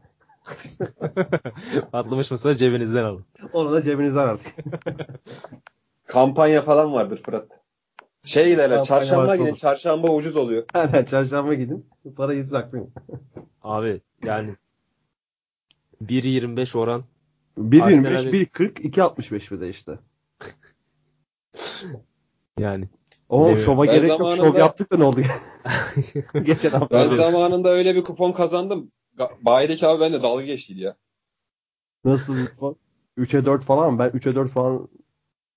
*laughs* Atlamış mısın cebinizden alın. Onu da cebinizden artık. *laughs* Kampanya falan vardır Fırat. Şey giderler. Kampanya Çarşamba varsa gidin. olur. Çarşamba ucuz oluyor. Hemen çarşamba gidin. Parayı saklayın. Abi yani 1.25 oran 1.25, Arsenal'in- 1.40, 2.65 bir de işte. Yani O Evet. şova Ben gerek yok. Şov zamanında- yaptık da ne oldu? *laughs* Geçen hafta. Ben zamanında öyle bir kupon kazandım. Bayideki abi benimle dalga geçtiydi ya. Nasıl bir kupon? 3'e 4 falan mı? Ben 3'e 4 falan.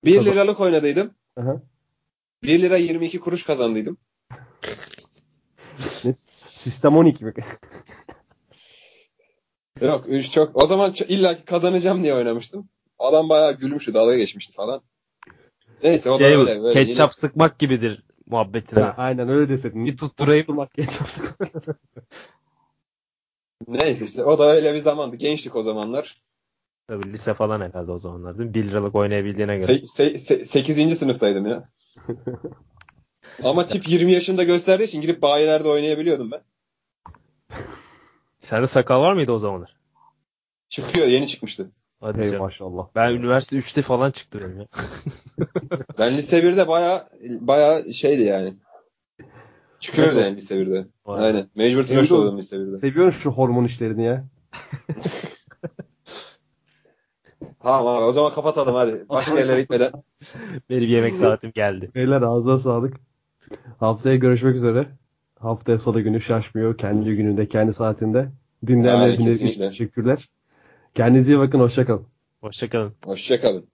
1 Kazan- liralık oynadıydım. Aha. 1 lira 22 kuruş kazandıydım. Ne? Sistem 12 mi? Yok üç çok. O zaman illa ki kazanacağım diye oynamıştım. Adam bayağı gülmüştü, dalga geçmişti falan. Neyse o da şey öyle. bu, böyle ketçap sıkmak gibidir muhabbetine. Ha, aynen öyle deseydin. Bir tutturayım. Tutturmak ketçap sık- yine- *laughs* Neyse işte o da öyle bir zamandı. Gençlik o zamanlar. Tabii lise falan herhalde o zamanlar değil mi? 1 liralık oynayabildiğine göre. Se- se- 8. sınıftaydım ya. *laughs* Ama tip 20 yaşında gösterdiği için girip bayilerde oynayabiliyordum ben. Sende sakal var mıydı o zamanlar? Çıkıyor, yeni çıkmıştı. Hadi Hey canım. maşallah. Ben üniversite 3'te falan çıktı benim ya. *laughs* Ben lise 1'de baya baya şeydi yani. Çıkıyordu yani lise 1'de. Vay. Aynen. Mecbur tıraş oluyordum lise 1'de. Seviyorum şu hormon işlerini ya. *laughs* Tamam abi o zaman kapatalım hadi. Başka yerlere gitmeden. *laughs* Benim yemek saatim geldi. Beyler ağzına sağlık. Haftaya görüşmek üzere. Haftaya salı günü şaşmıyor. Kendi gününde, kendi saatinde. Dinlediğiniz için teşekkürler. Kendinize iyi bakın. Hoşçakalın. Hoşçakalın. Hoşçakalın.